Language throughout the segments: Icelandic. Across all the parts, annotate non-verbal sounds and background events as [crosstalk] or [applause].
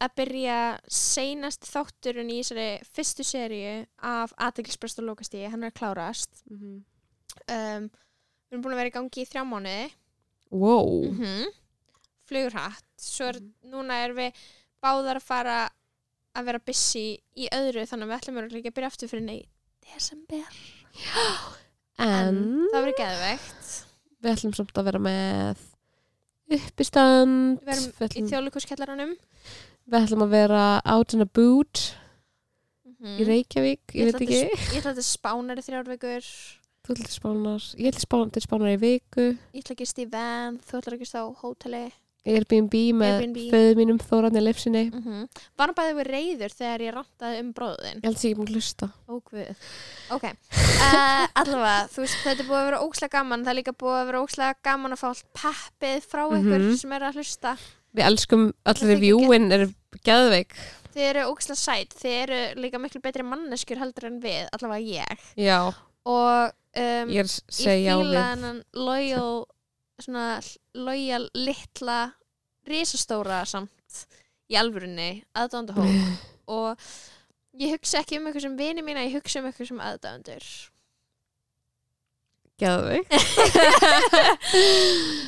að byrja seinast þátturinn í þessari fyrstu seríu af aðeinsprest og lókastíði, hann er að klárast. Mhm. Um, við erum búin að vera í gangi í þrjá mánuði, Wow mm -hmm. flugur hatt. Svo er, núna er við báðar að fara að vera busy í öðru þannig að við ætlum örugglega ekki að byrja aftur fyrir nei desember. [gasps] En það verður geðveikt. við ætlum samt að vera með uppistand Við erum við í ætlum, þjóðleikuskellaranum. við ætlum að vera out and about Mm í Reykjavík, ég, veit ætla ekki Ég ætla að þetta spánar í þrjár vikur. Þú ætlir spánar, ég ætlir spánar til spánar í viku Ég ætla að gist í van, þú ætla að gist á hóteli. Airbnb með föðu mínum Þórarni Leifsinni Mm -hmm. Var hann bæðið við reyður þegar ég rantaði um bróðin? Ég held að ég ekki að hlusta Ógvið. Ok. Uh, allavega, þú veist, þetta er búið að vera ókslega gaman. Það er líka búið að vera ókslega gaman að fá allt peppið frá ykkur Mhm. sem er að hlusta. Við elskum þykir reviewin er geðveik Þið eru ókslega sætt. Þið eru líka miklu betri manneskjur heldur en við, allavega ég. Já, Og um, ég við hennan loyal svona loyal litla risastóra samt í alvörunni aðdándahóp [laughs] og ég hugsa ekki um eitthvað sem vini mína ég hugsa um eitthvað sem aðdándur og [laughs]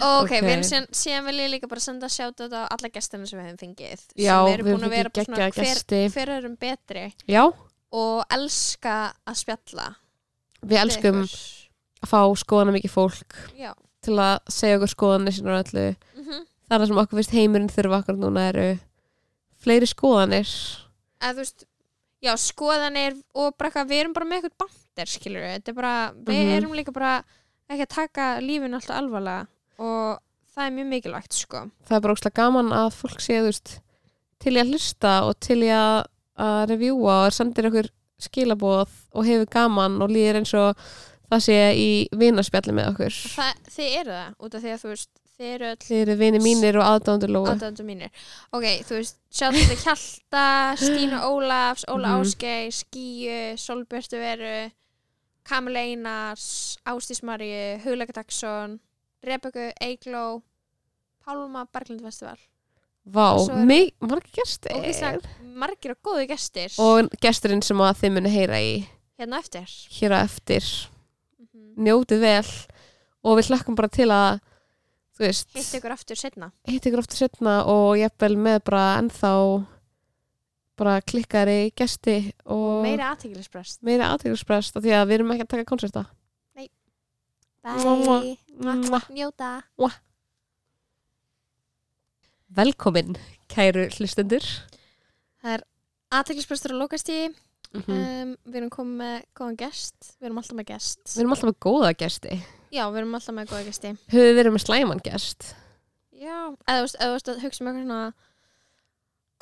ok, Ok. við síðan, síðan vil ég líka bara senda sjátt á alla gestina sem við hefum fengið. Já, sem eru búin að vera hver, hver erum betri. Já, og elska að spjalla við elskum ykkur. að fá skoðana mikið fólk já. til að segja okkur skoðanir sínar og öllu. Mm er það sem okkur finnst heimurinn þurfa okkur núna eru fleiri skoðanir. Að þú veist já, skoðanir og bara eitthvað við erum bara með eitthvað bandir, skilur við þetta er bara, við Mhm. erum líka bara ekki að taka lífin alltaf alvarlega og það er mjög mikilvægt, sko. Það er bara óslega gaman að fólk sé þú veist, til í að hlusta og til að, að revjúa og sendir okkur skilaboð og hefur gaman og líður eins og það sé í vinaspjalli með okkur. Það, þið eru það, út af því að þú veist þið eru eru vini mínir og aðdándur mínir. Ok, þú veist, þetta Hjalta Stínu Ólafs, Óla Mhm. Ásgeir Skíu, Solbjörtu Veru Kamil Einars Ástís Maríu, Hugleika Dagsson Rebekku, Eigló Pálma, Berglind Festival Vá, mig, margir gestir. Og margir og góði gestir. Og gesturinn sem að þið muni heyra í hérna eftir. hér á eftir. Mm njótið vel. Og við hlökkum bara til að hitt ykkur aftur setna hitt ykkur ofta setna og jafnvel með bara ennþá bara klikkari gesti og meira aðtíkilisprest meira aðtækjarsprest af því að við erum ekki að taka konserta. Bye, Mwah, mwah. njóta Velkomin, kæru hlustendur. Aðtíkilisprestur á lokastíði mm um, við erum komið með góðan gest. Við erum alltaf með gest. Við erum alltaf með góða gesti. Já, við erum alltaf með góða gesti. Höfum við verið með slæman gest? Já, eða þú veist, að hugsa um eitthvað svona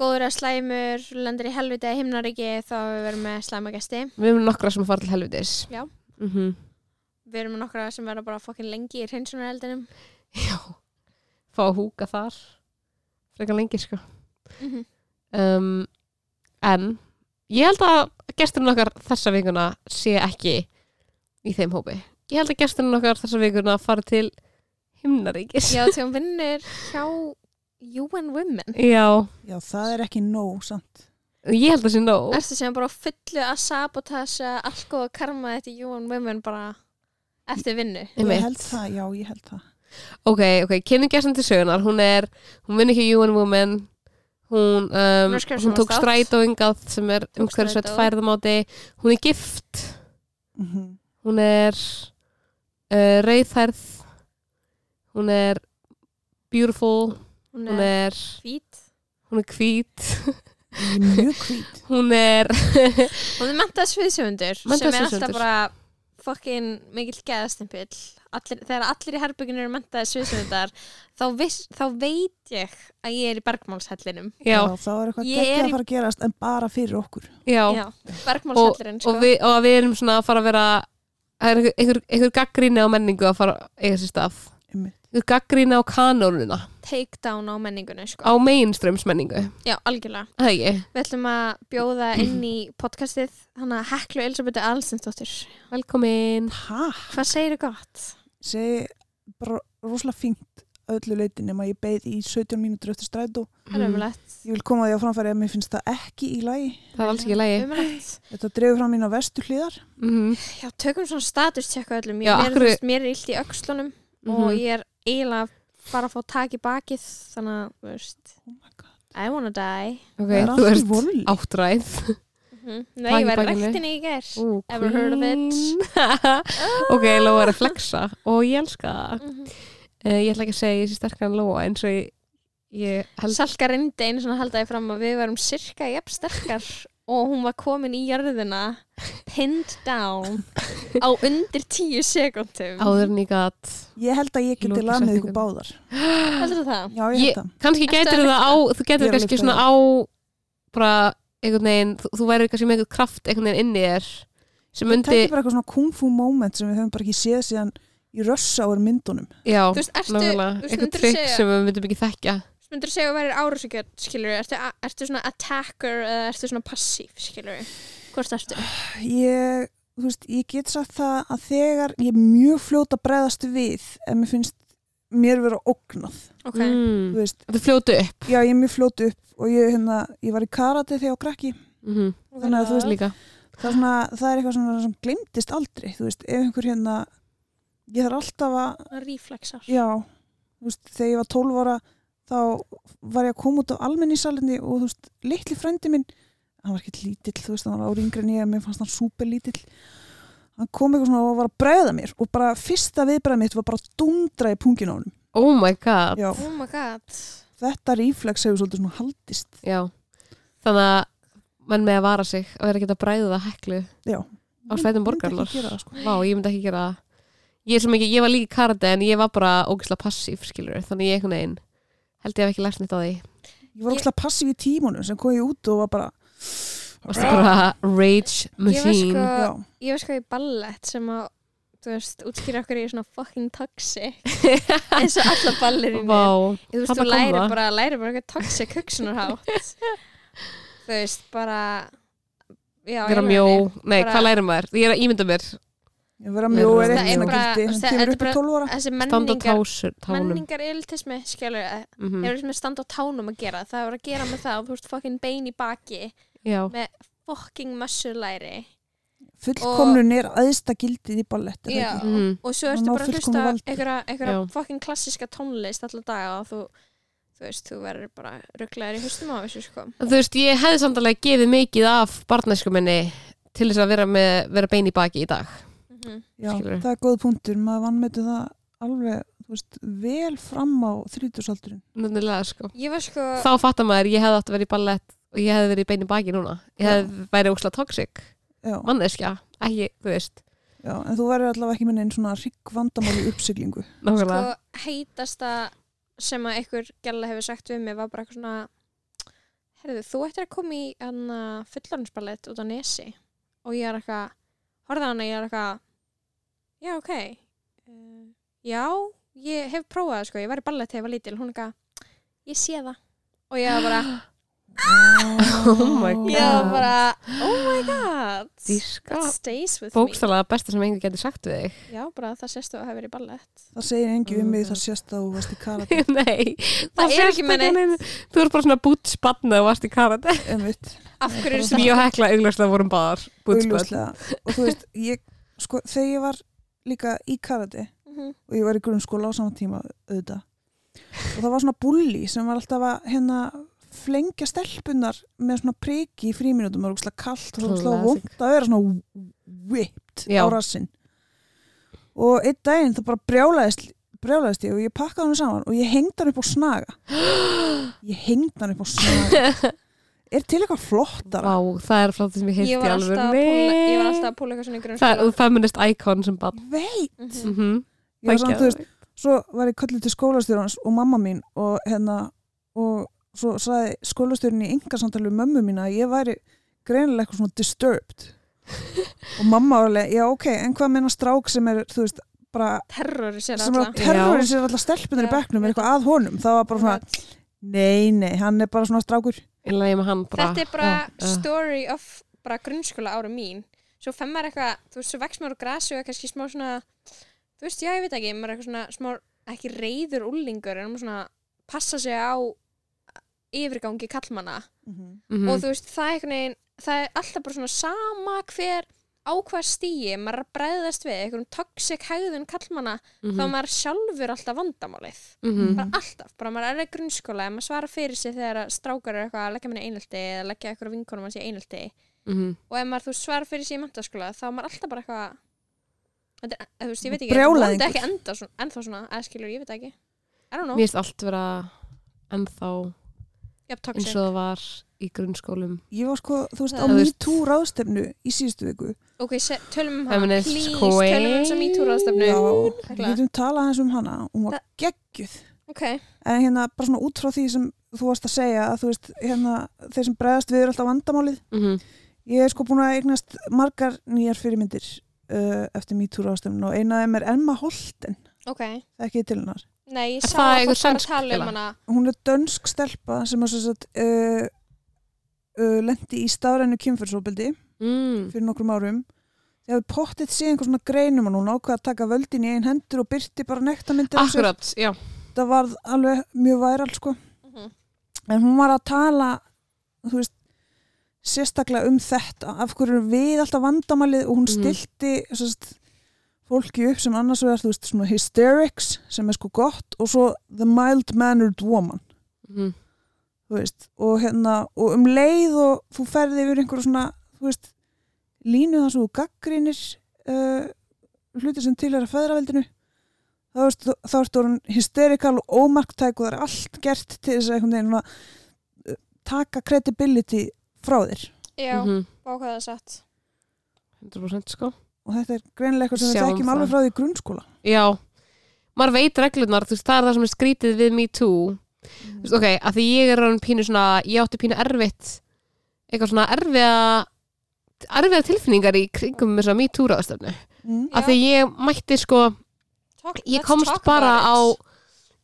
góður að slæmur, lendir í helviti eða himnaríki, þá hefur við verið með slæmagesti. Við erum nokkra sem fara til helvitis. Já. mm Við erum með nokkra sem verða bara fokkin lengi í hreinsunareldinum. Já. Fá að húka þar Frekar lengi sko Mm -hmm. um, En Ég held að gesturinn okkar þessa vikuna sé ekki í þeim hópi Ég held að gesturinn okkar þessa vikuna fari til himnaríkis Já, þegar hún vinnur hjá UN Women. Já, Já, það er ekki nóg samt. ég held að sé nóg Erstu sem bara fullu að sabotasa allt góða karma þetta UN Women bara eftir vinnu. Ég held það, já, ég held það. Ok, ok, kynning gesturinn til sögunar Hún er, hún vinn ekki UN Women Hún, um, er hún tók sjónvarpsþátt. strætó ingað sem er umhverfisveit færðamáti Hún er gift. Mm Hún er uh, rauðhærð Hún er beautiful. Hún Hún er er, hvít. hún er hvít. Mjög hvít. [laughs] Hún er Hún er mentað sviðsöfundur sem er alltaf bara fokkin mikill geðastimpill allir, þegar allir í herbygginu eru mentaði sviðsöfundar þá, viss- þá veit ég að ég er í bergmálshellinum. Já, þá er eitthvað geggja er að fara að gerast en bara fyrir okkur. já, Já, bergmálshellurinn sko. og, og að við erum svona að fara að vera það er einhver, einhver, einhver gaggríni á menningu að fara að eiga sér stað. Einhver gaggríni á kanónuna. Take down á menningunni sko. á mainstreams menningu já, algjörlega. Ekki, við ætlum að bjóða inn í podcastið hana Heklu Elisabethu Alsinsdóttir velkomin. Hæ? hvað segir þið gott? Segi bara rosalega fínt öllu leiti nema ég beið í 17 mínútur eftir er umlætt Ég vil koma því á framfæri að mér finnst það ekki í lagi. það er alls ekki lægi umlætt Þetta dreifur fram mín á vestu hlýðar. mm já, tökum svona status tjekka öllum. Já, mér, veist, mér er illt í öxlunum og ég er eiginlega að fara að fá tak í bakið þannig að, Oh my god. I wanna die. Ok, Það er þú í ert áttræð Tak nei, ég var rektinni í ger Ú, Ever heard of it? [laughs] ok, Lóa er að flexa og ég elska það Mhm. uh, ég ætla ekki að segja ég sé sterkar en Lóa eins og ég, ég held Salka reyndi einu svona haldaði fram að við varum sirka jafn sterkar [laughs] og hún var komin í jörðina pinned down á undir tíu sekundum áður en ég gat Ég held að ég geti setningunni. ykkur báðar. [gasps] Heldur það? Já, ég Ég- held það. kannski Ertu gætir að það á þú Ég getur kannski svona á bara einhvern veginn þú, þú væri kannski með einhvern kraft einhvern veginn inni í þér sem Þetta myndi, er bara eitthvað svona kung fu moment sem við höfum bara ekki séð síðan í rössa ára myndunum. já, Þú veist, ertu, nákvæmlega þú veist, einhvern myndir trikk segja sem við myndum ekki þekkja myndir segja að væri árásugjöld, skilur ertu, ertu svona attacker eða ertu svona passív, skilur hvort ertu? Ég, þú veist, ég get sagt það að þegar ég er mjög fljót að bregðast við ef mér finnst mér vera ógnað. Ok, mm. Þú veist, þetta fljótu upp já, ég er mjög fljót upp og ég, hérna, ég var í karate þegar ég var krakki. mm Þannig að þú veist líka Það er, svona, það er eitthvað svona sem glimtist aldrei. Þú veist, ef einhver hérna, ég þarf alltaf að reflexar Já, þú veist, þegar ég var 12 ára þá var ég að koma út á almenningssalinni og þú veist, litli frendi minn hann var ekkert lítill, þú veist, hann var ári yngri en ég mér fannst hann súper lítill hann kom eitthvað svona og var að bregða mér og bara fyrsta viðbregða mitt var bara að dundra í pungin á honum. Oh my god. Oh my god. Þetta reflex hefur svolítið svona haldist. Já. þannig að menn með að vara sig að vera ekki að bræða heklu Já. á sveitum ekki það, sko. Vá, ég myndi ekki gera það. Ég, er svo mikið, ég var líka í karate en ég var bara ógislega passív skilur þannig ég einhvern veginn held ég hef ekki lært nýtt á því. Ég var alltaf passív í tímunum sem kom ég út og var bara varstu bara rage machine? sko- Ég var sko í ballett sem að þú veist, útskýra okkur í svona fucking toxic. [laughs] Eins og alla ballir í Vá, þú veist, þú læri það. bara, læri bara eitthvað toxic hugsunarhátt. [laughs] Þú veist, bara já, vera mjó nei, Bara- hvað læri maður? Ég er að ímynda mér. Að Nei, mjó það er er eitthvað bara- gildi það- kemur er upp í bara- 12 ára. þessi standa á tánum. menningar iltismi, skilur mm hefur með standa á tánum að gera. Það er að gera með það, þú veist, fucking bein í baki Já, með fucking mössulæri. Fullkomnun er aðsta gildið í ballett er mm og svo ertu bara að hlusta einhverja, fucking klassíska tónlist alla daga og þú þú veist, þú verður bara rugglaður í hustum á þessu sko. Þú veist, ég hefði samt alveg gefið mikið af barnæsku minni til þess að vera, með, vera bein í baki í dag. Mhm. Já, Skilurðu? það er góð punktur, maður vannmetu það alveg, þú veist, vel fram á. Nefnilega, sko. Ég var sko Þá fattar maður, ég hefði átt að vera í ballett og ég hefði verið í bein í baki núna. Ég hefði værið toxic. Já, manneskja, ekki, þú veist. Já, en þú verður allavega ekki minni einn svona hrygg vandamál í uppsiglingu. Nákvæmlega. Sko heitasta sem að einhver gæla hefur sagt við mig var bara eitthvað svona herðu, þú ættir að koma í hana fullorðinsballett út á nesi. Og ég er eitthvað horfði á hana, ég er eitthvað já, ok. Uh, já, ég hef prófað sko, ég var í ballett þegar ég var lítil, hún er eitthvað ég sé það. Og ég var bara, [gasps] [gasps] [laughs] Oh my God. ég var bara oh my god Díska that stays with Bókstala besta sem einhver getur sagt við þig me já, bara það sést þú að hafa verið í ballett Það segir engi um mig, Mm. það sést að þú varst í karate, [laughs] Nei, Það er sést ekki með neitt. Þú ert bara svona bútspanna og varst í karate [laughs] einmitt, af hverju er sem ég og Hekla augljóslega vorum báðar bútspann augljóslega. Og þú veist, ég, sko, þegar ég var líka í karate Mhm. og ég var í grunnskóla á sama tíma auðvitað og það var svona bulli sem var alltaf að hérna flengja stelpunar með svona priki í fríminútum, það var ógslag kallt og Classic. vond að vera svona whipped Já. á rassin og einn daginn það bara brjálaðist brjálaðist ég og ég pakkaði hann saman og ég hengd hann upp á snaga. [gasps] Ég hengd hann upp á snaga. [laughs] Er til eitthvað flottara? Vá, það er flott sem ég heilt í púla ég var alveg alltaf að púla eitthvað svona í Það er grunnskóla þú feminist icon sem bann veit, Mhm. mm -hmm. ég var samt, þú veist svo var ég kallið til skólastjórans og mamma mín og hérna og svo sagði skólastjórinn í yngarsamtali um mömmu mína að ég væri greinilega eitthvað svona disturbed. [laughs] Og mamma var alveg, já ok, en hvað meina strák sem er, þú veist, bara er alla. að terrorisera alla stelpunar í Já. bekknum er eitthvað að honum, það var bara svona nei, nei, hann er bara svona strákur. Ég lagi með hann bara. Þetta er bara já. story of bara grunnskóla ára mín. Svo fenn maður eitthvað, þú veist, svo vex maður úr grasi og kannski smá svona þú veist, já, ég veit ekki, maður er eitthvað svona smá ekki reyður úlingur en maður svona passa sig á yfirgangi kallmanna Mhm. og þú veist, það er einhvern veginn það er alltaf bara svona sama hver á hvað stíi maður er að bregðast við einhverjum toxic hegðun kallmanna Mhm. þá er maður sjálfur alltaf vandamálið Mhm. bara alltaf, bara maður er í grunnskóla ef maður svara fyrir sig þegar strákar er eitthvað að leggja minni einhaldi eða leggja eitthvað vinkonum hans í einhaldi Mhm. og ef maður þú veist, svara fyrir sig í mentaskóla þá er maður alltaf bara eitthvað þetta er, þú veist, ég veit ekki, þetta ekki enda svona, ennþá svona, eða skilur, ég veit ekki I don't know, Mér finnst allt vera ennþá jafn eins og það var í grunnskólum. Ég var sko, þú veist, á MeToo ráðstefnu í síðustu viku. Ok, se, tölum um hana, please, tölum um þess að mítúraðstefnu já, við getum talað eins um hana. Hún var geggjuð. Ok, en hérna, bara svona út frá því sem þú varst að segja, að þú veist, hérna þeir sem bregðast við er alltaf vandamálið. Mhm. ég er sko búin að eignast margar nýjar fyrirmyndir uh, eftir MeToo ráðstefnu og eina af þeim er Emma Holten. Ok. Það er ekki til hennar nei, ég sá að fólk var að tala um hana hún er dönsk stelpa sem að uh, uh, lendi í stafrænu kynfyrsóbildi Mm. fyrir nokkrum árum ég hafði pottið séð einhver svona greinum og hún ákvað að taka völdin í einn hendur og byrti bara nektarmyndir. Akkurat, já það var alveg mjög væral sko Mhm. en hún var að tala þú veist sérstaklega um þetta af hverju við alltaf vandamalið og hún Mhm. stilti sest, fólki upp sem annars vegar þú veist svona hysterics sem er sko gott og svo the mild mannered woman Mhm. þú veist og hérna og um leið og þú ferði yfir einhverju svona þú veist línu þar sem þú gaggrínir uh, hluti sem til er að feðraveldinu þá veist þá ertu orðin hysterikal og ómarktæk og það er allt gert til þess að einhvern veginn svona, uh, taka credibility frá þér já, Mhm. á hvað það er satt 100% sko og þetta er greinilega eitthvað sem við þekkjum alveg frá því í grunnskóla. Já, maður veit reglunar, þú veist, það er það sem er skrítið við Me Too. Þú veist, ok, að því ég er rann pínu svona, ég átti pínu erfitt eitthvað svona erfiða erfiða tilfinningar í kringum þess að Me Too ráðstöfnu mm. að því ég mætti sko Talk, ég komst bara á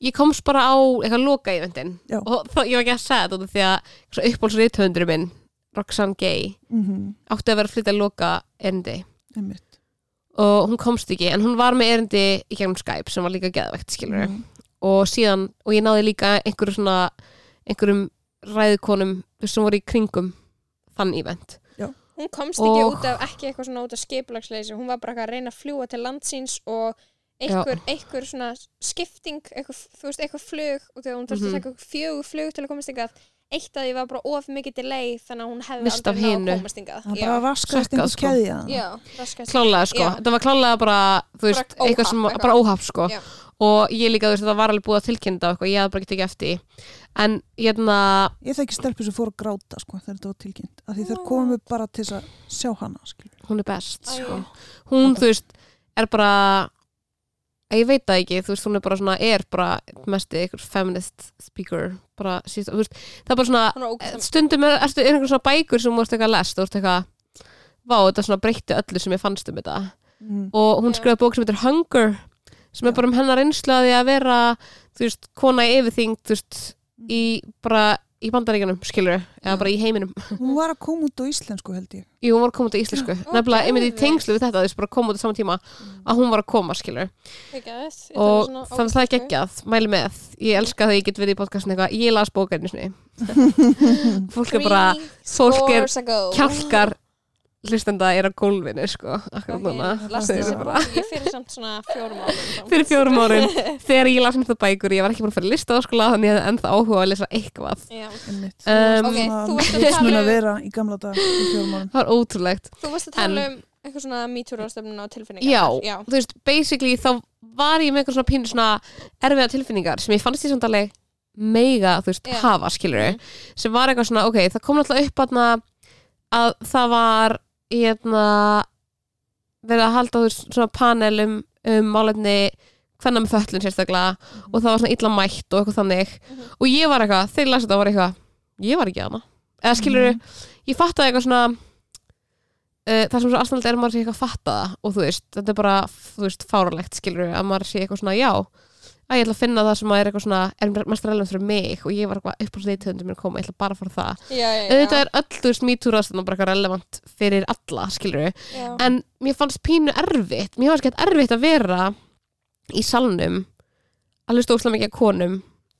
ég komst bara á eitthvað loka í vendin og þá, ég var ekki að segja þetta því að uppbólsriðtöndurinn minn Roxanne Gay Mm átti að vera að flytja loka erindi -hmm. Og hún komst ekki en hún var með erindi í gegnum Skype sem var líka geðvægt skilur mm. og síðan, og ég náði líka einhverju svona einhverjum ræðukonum sem voru í kringum þann event hún komst Og- ekki út af ekki eitthvað svona út af skipulagsleysi hún var bara að reyna að fljúa til landsins og einhver, einhver svona skipting, eitthvað, þú veist, eitthvað flug og þegar hún þurfti Mhm. að taka fjögur flug til að komast yngað eitt af því var bara of mikið delay þannig að hún hefði Misst af aldrei náð hinu. að komast yngað það bara raskast einhver sko. keðja klálega sko, Já. þetta var klálega bara þú veist, Bara eitthvað sem, bara óhapp sko Já. og ég líka, þú veist, það var alveg búið að tilkynna og eitthvað, ég hafði bara ekki tekið eftir en hérna, ég þekki stelpur sem fór að gráta sko, þegar þetta var tilkynnt af því þær Ó. komu bara til að sjá hana skilur. hún er best Æ. sko. hún, þú veist, er bara ég veit það ekki, þú veist, hún er bara svona er bara mesti ykkur feminist speaker, bara síst, þú veist það er bara svona, var ógeðslega- stundum er, ertu, er einhver svona bækur sem þú veist eitthvað lest, þú veist eitthvað vá, þetta svona breytti öllu sem ég fannst um þetta mm. og hún Já. skrifaði bók sem heitir Hunger sem er Já. bara um hennar reynslu að að vera þú veist, kona yfirþyngd þú veist, í bara í bandaríkjanum, skilur eða Já. bara í heiminum. Hún var að koma út á íslensku held ég. Jú, hún var að koma út í íslensku. Nefnilega einmitt í tengslu við þetta, veist, bara koma út á sama tíma að hún var að koma, skilur. Ég og þannig að það er geggjað, mæli með. Ég elska það ég get verið í podcastin eitthvað. Ég las bókarni [laughs] fólk er bara, fólk er kjálkar hlustenda er á gólfinu, sko akkurat núna ég fyrir samt svona fjórum samt. [laughs] fyrir fjórum árin [laughs] þegar ég las um þetta bækur, ég var ekki búin að fyrir lista á skóla þannig ég hefði ennþá áhuga að lesa eitthvað Já. Einmitt. Um, Ok, Svona þú varst að tala að um- vera í gamla dag í fjórum árum það var ótrúlegt Þú varst að tala um eitthvað svona MeToo-ráðstöfnun og tilfinningar já, já. þú veist, basically þá var ég með eitthvað svona pínu svona erfiða tilfinningar sem ég fannst því samt alveg mega, þú veist, Já. hafa, skilur Mm. sem var eitthvað svona, ok, það kom alltaf upp að það var hérna verið að halda veist, svona panel um, um málefni hvenna með föllun sérstaklega og það var svona illa mætt og eitthvað þannig Mhm. og ég var eitthvað, þegar ég las þetta var eitthvað ég var ekki hana eða skilur, Mhm. ég fattaði eitthvað svona uh, það sem svo aðstæðanlega er að maður sé eitthvað að fatta það og þú veist, þetta er bara, þú veist, fáralegt skilur að maður sé eitthvað svona, já að ég ætla að finna það sem að er eitthvað svona er mest relevant fyrir mig. Og ég var eitthvað upp á sleithöndum minn að koma, ég ætla bara að fara það já, já, auðvitað er öll, þú veist, mítúr aðstæðan bara eitthvað relevant fyrir alla, skilur já. en mér fannst pínu erfitt mér fannst ekki erfitt að vera í salnum að hlusta óslega mikið að konum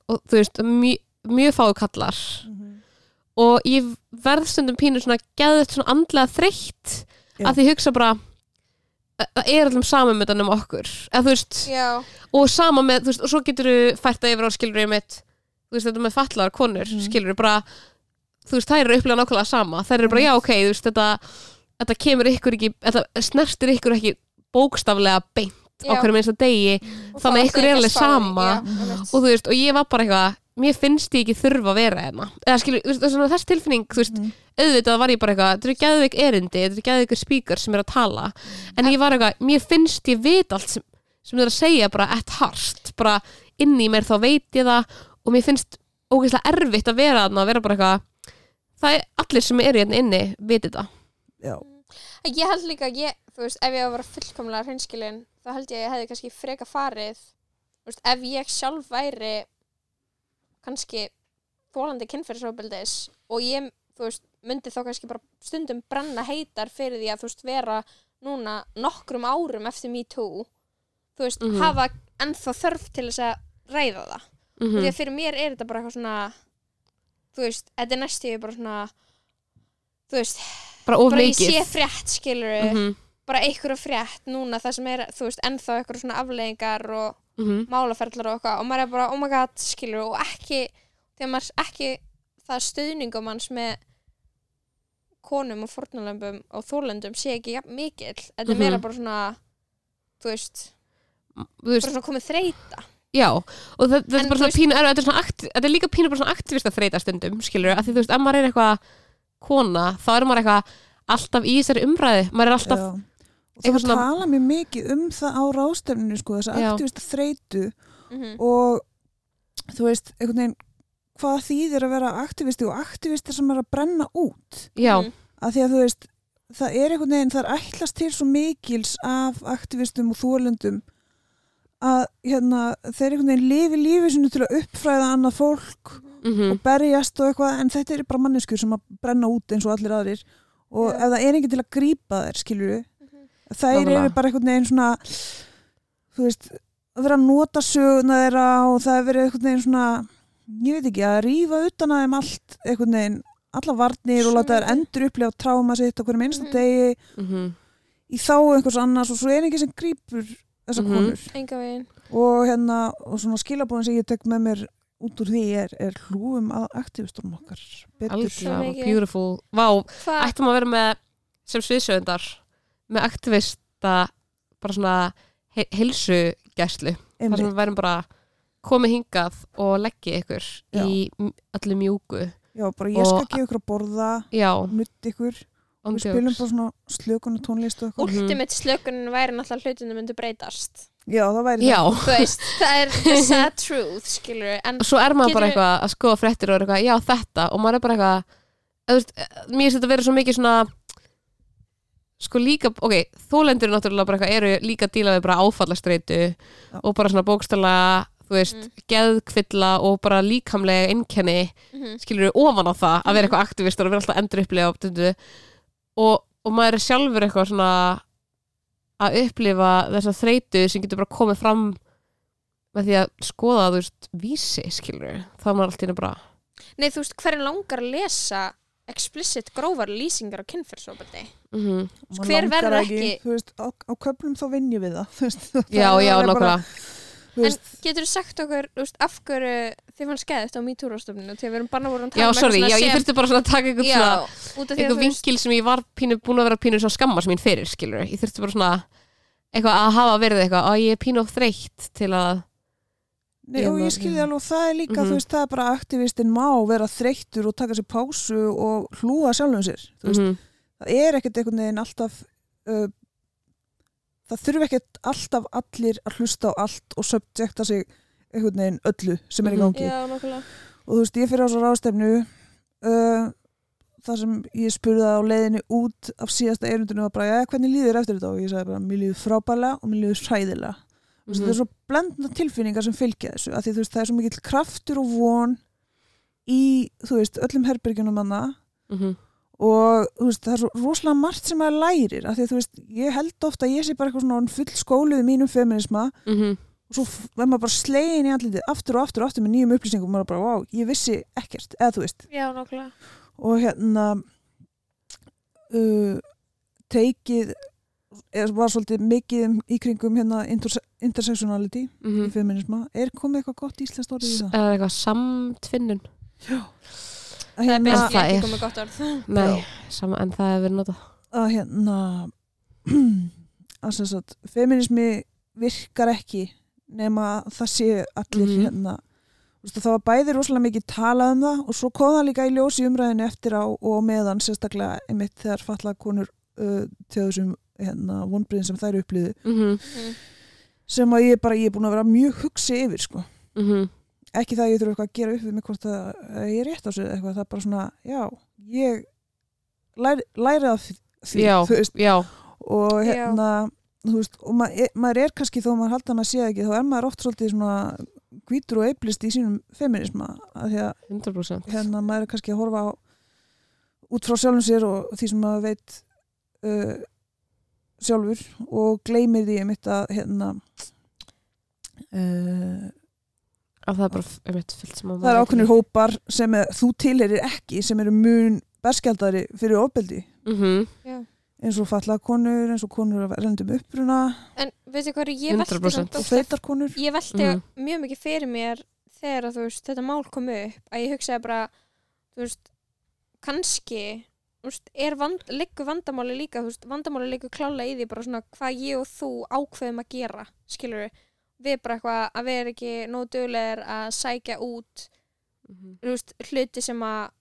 og þú veist, mjög, mjög fáu kallar. Og ég verð stundum pínu svona geðið svona andlega þreytt Já. að því hugsa bara það er allum saman með þannig um okkur eða veist, já, og sama með veist, og svo getur þú fært það yfir á skilur ég mitt veist, þetta með fallar konur Mhm. skilur bara, þær eru upplega nákvæmlega sama þær eru bara, Mhm. já, ok, þetta þetta kemur ykkur ekki, þetta snertir ykkur ekki bókstaflega beint á Já. hverju minnsta degi Og þannig að ykkur er alveg í- sama. já, og og ég var bara eitthvað mér finnst ég ekki þurfa að vera hérna. Eða skilur, þú veist, svona þessi tilfinning þú veist, Mhm. auðvitað var ég bara eitthvað þetta eru geðveik erindi, þetta eru geðveik speaker sem er að tala. En ég var eitthvað, mér finnst ég vit allt sem, sem þau eru að segja bara at heart, bara inn í mér þá veit ég það. Og mér finnst ógeðslega erfitt að vera þarna að vera bara eitthvað það er allir sem eru hérna inni viti það. Já, ég held líka, ég, þú veist, ef ég vera fullkomlega hreinskilin, þá held ég að ég hefði kannski freka farið, þú veist, ef ég sjálf væri kannski þólandi kynferðisofbeldis og ég, þú veist, myndi þá kannski bara stundum brenna heitar fyrir því að, þú veist, vera núna nokkrum árum eftir me too, þú veist, Mhm. hafa ennþá þörf til þess að ræða það. mm Því að fyrir mér er þetta bara eitthvað svona, þú veist, þetta er næstu bara svona, þú veist, bara bara ég sé frétt, skilur Mhm, bara einhverja frétt núna það sem er, þú veist, ennþá einhverja svona afleðingar og mhm, málaferðlar og eitthvað og maður er bara, oh my god, skilur og ekki, þegar maður ekki það stuðningum hans með konum og fórnalömbum og þólendum sé ekki jafn mikill þetta er Mhm. meira bara svona þú veist, þú veist, bara svona komið þreita já og þetta, þetta En er bara svona pínu þetta er svona akt, þetta er líka pínu bara svona aktivista þreita stundum, skilur að því þú veist, ef maður er eitthvað kona, þá er maður eitthvað alltaf í þessari umræði, maður er alltaf já. Það svona- tala mjög mikið um það á rástefninu sko, þess að aktivista þreytu mm -hmm. og þú veist, einhvern veginn hvað þýðir að vera aktivisti og aktivisti sem er að brenna út já, Mhm. að því að þú veist það er einhvern veginn, það er ætlast til svo mikils af aktivistum og þólendum að hérna þeir einhvern veginn lifi lífi sinu til að uppfræða annað fólk mhm, og berjast og eitthvað en þetta er bara manneskur sem að brenna út eins og allir aðrir og Já. ef það er enginn til að grípa þær við þær Nákvæmlega. eru bara einhvern veginn svona þú veist að vera að nota söguna þeirra og það er verið einhvern veginn svona ég veit ekki að rífa utan að þeim allt einhvern veginn alla varnir og láta þær endur upplifa tráma sitt á hverjum einsta Mhm. degi. Mhm. Í þá einhvers annars og svo er enginn sem grípur þessar Mhm. konur. Enga veginn. Og hérna og svona skilabóðin sem ég tek með mér út úr því er, er hlúum að aktivistunum okkar betur. Mikið. beautiful. Vá, ættum að vera með sem sviðsögundar með aktivista bara svona he heilsugæslu þar sem við værum bara komið hingað og leggja ykkur Já. í öllu mjúku. Já, bara ég skal gefa ykkur að borða já, nutt ykkur. Og við spilum bara svona slökun og tónlist og eitthvað. Mhm. ultimate slökunin væri náttúrulega hlutinu myndi breytast. Já, það væri já, þú veist, það er the [laughs] sad truth skilur, en svo er maður bara eitthvað að skoða fréttir og er eitthvað, já þetta og maður er bara eitthvað veist, mér finnst þetta að vera svo mikið svona sko líka, ok, þólendur náttúrulega bara eitthvað eru líka að díla við bara áfallastreitu Já. og bara svona bókstala þú veist, Mm. geðkvilla og bara líkamlega einkenni Mhm. skilur við ofan á það að vera eitthvað aktivistar og vera alltaf endur upplifa og, dundu, og, og maður er sjálfur eitthvað svona að upplifa þessa þreytu sem getur bara komið fram með því að skoða þú veist, vísi skilur við, þá er maður alltaf bara nei þú veist, hverjum langar að lesa explicit grófar lýsingar á kynferðsofbeldi mm Man hver langar verður ekki- Þú veist, á, á köflum þá vinn ég við það [laughs] veist, já, já, þú en getur þú sagt okkur, þú veist, af hverju þið fann skeðið á MeToo-rástofninu þegar við erum bara voru að tala já, um sorry, eitthvað já, ég sem- þurfti bara að taka einhvern já, svona út af því að einhver þú veist vinkil sem ég var pínu, búin að vera pínu svona skammast mín fyrir, skilur ég þurfti bara svona eitthvað að hafa verið eitthvað að ég er pínu of þreytt til að Nei, og ég skilði alveg það er líka, Mhm. þú veist, það er bara aktivistin má vera þreyttur og taka sér pásu og hlúa sjálfum sér þú veist, Mhm, það er ekkert einhvern veginn alltaf uh, það þurfi ekkert alltaf allir að hlusta á allt og subjekta sig einhvern veginn öllu sem er í Mhm. gangi. Já, nokkulega og þú veist, ég fyrir á svo ráðstefnu uh, það sem ég spurði á leiðinni út af síðasta erundinu var bara, já, hvernig líður eftir þetta? Og ég sagði bara, mér líður frábælega og mér líður hræðilega mm Mhm. það er svo blendna tilfinningar sem fylgja þessu af því þú veist, það er svo mikill kraftur og von í, þú veist, öllum herbergjunum manna Mhm. og þú veist, það er svo rosalega margt sem maður lærir af því að þú veist, ég held ofta að ég sé bara eitthvað full skóluð í mínum feminisma Mhm. og svo er maður bara slegin í andlitið aftur og aftur og aftur með nýjum upplýsingum og maður bara, wow, ég vissi ekkert eða þú veist, Já, og hérna uh, teikið er, var svolítið mikið um, í kringum hérna interse intersectionality í Mhm. feminisma, er komið eitthvað gott íslenskt orðið í það? Er það eitthvað samtvinnun? Að Það er hérna, það ekki er- komið gott orð Nei, sama, en það hefur verið notað að hérna [clears throat] að sem sagt, feminismi virkar ekki nema að það sé allir Mhm. hérna Þú veist, það var bæði rosalega mikið talað um það og svo kom það líka í ljós í umræðinu eftir á og meðan sérstaklega einmitt þegar fallað konur uh, til þessum hérna, vonbriðin sem þær upplýðu Mhm. Mm. sem að ég bara, ég er búin að vera mjög hugsi yfir sko. Mhm. ekki það að ég þurfa eitthvað að gera upp við mig hvort að, að ég er rétt á sig eða eitthvað, það er bara svona, já ég læri, læri að því Já, þú veist, já og Já. hérna þú veist, og ma e maður er kannski þó maður halda að maður sé ekki, þá er maður oft svolítið svona hvítur og eiblist í sínum feminisma, að því að 100% hérna maður er kannski að horfa á út frá sjálfum sér og því sem maður veit uh, sjálfur og gleymir því einmitt að hérna uh, að það er bara einmitt fyllt sem að það er ákveðnir hópar sem er, þú tilherir ekki sem eru mun berskjaldari fyrir ofbeldi Mhm. eins og falla konur, eins og konur af erlendum uppruna En veistu hvað ég velti 100%. samt og ofta feitar konur ég velti Mhm. mjög mikið fyrir mér þegar veist, þetta mál kom upp að ég hugsaði bara veist, kannski er vand, liggur vandamáli líka veist, vandamáli liggur klálega í því bara svona hvað ég og þú ákveðum að gera skilur við, við bara eitthvað að erum ekki nóg duglegar að sækja út Mhm. þú veist, hluti sem að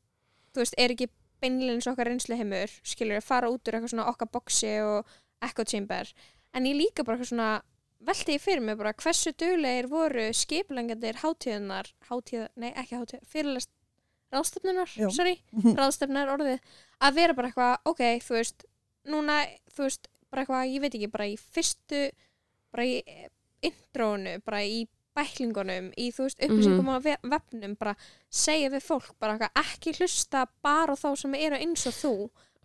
þú veist, er ekki beinleins okkar reynsluheimur skilur við, fara út úr eitthvað svona okkar boxi og echo chamber en ég líka bara eitthvað svona velti ég fyrir mig bara hversu duglegir voru skiplengandir hátíðunar hátíð, nei ekki hátíð, fyrirlest ráðstefnunar, Já. sorry [laughs] ráðstefnunar orðið, að vera bara eitthvað ok, þú veist, núna þú veist, bara eitthvað, ég veit ekki, bara í fyrstu bara í eh, intrónu, bara í bæklingunum í, þú veist, upplýsingum á ve- vefnum bara segja við fólk, bara eitthvað ekki hlusta bara á þá sem eru eins og þú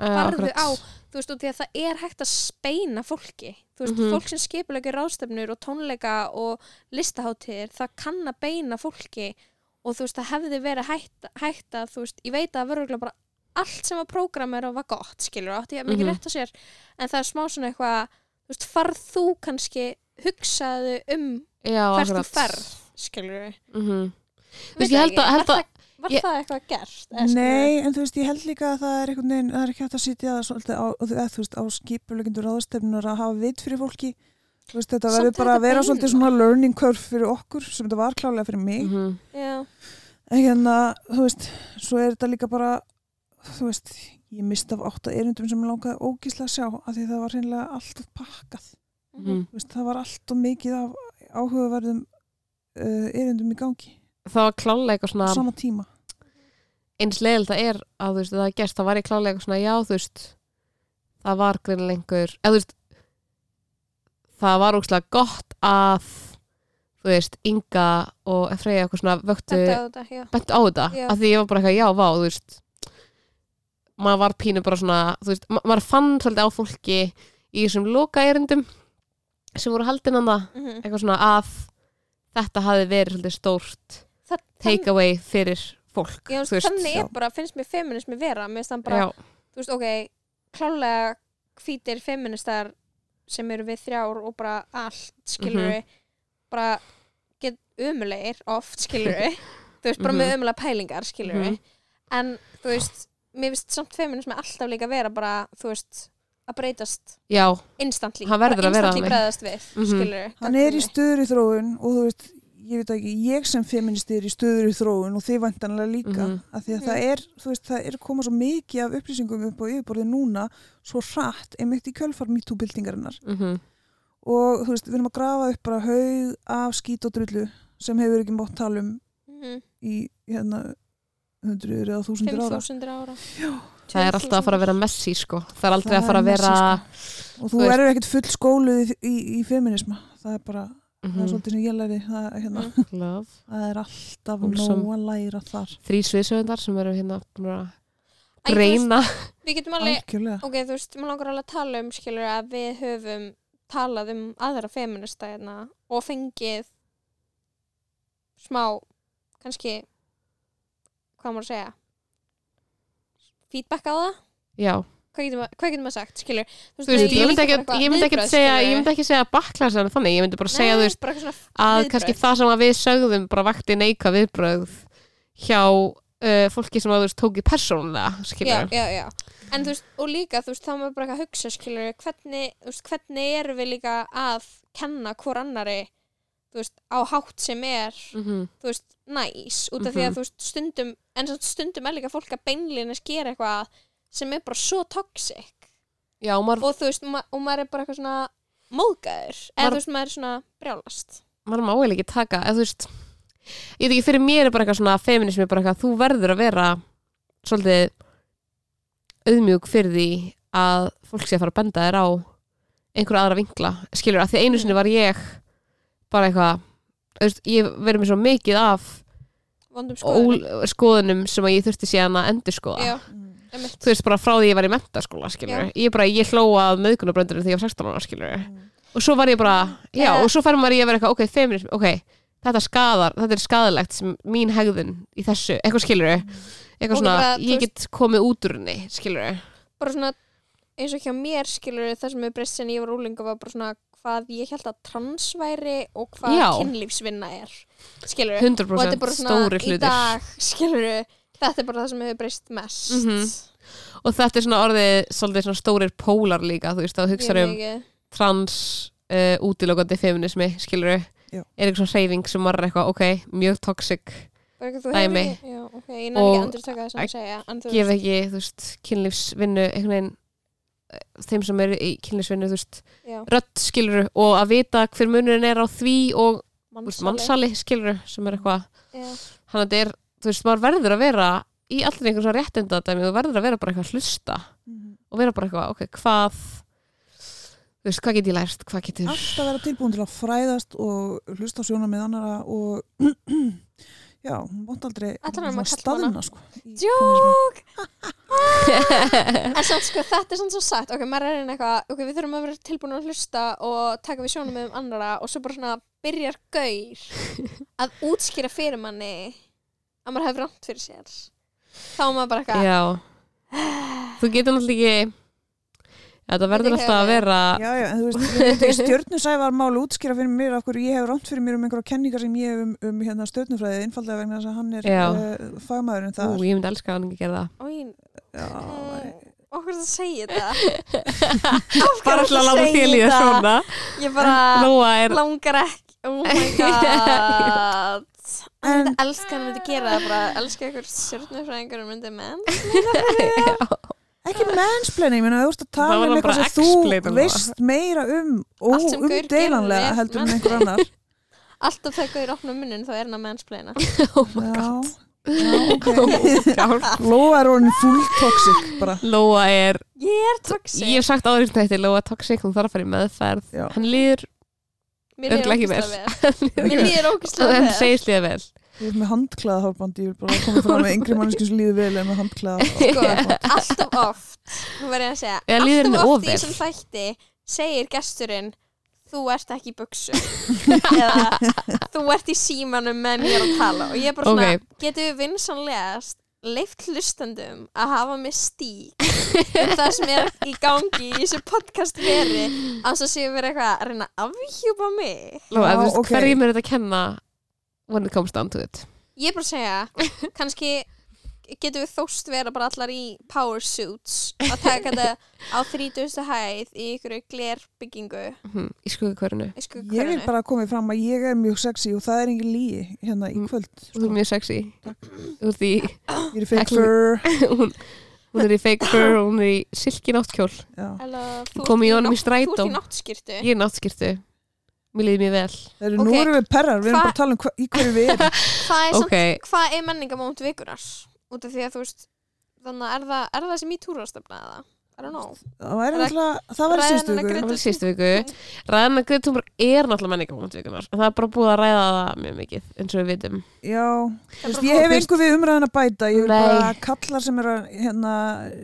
farðu akkurat. á, þú veist, og því að það er hægt að speina fólki, þú veist, Mhm. fólk sem skipulegir ráðstefnur og tónleika og listaháttíðir, það kann að beina fólki og þú veist, það hefði verið hægt, hægt að, þú veist, ég veit að verður bara allt sem var prógrammer og var gott, skilur, átti ég mikið Mhm. rétt á sér, en það er smá svona eitthvað, þú veist, farð þú kannski hugsaðu um Já, hvert þú akkurat. ferð, skilur við, Mhm. Þú Veit veist, ég held það að, var að var Ég- það eitthvað gert? eða? Nei, en þú veist, ég held líka að það er einhvern veginn, það er ekki hægt að sitja svolítið á, þú veist, á skipulegindur ráðstefnunar að hafa vit fyrir fólki þú veist, þetta verður er bara að vera svolítið svona learning curve fyrir okkur sem þetta var klálega fyrir mig Mhm. Já, en hérna, þú veist, svo er þetta líka bara þú veist, ég mist af átta erindum sem mig langaði ógíslega að sjá af því það var hreinlega allt pakkað Mhm. Þú veist, það var allt og mikið af áhugaverðum uh, erindum í gangi Það var klálega eitthvað á svona sama tíma eins leiðilt það er að þú veist, það er gerst, það var ég klálega eitthvað svona, já, þú veist það var greinlengur eða þú veist það var ógslag gott að þú veist, Inga og Freyja eitthvað svona vöktu þetta á þetta, já bentu á þetta, Já. af því ég var bara eitthvað, já, vá, þú veist maður var pínu bara svona þú veist, ma maður fann svolítið á fólki í þessum loka erindum sem voru haldin hann það Mhm. eitthvað svona að þetta hafi verið svolítið stórt Það- take away fyrir fólk Já, veist. þannig já. er bara, finnst mér feminismi vera mér finnst þann bara, já, þú veist, ok klálega hvítir feministar sem eru við þrjár og bara allt, skilur við bara get umulegir oft, skilur við [laughs] þú veist, bara með Mhm. umulega pælingar, skilur við Mhm. en, þú veist, mér finnst samt feminismi alltaf líka vera bara, þú veist að breytast já, instantly Hann verður að vera þannig. bregðast við, Mhm. skilur við hann er í stöður í þróun og þú veist, ég veit ekki, ég sem feministi er í stöður í þróun og þið vantanlega líka Mhm. af því að Mhm. það er, þú veist, það er koma svo mikið af upplýsingum upp á yfirborðið núna svo hratt, einmitt í kjölfar MeToo-byltingarinnar mhm og þú veist, við erum að grafa upp bara haug af skít og drullu sem hefur ekki mótt tala um Mhm. í hérna hundruður eða þúsundur ára. 5.000 ára. Það er alltaf að fara að vera messi sko. það er aldrei Það að fara að er vera messi, og þú veist- verður ekkert full skóluð í, í, í feminisma það er bara, það er Mhm. svolítið sem ég læri það, hérna, [laughs] Love. það er alltaf nóg að læra þar. Þrý sviðsöfundar sem eru hérna að greina Við getum alveg, ok, þú veist, maður langar alveg að tala um, skilur, að við höfum talað um aðra feminista hérna og fengið smá, kannski, hvað maður að segja, feedback á það? já, Hvað getur maður, hvað getur maður sagt, skilur? þú veist, ég myndi ekki, ég myndi ekki segja ég myndi ekki segja bakklasan þannig, ég myndi bara segja þú veist, að kannski það sem við sögðum bara vakti neika viðbröð hjá uh, fólki sem að þú veist tóki persónulega, já, skilur já, já. En þú veist, og líka, þú veist, þá maður bara eitthvað að hugsa, skilur, hvernig, þú veist, hvernig erum við líka að kenna hvor annari, veist, á hátt sem er, Mhm. þú veist, næs, út af því Mhm. að, þú veist, stundum, en stundum er líka fólk að beinlínis gera eitthvað sem er bara svo toxic já, og maður, og þú veist, ma og maður er bara eitthvað svona móðgæður, eða þú veist, maður er svona brjálast. maður má eiginlega ekki taka eða þú veist, ég veit ekki fyrir mér er bara eitthvað svona feminismi, bara eitthvað, þú verður að vera svolítið auðmjúk fyrir því að fólk sé að fara að benda þér á einhverja aðra vinkla, skilur, að því einu sinni var ég bara eitthvað þú veist, ég verið mér svo mikið af ól, skoðunum. sem að ég þurfti síðan að endur skoða Já, Mm. einmitt. þú veist, bara frá því ég var í mentaskóla, skilur ég bara, ég hlóa að möðgunabröndur þegar ég var 16 ára, skilur og svo var ég bara, já, Eh. og svo fær maður í að vera eitthvað, ok, feminism, ok þetta skadar, þetta er skadalegt sem mín hegðun í þessu, eitthvað skilur eitthvað Og svona, bara, þú ég get komið út úr henni skilur bara svona eins og hjá mér skilur það sem er breyst sen ég var úlinga var bara svona hvað ég held að trans væri og hvað Já. kynlífsvinna er skilur og þetta 100% er bara svona stóri í hlutir dag skilur þetta er bara það sem hefur breyst mest Mhm. og þetta er svona orðið svolítið svona stórir pólar líka þú veist, þá hugsaður um mikið. trans uh, útilokandi feminismi, skilur Já. er eitthvað svona hreyfing sem var eitthvað, ok, mjög toxic bara eitthvað þú Dæmi. já, okay, ég Og ekki að endur taka það sem að segja en þú gef ekki, þú veist, kynlífsvinnu einhvern veginn þeim sem eru í kynlífsvinnu, þú veist, já, rödd skilur og að vita hver munurinn er á því og mannsali. mannsali skilur sem er eitthvað. Hann að þetta er, þú veist, maður verður að vera í allir einhvern svona réttinda dæmi þú verður að vera bara eitthvað að hlusta Mhm. og vera bara eitthvað, ok, hvað þú veist, hvað get ég lært, hvað getur alltaf vera tilbúin til að fræðast og hlusta á sjóna með annara og [clears throat] já, hún mátt aldrei Ætlar hann svona að kalla hana? staðna sko. Jók! [laughs] en samt sko, þetta er samt svo sagt ok, maður er einn eitthvað, ok, við þurfum að vera tilbúin að hlusta og taka við sjónum með um annara og svo bara svona byrjar gaur að útskýra fyrir manni að maður hefur rámt fyrir sér þá er maður bara eitthvað já þú getur náttúrulega ekki þetta verður alltaf að vera Já, já, en þú veist, stjörnusævar máli útskýra fyrir mér af hverju ég hef rámt fyrir mér um einhverja kenningar sem ég hef um, um hérna stjörnufræði einfallega vegna þess að hann er Já. uh, fagmaðurinn ú, þar ég myndi elska að hann ekki gera það. Ói, Já, væri- okkur það segja þetta. [laughs] Bara alltaf að láta þér líða svona. Ég bara er langar ekki oh my [laughs] god. En En- þetta elska hann myndi gera það bara elska ykkur stjórnufræðingur myndi menn [laughs] ekki mansplaining, ég meina þú ert að tala um eitthvað sem þú um veist meira um óumdeilanlega gerir heldur er einhver annar. [laughs] Alltaf þegar gaur opna munnin þá er hann að mennsplaina [laughs] oh my Já, [laughs] god. Lóa er orðin full toxic bara. Lóa er, ég er toxic. Ég hef sagt áður þetta Lóa er toxic, hún þarf að fara í meðferð. Já. hann líður, mér líður ógeðslega vel. mér líður líða vel Ég er með handklæða hárbandi, ég vil bara koma fram með yngri manneski sem líður vel en með handklæða [laughs] sko, hárband. alltaf oft nú verð ég að segja Eða líður henni alltaf of oft í vel? þessum þætti segir gesturinn þú ert ekki í buksu [laughs] eða þú ert í símanum meðan ég er að tala og ég er bara svona, Ok. getum við vinsanlegast leift hlustandum að hafa með stík um [laughs] það sem er í gangi í þessu podcast veri að þess að séu verið eitthvað að reyna að afhjúpa mig Lóa, Já, þú veist, ok. hverjum er þetta að kenna when it comes down to it. Ég er bara að segja [laughs] kannski getum við þóst vera bara allar í power suits að taka þetta á 30. hæð í ykkur glerbyggingu. Mhm, í skugakörinu í Ég vil skuggakörinu bara komið fram að ég er mjög sexy og það er engin líi hérna í Mm. kvöld þú er mjög sexy. Þú ert í, Ég er fake fur. [laughs] Hún, hún er í fake fur og hún er í silki náttkjól Já. Eller, þú Kom ert í honum í nátt- strætó. þú ert í náttskirtu ég er náttskirtu mér líði mér vel Þeir, Nú Ok. erum við perrar, við erum Hva- bara að tala um hva, í hverju við erum [laughs] hvað er, ok, samt, hvað er menningamónt vikunar út af því að þú veist þannig að er það, er það sem í túrastefna eða? Það Ræ- náttúrulega- það var í ræðan síðustu hennar viku. Það var í síðustu viku. Ræðan að Greta Thunberg er náttúrulega menningamóndvikunar en það er bara búið að ræða það mjög mikið eins og við vitum. Já, bara ég hef einhver við umræðan að bæta. Ég vil bara kallar sem er að hérna,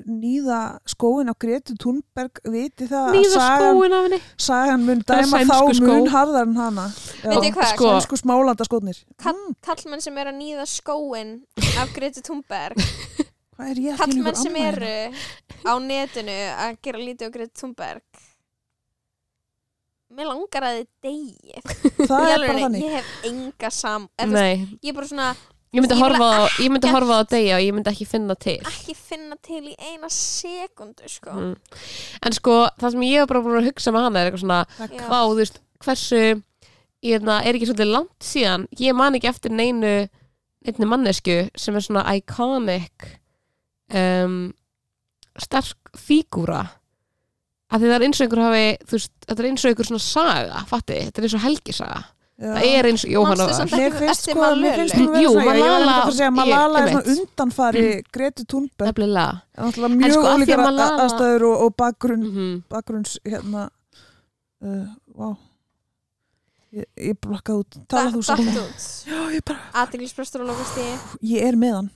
nýða skóin á Gretu Thunberg viti það að Nýða sagan, skóin af henni. sagan mun dæma þá skó. mun harðar en hana. Sko- sænsku smálanda skónir Kall, kallmenn sem er að nýða skóin af Greta Thunberg [laughs] hvað er ég að kallmenn ykkur sem amma eru hérna? á netinu að gera lítið á Greta Thunberg mér langar að þið degið það Í er bara alvörunni, þannig ég hef enga sam eða, þú veist, Nei, ég er bara svona ég myndi Ég vil horfa á ég myndi horfa á degja og ég myndi ekki finna til ekki finna til í eina sekundu sko. mm. En sko, það sem ég hef bara búin að hugsa með hana er eitthvað svona Það- Já. Vá, þú veist, hversu ég hefna, er ekki svolítið langt síðan ég man ekki eftir neinu einni mannesku sem er svona iconic um, sterk fígúra. Að því það er eins og einhver hafi veist, þetta er eins og einhver svona saga fatti, þetta er eins og helgisaga. Já. það er eins og Jóhanna var Mér finnst sko, mér Malala? finnst hún vera Jú, svona, ég einmitt að að segja, ég- Malala er svona undanfari Gretu Thunberg, nefnilega. Náttúrulega mjög sko, að ólíkar aðstæður og, og bakgrunn, mm bakgrunns hérna uh, wow ég, ég blokkaði út, tala þú Datt samt út. Já, ég og ég er með hann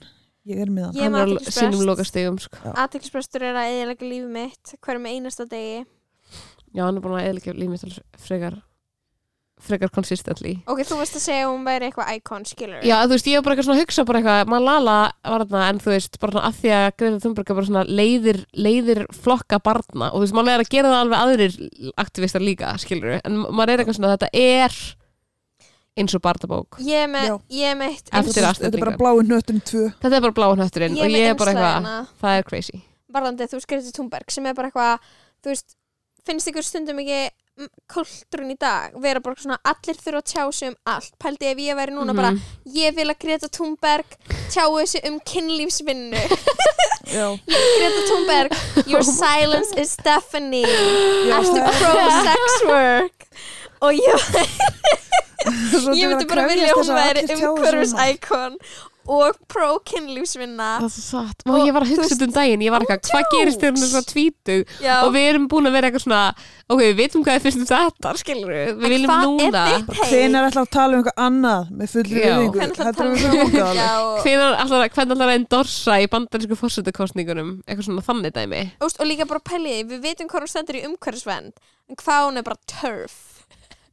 ég er með hann. Ég er hann með er sínum lokastegum sko. aðtiklisbrestur er að eðilega lífið mitt hverjum einasta degi. Já, hann er búin að eðlika lífið til frekar frekar consistently. Ok, þú veist að segja að hún væri eitthvað icon skilur Já, þú veist, ég var bara eitthvað svona að hugsa bara eitthvað Malala var þarna, en þú veist, bara svona að því að Greta Thunberg er bara svona leiðir, leiðir flokka barna. Og þú veist, maður er að gera það alveg aðrir aktivistar líka, skilur en maður er eitthvað svona, þetta er eins og barnabók. Ég er með, ég er með eitt Eftir ins- Þetta er Astrid bara Lindgren. blái nöttin tvö. Þetta er bara bláa hnötturinn ég og er ég með er bara eitthvað, einslæðina það er crazy. Varðandi þú skreitið Thunberg sem er bara eitthvað þú veist, finnst ykkur stundum ekki mm, kultúrun í dag vera bara svona allir þurfa að tjá sig um allt? Pældi ef ég væri núna bara Mhm. ég vil að Greta Thunberg tjáu sig um kynlífsvinnu. Já, [laughs] Greta Thunberg, your [laughs] silence is deafening. Já, ertu það er- pro-sex work? Og ég, [laughs] [laughs] ég myndi bara vilja að hún væri um umhverfis icon og pro-kynlífsvinna Það er svo satt, og ég var að hugsa þetta um daginn. Ég var eitthvað, hvað gerist þegar hún er svona tvítug? Og við erum búin að vera eitthvað svona ok, við vitum hvað þið finnst um þetta, skilur við En viljum núna? Hvenær ætla að tala um eitthvað annað með fullri viðingu Hvenær ætla að er um- endorsa í bandarísku fórsetukostningunum eitthvað svona þannig dæmi. Og líka bara pæliði, við vitum hvað hún stendur í umhverfisvend en hvað hún er bara turf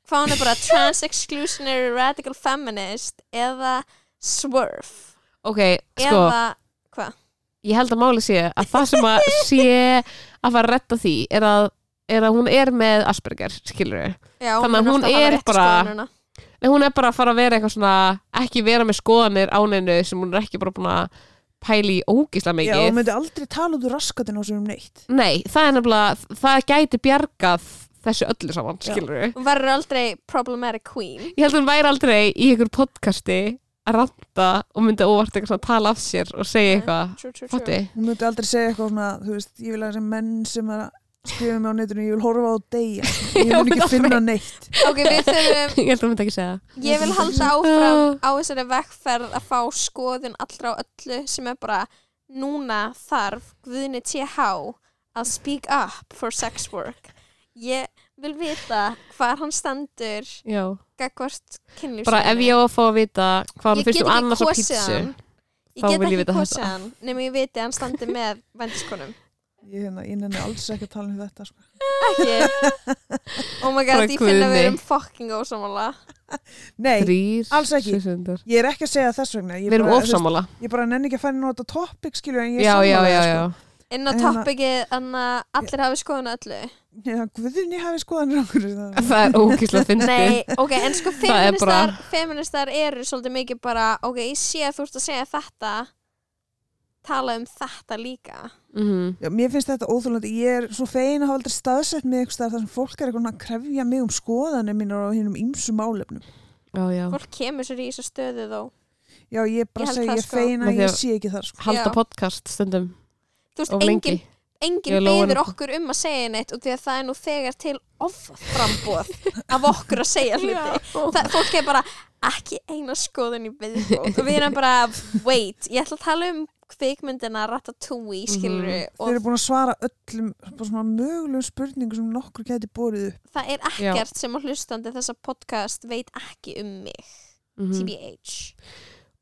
hvað hún er bara trans-exclusionary radical feminist eða swerve ok, sko, eða, ég held að máli sé að það sem að sé að fara að retta því er að, er að hún er með Asperger, skilur við já, Þannig að hún er bara- hún er bara að fara að vera eitthvað svona ekki vera með skoðanir áninu sem hún er ekki bara búin að pæli í ógísla Já, mikið. þú myndi aldrei tala út úr raskatinn á sér um neitt. Nei, það er nefnilega, það gæti bjargað þessu öllu saman, skilur við hún verður aldrei problematic queen. Ég held að hún væri aldrei í einhver podcasti að ranta og myndi óvart eitthvað svona að tala af sér og segja eitthvað. true, true. fatti, Hún myndi aldrei segja eitthvað svona Þú veist, ég vil að þessi menn sem er að skrifa mig á netinu Ég vil horfa á deyja [laughs] Ég mun ekki finna neitt. Ok, við [laughs] þurfum ég held að hún myndi ekki segja ég vil halda áfram á þessari vekkferð að fá skoðun allra á öllu sem er bara núna þarf Guðni TH að speak up for sex work ég vil vita hvar hann stendur já gagvart kynlífsvinnu bara ef ég á að fá að vita hvað hann Ég finnst get um annars á kosið pítsu hann. ég get ekki þetta. hann nema ég viti að hann standi með vendiskonum Ég, hérna, ég nenni alls ekki að tala um þetta sko. ekki [laughs] oh my god, ég finna að við erum fucking ósamála Nei, þrýr alls ekki. sesundar. ég er ekki að segja þess vegna Ég við erum ofsamála Ég bara nenni ekki að fæna nota topic skilju En ég er já, já, sammála já, já sko. Inn á hérna- toppikið að allir hafi skoðun á öllu Já, Guðunni hafi okkur það. það er ógíslega fyndið Nei, ok, en sko [laughs] Það er feministar, bara- feministar eru svolítið mikið bara, ok, ég sé að þú ert að segja þetta tala um þetta líka Mhm. Já, mér finnst þetta óþúlandi, ég er svo fegin að hafa aldrei staðsett mig eitthvað þar sem fólk er að krefja mig um skoðanir mínar á hinnum ýmsu málefnum. já, já fólk kemur sér í þessu stöðu þó Já, ég bara Ég held segi, það, ég er sko. að því ég að- sé ekki þar, sko. halda podcast stundum þú veist, of engin, lengi engin Ég lofa beður okkur um að segja neitt og því að það er nú þegar til offrambóð af okkur að segja [laughs] hluti. Það, fólk er bara ekki eina skoðun í viðbót. Og við erum bara, wait, ég ætla að tala um kvikmyndina Ratatouille skilur Mhm. Þeir eru búin að svara öllum mögulegum spurningum sem nokkur geti borið upp. það er ekkert sem að hlustandi þessa podcast veit ekki um mig. Mhm. TBH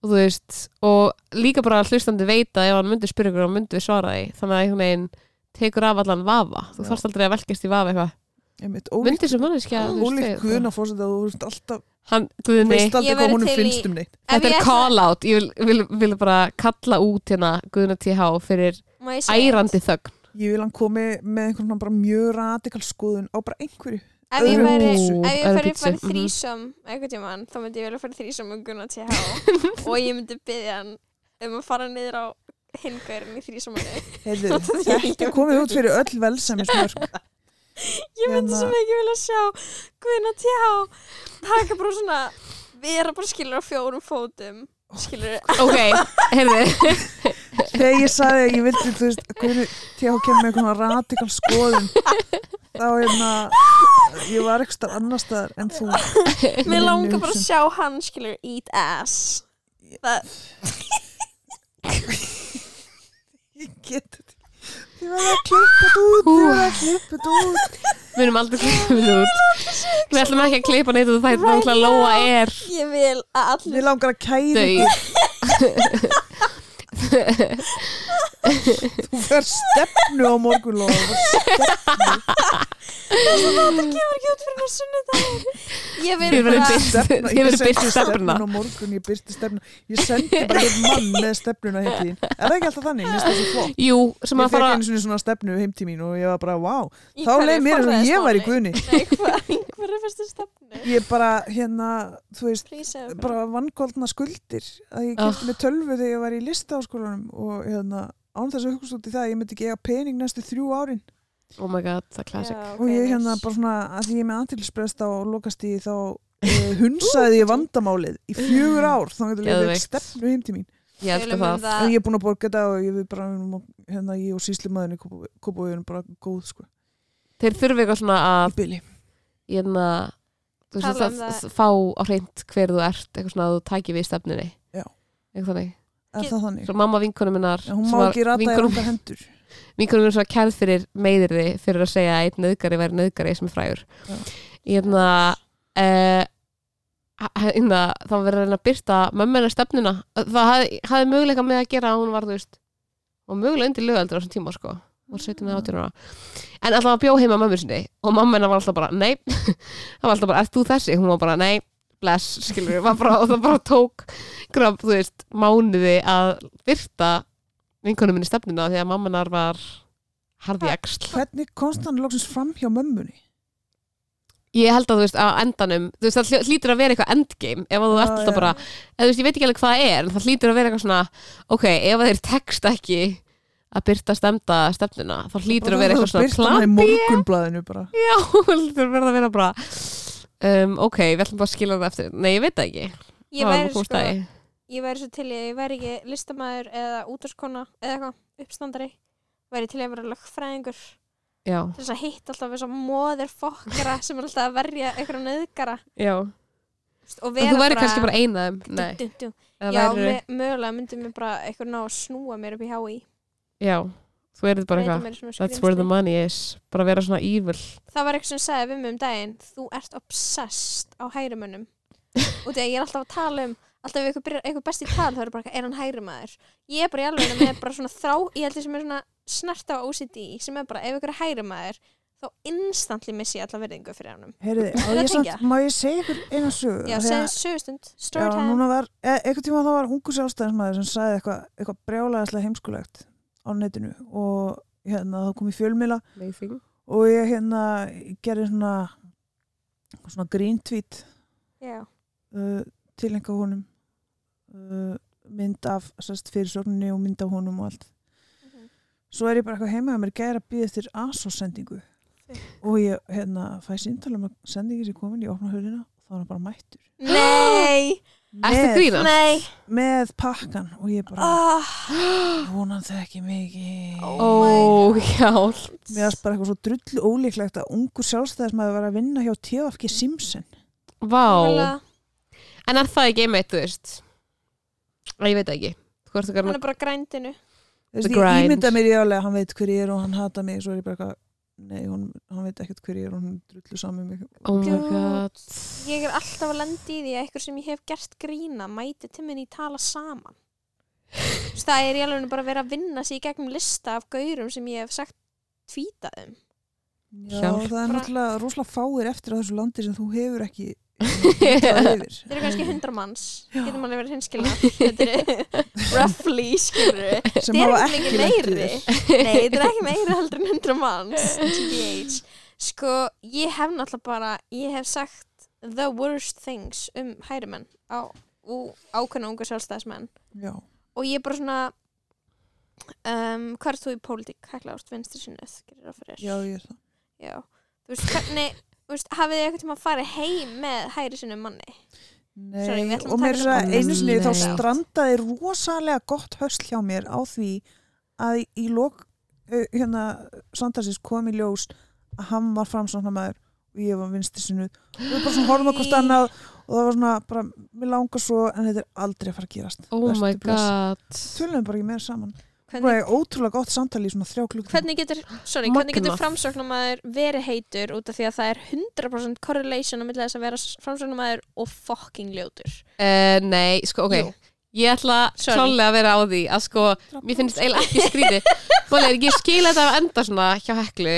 og þú veist og líka bara að hlustandi veita ef hann myndi spyrja ykkur og myndi við svara því þannig að einhvern veginn tekur af allan vafa þú Já. þarfst aldrei að velkast í vafa eitthvað Einmitt, myndi ólíkt, þessu manneskja ólíkt guðna fórseta þú veist alltaf, hann, Guðni, veist aldrei hvað honum finnst um neitt. Þetta er call out ég vil, vil, vil bara kalla út hérna Guðna TH fyrir ærandi þögn Ég vil hann komi með einhvern svona bara mjög radikal skoðun á bara einhverju. Ef ég væri, pítsu. ef ég færi færi mhm. þrísom eitthvað tímann, þá myndi ég velja færi þrísom um Gunnar TH [laughs] og ég myndi byggja hann um að fara niður á hingaurin í þrísomunni Heyrðu, [laughs] þetta komið út fyrir öll velsæmismörk. [laughs] Ég myndi Hérna- sem ekki vilja sjá Gunnar TH taka bara svona vera bara skilur á fjórum fótum. Skilur ok, heyrðu. Þegar ég sagði að ég vildi, þú veist, hvernig tíða kemur með svona radikal skoðun þá hérna [laughs] ég var ekki starf annar staðar en þú. [laughs] Mér langar bara að sjá hann skilur eat ass. Það, [laughs] Ég get þetta Þið verða að klippa þetta út Þið verða að klippa þetta út. Við erum aldrei klippið þetta út. Við ætlum ekki að klippa neitt og það er náttúrulega Lóa er. Ég vil að allir Mér langar að ykkur. döið Þú fer stefnu á morgun Lóa Það kemur ekki út fyrir Ég verður birt. Stefna, Þið ég verður stefnuna. stefnuna á morgun Ég byrsti stefnuna Ég sendi bara einn mann með stefnuna heim til þín. Er það ekki alltaf þannig? Mér finnst það svo flott. Jú, sem Ég að fekk fara einu svona svona stefnu heim til mín og ég var bara, wow Þá hverju leið mér eins og ég var í guðni. Nei, hvað, hver er fyrstu stefnu? Ég bara, hérna, þú veist bara vannkvöldna skuldir. Að ég kefti með tölvu þegar ég var í listaháskólanum og hérna, án þess að hugsa út í það að ég myndi ekki eiga pening næstu þrjú árin. Oh my god, það er classic. Já, ok, og ég hérna bara svona að því ég er með antilsprest á lokast í þá uh, hunsaði ég vandamálið í fjögur ár. Þá getur ég Geðveikt. stefnu heim til mín. Ég elska Tölum um það. það. en ég er búin að borga þetta og ég við bara hérna ég og síslimaðurinn kópa við bara góð sko. Þeir þurfi eitthvað svona að byli hérna, þú veist, um að, það. fá á hreint hver þú ert eitthvað svona að þú tæki við stefnunni. Já. eitthvað þannig er það þannig. svo mamma vinkonu minnar en hún má ekki rata í vinkonu, ranga hendur. [laughs] vinkonu minnar svo kærð fyrir meðirði fyrir að segja að einn nöðgari væri nöðgari sem er frægur. Já. hérna uh, hérna, það var verið að reyna að byrta mömmina stefnuna. Það hafði, hafði möguleika með að gera að hún var þú veist og mögulega undir lögaldur á þessum tíma sko. Var 17 eða 18 ára. En alltaf að bjó heima mömmu sinni og mamma hennar var alltaf bara nei. [laughs] Það var alltaf bara, ert þú þessi? hún var bara nei, bless, skilur við bara, og það bara tók graf, þú veist, mánuði að byrta vinkonum minni stefnuna því að mamma hennar var harði eksl hvernig komst hann loksins fram hjá mömmunni? Ég held að þú veist, á endanum þú veist, það hlýtur að vera eitthvað endgame ef að þú Já, ert alltaf bara eða þú veist, ég veit ekki alveg hvað það er en það hlýtur að vera eitthvað svona ok, ef þeir tekst ekki að byrta stemda stefnuna þá hlýtur að vera eitthvað svona Birtan í plan morgunblæðinu bara. Já, [laughs] hlýtur að vera bara um, ok, við ætlum bara að skila það eftir. Nei, ég veit það ekki. Ég væri sko, ég væri svo til að ég væri ekki listamæður eða útvarskona eða eitthvað, uppstandari. Væri til í að vera lögfræðingur. Já, til þess að hitta alltaf þess að móðir fokkara sem er alltaf að verja einhverja nöðgara já. Og en vera þú væri kannski bara eina af þeim. Nei, dum, dum. eða Já, væri, me, mögulega myndi mér bara eitthvað ná að snúa mér upp í hái já, þú erið bara eitthvað that's where the money is. Bara vera svona evil. Það var eitthvað sem sagði við mig um daginn. Þú ert obsessed á hægrimönnum [laughs] og þegar ég er alltaf að tala um alltaf ef eitthvað, byrjar, eitthvað best í tal þá er bara eitthvað, er hann hægrimæður ég er bara í alveg með bara svona þrá ég held ég sem er svona snert á OCD sem er bara ef eitthvað er hægrimæður þá instantly missi ég alla verðingu fyrir hann Heyriði, að ég samt, má ég segja ykkur eina sögu? Já, því að- segðu sögustund, Já, storytime núna var, e eitthvað tíma þá var ungu sjálfstæðismæður sem sagði eitthvað, eitthvað brjálæðislega heimskulegt á netinu og hérna þá kom í fjölmila amazing. og ég hérna gerði svona svona green tweet Já, uh, til einhver honum uh, mynd af sérst, fyrirsögninni og mynd af honum og allt. Mhm. svo er ég bara eitthvað heima að mér gæra að býða eftir ASO-sendingu og ég hérna fæ síntal um að sendingi sér komin, ég opna hörðina og þá er hann bara mættur. Nei, [gasps] [gasps] [gasps] Ertu að grínast? nei. Með pakkan og ég bara [gasps] oh, vonan það ekki mikið. Ó, hjálp mér varst bara eitthvað svo drullu ólíklegt að ungur sjálfstæðismæður var að vinna hjá TFG Simpson. Vá, en er það ekki einmitt, þú veist? Ég veit ekki, hann er bara grændinu. Ég ímynda mér í alveg að hann veit hver ég er og hann hata mig svo er ég bara eitthvað nei, hún, hann veit ekkert hver ég er og hún drullu saman mig oh my Já. god ég er alltaf að lendi í því að eitthvað sem ég hef gert grína mæti til minni í tala saman það er í alveg bara að vera að vinna sig í gegnum lista af gaurum sem ég hef sagt tvíta um Já, Hjálp. það er náttúrulega rosalega fáir eftir á þessu landi sem þú hefur ekki [laughs] þeir eru kannski hundra manns. Getur manni verið hinskilna þetta er [laughs] roughly skilur sem Þetta er hafa ekki meiri. Nei, þetta er ekki meira heldur en 100 manns. TBH Sko, ég hef náttúrulega bara ég hef sagt the worst things um hærimenn á og ákveðna unga sjálfstæðismenn. Já, og ég er bara svona um, hvað er þú í pólitík? Hækla ást vinstri sinnuð, gerir það fyrir já, ég er það. Já. Þú veist, hvernig veist, hafið þið eitthvað tíma að fara heim með hæri sinnum manni? Nei, Sorry, við og mér er þetta að einu sinni þá strandaði rosalega gott hösl hjá mér á því að í lok uh, hérna samtalsins kom í ljós að hann var framsáknarmæður og ég var vinstri sinu og við bara svona horfum okkur annað og það var svona bara, mér langar svo en þetta er aldrei að fara að gerast. Oh my Vertu bless. god. Tölum bara ekki meira saman Hvernig, Bara ótrúlega gott samtali í svona þrjá klukk hvernig getur, sorry, hvernig getur Magnað. framsóknarmæður verið heitur út af því að það er 100% correlation á milli þess að vera framsóknarmæður og fucking ljótur uh, nei, sko, ok Jú. ég ætla Sorry. klálega að vera á því að sko, mér finnst eiginlega ekki skríti [laughs] Málega, ég skil þetta að enda svona hjá heklu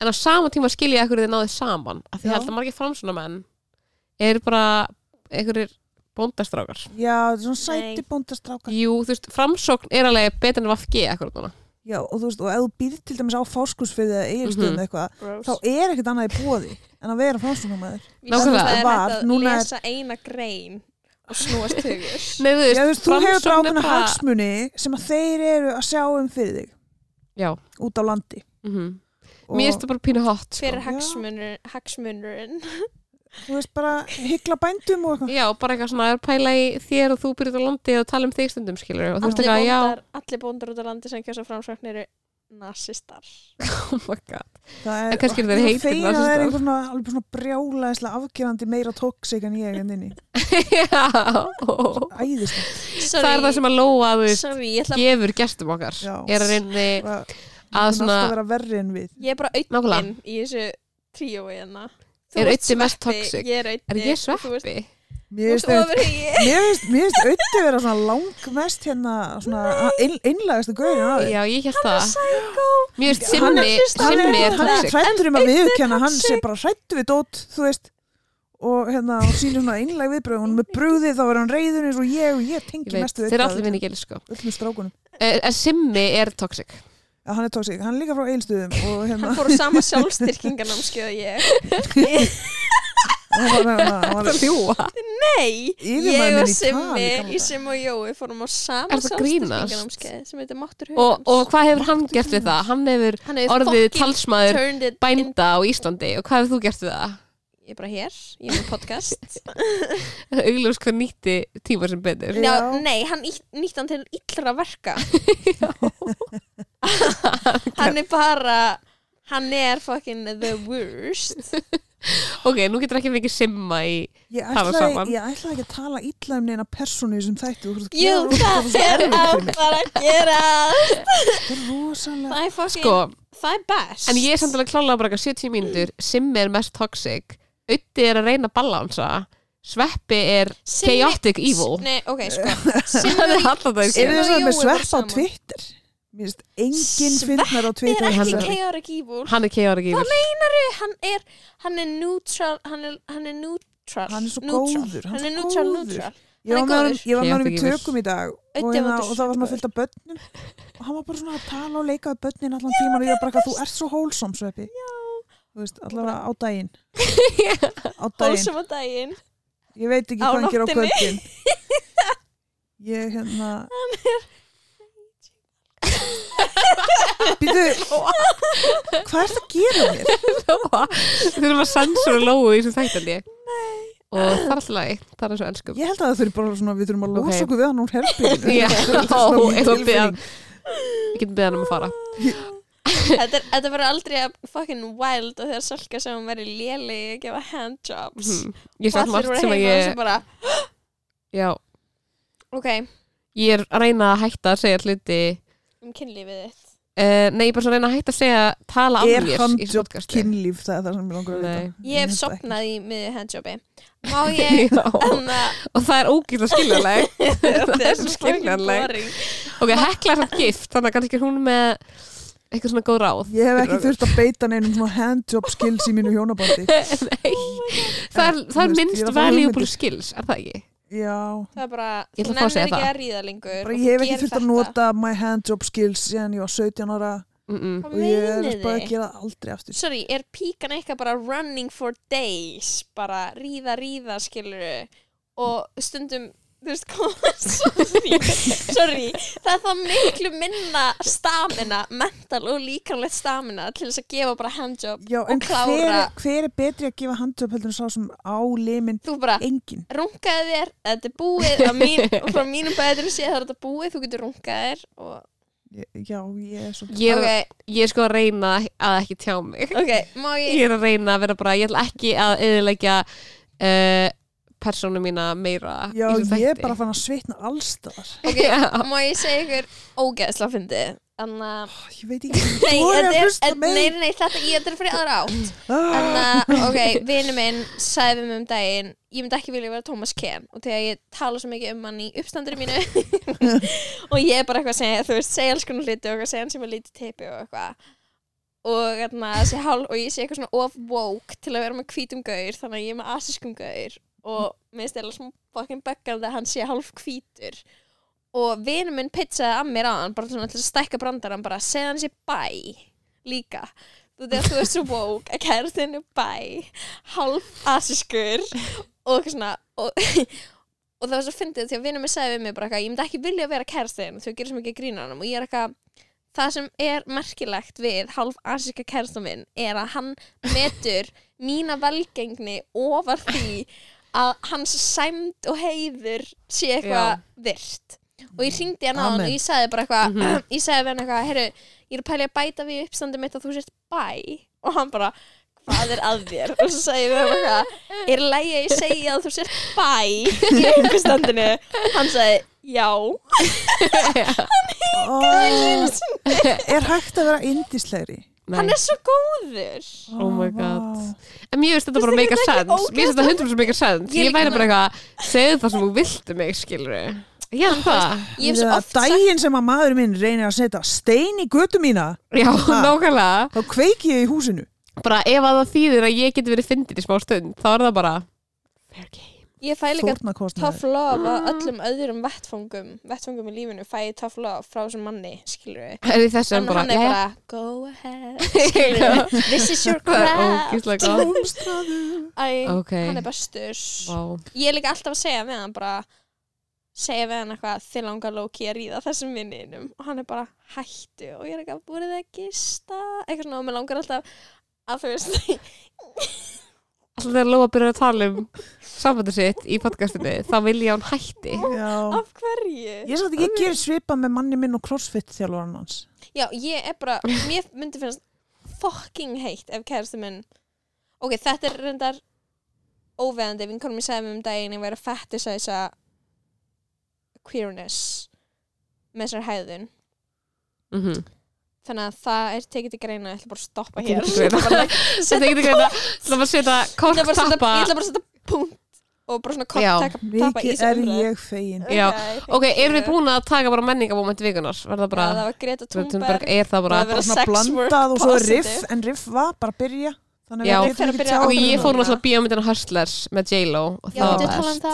en á sama tíma skil ég ekkur þið náðið saman af því að margir framsuna menn eru bara einhverjir bóndastrákar Já, þetta er svona sæti Nei. bóndastrákar Jú, þú veist, framsókn er alveg betur en vafgi ekkur núna Já, og þú veist, og ef þú býr til dæmis á fáskursfyrði eða eigilstöðum Mhm. eða eitthvað, Gross. þá er ekkert annað í bóði en að vera. Víst, Nákvæmlega. það er Var, hægt að núna er- lesa eina grein og snúast hugur [laughs] Nei, þú veist, Já, þú veist, þú hefur Framsókn er ákveðna bara- hagsmuni sem að þeir eru að sjá um fyrir þig Já, út á landi. mhm Og, Mér finnst það bara pínu hot sko. hver er Já. hagsmunur, hagsmunurinn [laughs] Þú veist, bara hyggla bændum og eitthvað. Já, bara eitthvað svona að pæla í þér og þú byrjuð á landi og tala um þig stundum skilur og þú veist eitthvað, já, allir bóndar út á landi sem kjósa framsókn eru nazistar [laughs] oh my god Það að það er nasistar. einhver svona, alveg svona brjálæðislega afgerandi meira tóksik en ég en inni. [laughs] Já, ó. Æðislega. það er það sem að lóa þú ég ætla gefur gestum okkar Já. er að Bara- að Að svona ég er bara auðvinn í þessu tríói hérna Þú Er Auddi mest ég er auðvitað er ég sveppi? [laughs] Mér finnst auðvitað vera svona langmest hérna svona ein, einlægasta gaurin á því. Já, ég held það. Mér finnst Simmi, er- Simmi er hann er hrættur um að viðurkenna hann sé bara hrættu við dót þú veist. Og hérna og sýnir svona einlæg viðbröð hún er með brugðið þá er hann reyður eins og ég og ég tengi mest við þeir auðvitað allir vinni gæli sko. Strákunum. Eh, En Simmi er toxic. Já, hann er tóksík, hann er líka frá eilstöðum og [laughs] hérna hann fór á sama sjálfstyrkingarnámskeið [laughs] og ég hann var, hérna, hann var Ljúa nei, ég og í Simmi í daga. Sim og Jói fórum á sama sjálfstyrkingarnámskeið sem heitir Máttur og, hugans og hvað hefur hann gert við það? Hann hefur hann hefur orðið talsmaður bænda á Íslandi og hvað hefur þú gert við það? Ég er bara hér, ég er með podcast. [laughs] Auglust hvað nýtti tíma sem betur. Já. Nei, hann nýtt, nýtt hann til illra verka. [laughs] [laughs] Hann er bara hann er fucking the worst. Ok, nú getur ekki mikið simma í ég Tala ætlaði, saman. ég ætlaði ekki að tala illa um neina persónu sem þætti þú þurft að Jú, gera það er áttar að gera. Það er rosalega það er fucking, Sko, það er best. En ég er samt alveg klálega bara eitthvað 70 mínútur. Simmi er mest toxic Ötti er að reyna að balansa Sveppi er Simmi- chaotic evil. Nei, ok, sko. [laughs] Simmi Hann er alltaf það er það með Jói voru svepp á. Twitter? Mér finnst enginn finnar á Twitter er en ekki chaotic evil. Hann er chaotic evil. Hvað meinaru? Hann er, hann er neutral hann er, hann er neutral Hann er svo neutral. góður, hann Hann er er neutral, neutral. Ég var Hann er með honum í tökum í dag og, hérna, og það var svona fullt af börnum. Og hann var bara svona að tala og leika við börnin allan tíman og ég var bara eitthvað, þú ert svo hólsom sveppi þú veist, allavega á daginn. [laughs] Á daginn, Hólsum á daginn. Ég veit ekki Á hvað hann gerir á nóttinni. kvöldin. [laughs] Ég hérna [laughs] býtu hvað er það að gera mér Við þurfum að sensura lóu í þessum þættandi og það er alltaf lagi, það er svo ennskum ég held að það þurfi bara svona, við þurfum að losa Ok. okkur við hann úr herbygginu Já, eitthvað tilfinning. Við getum beðan um að fara [laughs] Þetta, er- þetta verður aldrei að fucking wild og þegar Salka sem hún verður léli að gefa handjobs. Ég og allir margt voru sem að heima og ég svo bara [gasps] Já, ok, ég er að reyna að hætta að segja hluti um kynlífið þitt. uh, nei, ég er bara svona að reyna að hætta að segja tala af Er mér í handjob kynlíf? Það er það sem ég langar að Nei. vita ég hef sopnað í miðju handjobi. Má ég [laughs] að og það er ógætt að skiljanleg. [laughs] Það er svo skiljanleg. ok, hekla er samt gift þannig að kannski er hún með eitthvað svona góð ráð. Ég hef ekki þurft að beita neinum svona handjob skills í mínu hjónabandi. [laughs] Nei, það er, það er minnst valuable skills, er það ekki? Já, það er bara, Ég ætla þú að fá að nennir segja ekki það. að ríða lengur bara ég hef ekki þurft að nota my handjob skills síðan ég var 17 ára. Mm -mm. Og ég er bara að gera aldrei aftur. Sorry, er píkan eitthvað bara running for days? Bara ríða, ríða skilur og stundum þú veist hvað sorry, sorry, það er það miklu minna stamina, mental og líkanlegt stamina til þess að gefa bara handjob Já, og en hver, klára er- hver er betri að gefa handjob heldur en sá sem á limin þú bara engin rungaði þér, þetta er búið að mín, og frá mínum betur sé það er þetta búið, þú getur rungað þér og, Ég- Já, ég er svo Ég, er, ok, ég er sko að reyna að ekki tjá mig. Ok, má ég Ég er að reyna að vera bara, ég ætla ekki að eðilegja uh, persónu mína meira Já, ég er bara fann að svitna allstaðar ok, [laughs] má ég segja ykkur ógeðsla fyndið? Þannig að Ég veit ekki. Nei, að nei, nei, nei, þetta, ég, er fyrir aðra átt. Ah, Þannig að, ok, vinu minn sagði við mig um daginn Ég myndi ekki vilja vera Thomas Ken Og þegar ég tala svo mikið um hann í uppstandinu mínu [laughs] Og ég er bara eitthvað að segja Þú veist, segja alls konar hluti og eitthvað segja hann sem er lítið teipi og eitthvað. Og, og ég sé eitthvað svona of woke til að vera með hvítum gaur Þannig að ég er með asískum gaur Og mér finnst eða smá fucking böggandi að hann sé hálf hvítur. Og vinur minn pizzaði að mér aðan bara svona til að stækka brandarann bara segja hann sér bæ líka. Þú veist þú ert svo woke að kærastinu bæ hálf asiskur og eitthvað svona og, [laughs] og það var svo fyndið því að vinur minn sagði við mig bara eitthvað ég myndi ekki vilja vera kærastinu þú gerir svo mikið grína hann og ég er eitthvað það sem er merkilegt við hálf asiska kærastan minn er að hann metur mína velgengni ofar því að hans sæmd og heiður sé eitthvað virt. Og ég hringdi hann á hann og ég sagði bara eitthvað Mhm. [clears throat] ég sagði hann eitthvað, herru, ég er að pæli að bæta við uppstandi mitt að þú sért bæ. Og hann bara, hvað er að þér? Og svo sagði ég við hann eitthvað er lægi að ég segja að þú sért bæ í uppstandinu? Hann sagði, já. [laughs] Ó, Er hægt að vera indislegri Nei. hann er svo góður. Oh my vá. god. En mér finnst þetta bara make a sense. Mér finnst þetta 100% make a sense. Ég væri bara eitthvað, segðu það sem þú viltu mig, skilur Já, það ég hef svo oft sagt daginn sem að maður minn reynir að setja stein í götu mína. Já, Ha. nákvæmlega. Þá kveiki ég í húsinu. Bara ef að það þýðir að ég geti verið fyndin í smá stund Þá er það bara Fair game ég fæ líka tough love að öllum öðrum vettfangum vettfangum í lífinu fæ ég tough love frá þessum manni, skilur við Er bara, hann er bara, go ahead [laughs] this is your [laughs] Það Ok, hann er bestur. Vá. Ég er líka alltaf að segja við hann bara segja við hann eitthvað þið langar Loki að ríða þessum vinninum. Og hann er bara hættu og ég er eitthvað, voruð þið að gista? Eitthvað svona og mér langar alltaf að þú veist Alltaf þegar Lóa byrjar að tala um sambandi sitt í podcastinu þá vil ég að hún hætti Já af hverju? Ég satt ekki að gera svipa með manni minn og crossfit þjálfur hans Já, ég er bara, mér myndi finnast fucking heitt ef kærastu minn ok, þetta er reyndar óveðandi, vinkonum ég segði mér um daginn ég væri að fetisæsa queerness með þessar hæðun mm -hmm. Þannig að það er tekið til greina ég ætla bara að stoppa Tekið hér til greina. [laughs] Er ekki að greina var Ég ætla bara að setja- [laughs] korktappa ég ætla bara að setja punkt og bara svona Já. kort tappa í Mikið þessu er umræðu. ég fegin Já. Ok, erum við búin að taka bara menningamóment vikunar? Var það bara Já, það var Greta Thunberg, er það bara Það Bara vera svona blandað og svo er riff. En riff var bara að byrja Þannig Já. að við er byrja ekki tjáð ég fór núna. náttúrulega bíómyndina Hustlers með J-Lo og Já, það var um best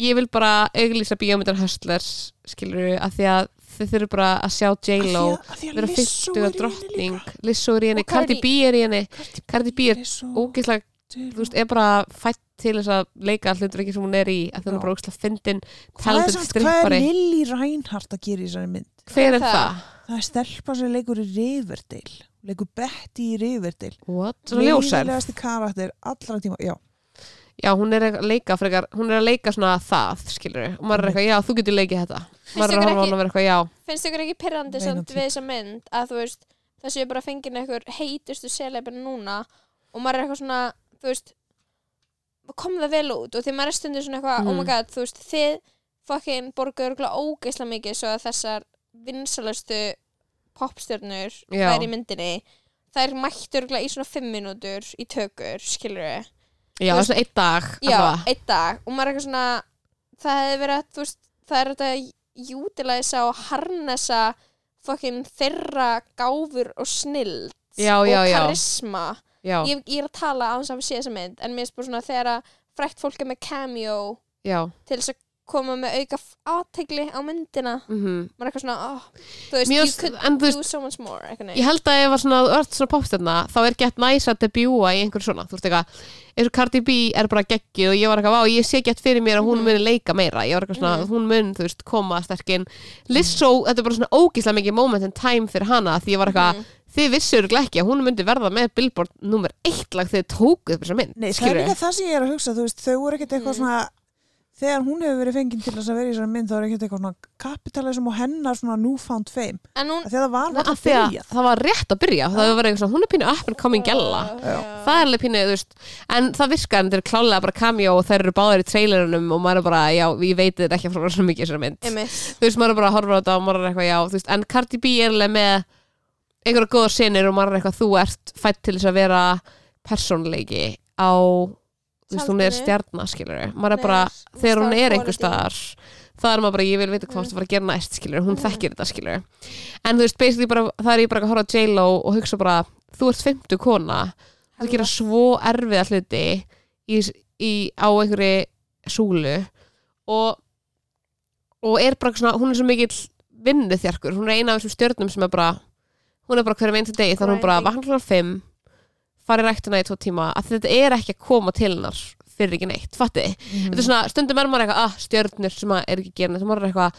Ég vil bara auglýsa bíómyndina Hustlers skilur við, af því að þið þurfum bara að sjá J-Lo vera fyrstu að drottning. Lizzo er í henni, Cardi- B er í henni Cardi B er ógeðslega, þú veist, er bara fætt til þess að leika hlutur ekki sem hún er í að það er bara ógeðslega fyndin Hvað er er Lily Reinhardt að gera í þessari mynd? Hver er Það. það? Er stelpa sem leikur í Riverdale leikur Betty í Riverdale What? Karakter allra tíma já, Já, hún er að leika frekar, hún er að leika svona það, skilur við, og maður er eitthvað, já, þú getur leikið þetta. Maður er ykkur að horfa á ekki- hana og vera eitthvað, já. Finnst ykkur ekki pyrrandi Meina samt við þessa mynd að þú veist það séu bara fengið einhver heitustu selefin núna og maður er eitthvað svona þú veist kom það vel út og því maður er stundum svona eitthvað, oh my Mhm. god, þú veist, þið fucking borguðu örugglega ógeislega mikið svo að þessar vinsalustu popstjörnur væri í myndinni þær mættu örugglega í svona fimm mínútur í tökur, skilur við Já, veist- svona einn dag já, allavega. einn dag og maður er eitthvað svona það hefði verið að, þú veist, það er þetta jútilæsa og harnessa fucking þeirra gáfur og snild Já, og já, karisma já, ég, ég er að tala á þess að við séð þessa mynd en mér finnst bara svona þegar að frækt fólk er með cameo já. til þess að koma með auka aðtegli á myndina Mm maður er eitthvað svona, oh, þú veist, Mér you could en do so much more eitthvað Ég held að ef að svona, þú ert svona popstjarna þá er gett næs að debjúa í einhver svona þú veist eitthvað, eins og Cardi B er bara geggið og ég var eitthvað, vá, ég sé gett fyrir mér að hún Mhm. muni leika meira, ég var eitthvað svona Mhm. hún mun, þú veist, koma sterkinn Lizzo, þetta er bara svona ógíslega mikið moment in time fyrir hana, því ég var eitthvað Mhm. þið vissur ekki að hún myndi verða með Billboard nummer eitt lag þegar þið tókuð upp þessa mynd Nei, það er líka það sem ég er að hugsa, þú veist, þau voru ekkert eitthvað Mm. svona þegar hún hefur verið fenginn til þess að vera í þessari mynd þá er ekkert eitthvað svona kapitalism og hennar svona newfound fame, en hún af því að það var því að byrjað. það var rétt að byrja. Það var eitthvað svona, hún er pínu up and coming gælla Já. það er alveg pínu, þú veist en það virkar, en þetta er klálega bara cameo og þær eru báðar í trailerinum og maður er bara, já, ég veit þetta ekki frá svo mikið þessari mynd. Einmitt. þú veist, maður er bara að horfa á þetta og maður er eitthvað, já, þú veist, en Cardi B er alveg með einhverja góða sinir og maður er eitthvað, þú ert fætt til þess að vera persónleiki á, þú veist, hún er stjarnar, skilur maður er bara, þegar hún er einhver staðar það er maður bara, ég vil vita hvað Mm. þú fara að gera næst, skilur hún Mm. þekkir þetta, skilur en þú veist, basically bara, það er ég bara að horfa á J-Lo og hugsa bara, þú ert 50 kona. Þú gera svo erfiða hluti í, í, á einhverju súlu og og er bara svona, hún er svo mikill vinnuþjarkur, hún er eina af þessum stjörnum sem er bara, hún er bara hverjum einstu degi þannig hún bara Grinding. vakna 5 fari ræktina í tvo tíma að þetta er ekki að koma til hennar fyrir ekki neitt, fatti Mhm. þetta er svona, stundum er maður eitthvað, ah, stjörnur sem er ekki að gera neitt, maður er eitthvað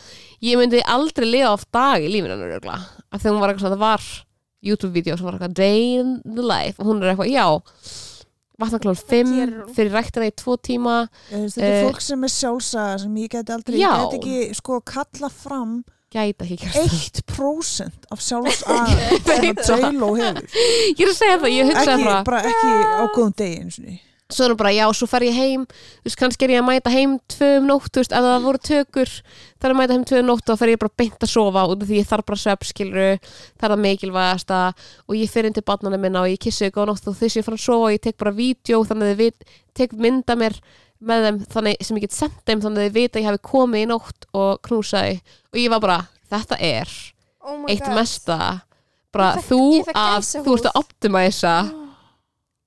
ég myndi aldrei lifa af dag í lífinu hennar örugglega. af því að hún var eitthvað svona, það var YouTube-vídeó sem var eitthvað day in the life og hún er eitthvað, já vakna klokkan 5, gerir hún? fyrir ræktina í tvo tíma Ég veist, Þetta er Eh, fólk sem er sjálfsaga sem ég geti aldrei, Já. ég geti ekki sko kalla fram gæta ekki gert 1% af sjálfsaga [laughs] sem að J-Lo hefur. Ég er að segja það, ég hugsaði ekki, bara ekki á góðum degi eins og niður svo er hún bara, já, svo fer ég heim. Þú veist, kannski er ég að mæta heim tvö um nótt þú veist, ef það voru tökur. Það er að mæta heim tvö um nótt og þá fer ég bara beint að sofa út af því ég þarf bara svepp, skiluru það er það mikilvægasta. Og ég fer inn til barnana minna og ég kissi þau góða nótt og þess að ég fara að sofa og ég tek bara vídeo þannig að vit, tek mynda mér með þeim þannig sem ég get sendt þeim þannig að þið vita að ég hafi komið í nótt og knúsaði. Og ég var bara, þetta er oh eitt God. mesta. Bara fekk- þú að þú ert að optimæsa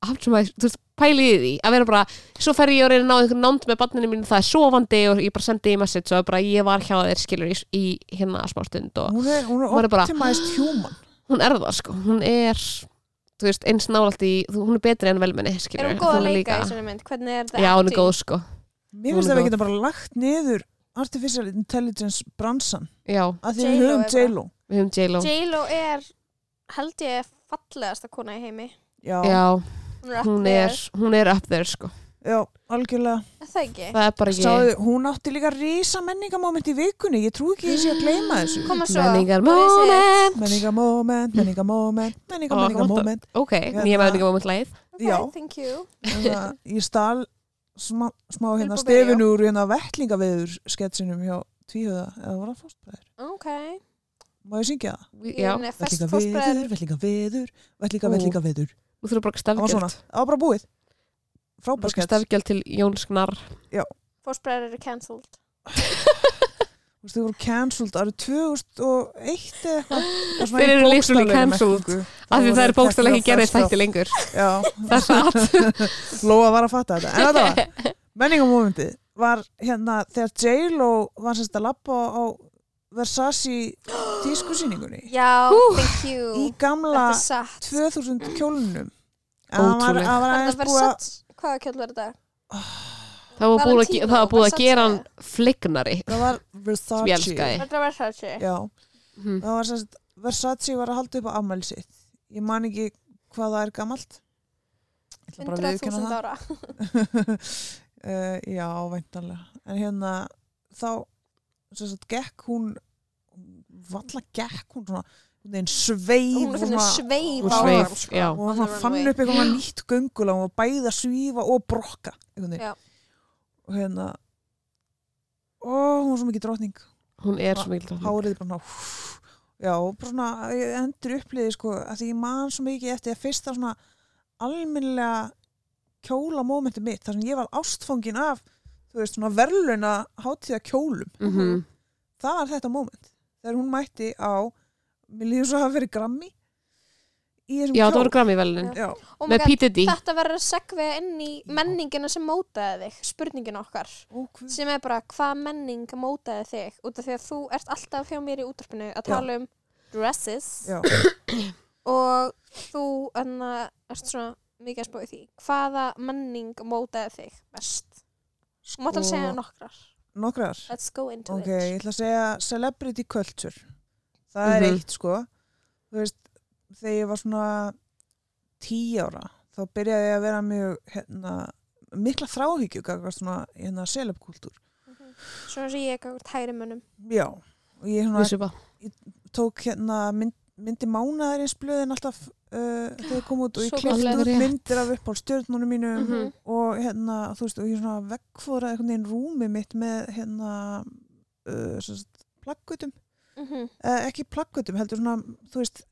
optimæsa, [gasps] þú veist, pæli í því að vera bara, svo fer ég að reyna að ná einhvern nánd með barninu mínu, það er sofandi og ég bara sendi í message og bara ég var hjá þér skilur í, í hérna smástund og hún er, hún er er bara- optimized human. hún er það sko, hún er þú veist, eins nálægt í, hún er betri en velmenni er skilur, hún góð að leika í svona mynd? Hvernig er það já, hún er góð sko. Mér finnst er að við getum bara lagt niður artificial intelligence bransan. Já, að því við höfum er J-Lo. Við höfum J-Lo. J-Lo er held ég fallegasta kona í heimi. Já, já, hún er, up hún there. er, hún er up there sko já, algjörlega. Er það ekki? Það er bara ekki Sáðu, hún átti líka rísa menningamoment í vikunni. Ég trú ekki að ég sé að gleyma þessu. Koma svo. Menningar what is it? moment menningamoment, menningamoment menninga, Ó, menningamoment ok, Hérna- nýja menningar moment leið ok, Já. thank you. Þannig að ég stál smá, smá hérna byrjó. stefin úr hérna vettlingaveður sketsinum hjá tvíhöða. Eða var það fórstbræður ok. Má ég syngja það? Ég já, er með fest Vettlingaveður, fósbræður vettlingaveður vettlinga, Ú. vettlingaveður þú þurfum bara það var svona, stafgjöld það var bara búið frábær bara skets stafgjöld til Jóns Gnar fósbræður eru cancelled. Þú veist, þau voru cancelled árið 2001 eða eitthvað. Þeir eru bókstaflegri cancelled. af því það er bókstæðlega teknir ekki gerðið þætti lengur. Já, [laughs] það er satt. [laughs] Lóa var að fatta þetta. En þetta var, [laughs] menningamomentið var hérna þegar J-Lo var sérst að lappa á Versace tískusýningunni. [gasps] Já, thank you. Í gamla þetta er satt. 2000 kjólnum. En hann var, aðeins búið að hvaða kjöld var þetta? það var búið að, ge- Valentino, það var búið að Versace. gera hann flignari það var sem ég Versace elskaði Var þetta Versace? Já, Mhm. það var sérst Versace var að halda upp á afmæli sitt. Ég man ekki hvað það er gamalt. Ég ætla bara að viðurkenna 100.000 það ára. Uh, [laughs] já, væntanlega. En hérna þá sem sagt, gekk hún valla gekk hún svona sveif hún og er fyrir svona- sveif sveif, sko. og hann fann upp eitthvað nýtt göngula og að svífa og brokka og hérna ó, hún var svo mikið drotning hún er svo mikil tótt hárið bara já, bara svona ég endur uppliði sko að því ég man svo mikið eftir að fyrsta svona almennilega kjóla mómenti mitt þar sem ég var ástfangin af þú veist svona verðluna hátíða kjólum Mhm. það var þetta móment þegar hún mætti á mér líður svo að hafa verið grammi í þessum já, það kjól voru grammi velin já, Oh með God, P. Diddy þetta verður að segja inn í menningina sem mótaði þig spurningin okkar hvað sem er bara hvað menning mótaði þig út af því að þú ert alltaf hjá mér í útarpinu að tala um dresses já, [coughs] og þú enna ert svona mikið að í því hvaða menning mótaði þig best? Þú mátt alveg segja nokkrar. Nokkrar? Let's go into ok, ég it ætla að segja celebrity culture það er Mhm. eitt sko þú veist, þegar ég var svona tíu ára þá byrjaði ég að vera mjög hérna, mikla þráhyggju svona hérna selebkultúr svona sem ég gafur hægri mönnum já, og ég svona Vissu bara. tók hérna mynd, myndi mánaðarins blöðin alltaf uh, þegar ég kom út og ég Rétt. myndir af upp á stjörnunum mínum Mhm. og hérna, þú veist, og ég svona veggfóra einhvern veginn rúmi mitt með hérna uh, sem plaggutum Mhm. uh, ekki plaggutum, heldur svona þú veist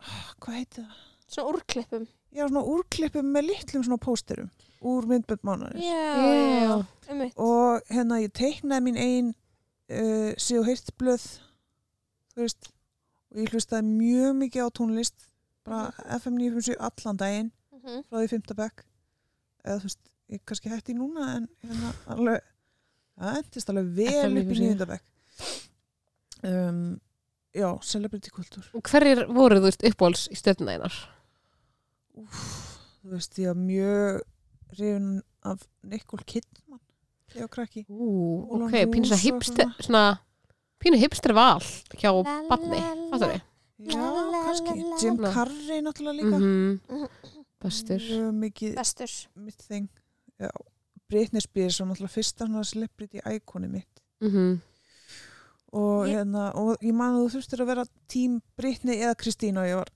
ah, hvað heitir það? svona úrklippum Já, svona úrklippum með litlum svona pósterum úr myndbönd mánaðarins já, Já. já, um og hérna ég teiknaði mín ein uh, sé og heirt blöð þú veist og ég hlustaði mjög mikið á tónlist bara FM 957 allan daginn Mhm. frá því fymta bekk eða þú veist, ég kannski hætti núna en hérna alveg það endist alveg vel upp í 957. nýjunda bekk um, já, celebrity kultúr Og hverjir voru þú veist uppbóls í stöðuna einar þú veist, ég var mjög hrifin af Nicole Kidman þegar ég var krakki Ú, ok, pínu svona hipster svona. pínu hipster val hjá barni, fattur við? já, kannski. Jim. Carrey náttúrulega líka Mhm. Bestur mjög mikið bestur mitt þing já, Britney Spears var náttúrulega fyrsta celebrity íkoni mitt Mhm. Og Ég- hérna, og ég man að þú þurftir að vera tím Britney eða Kristína og ég var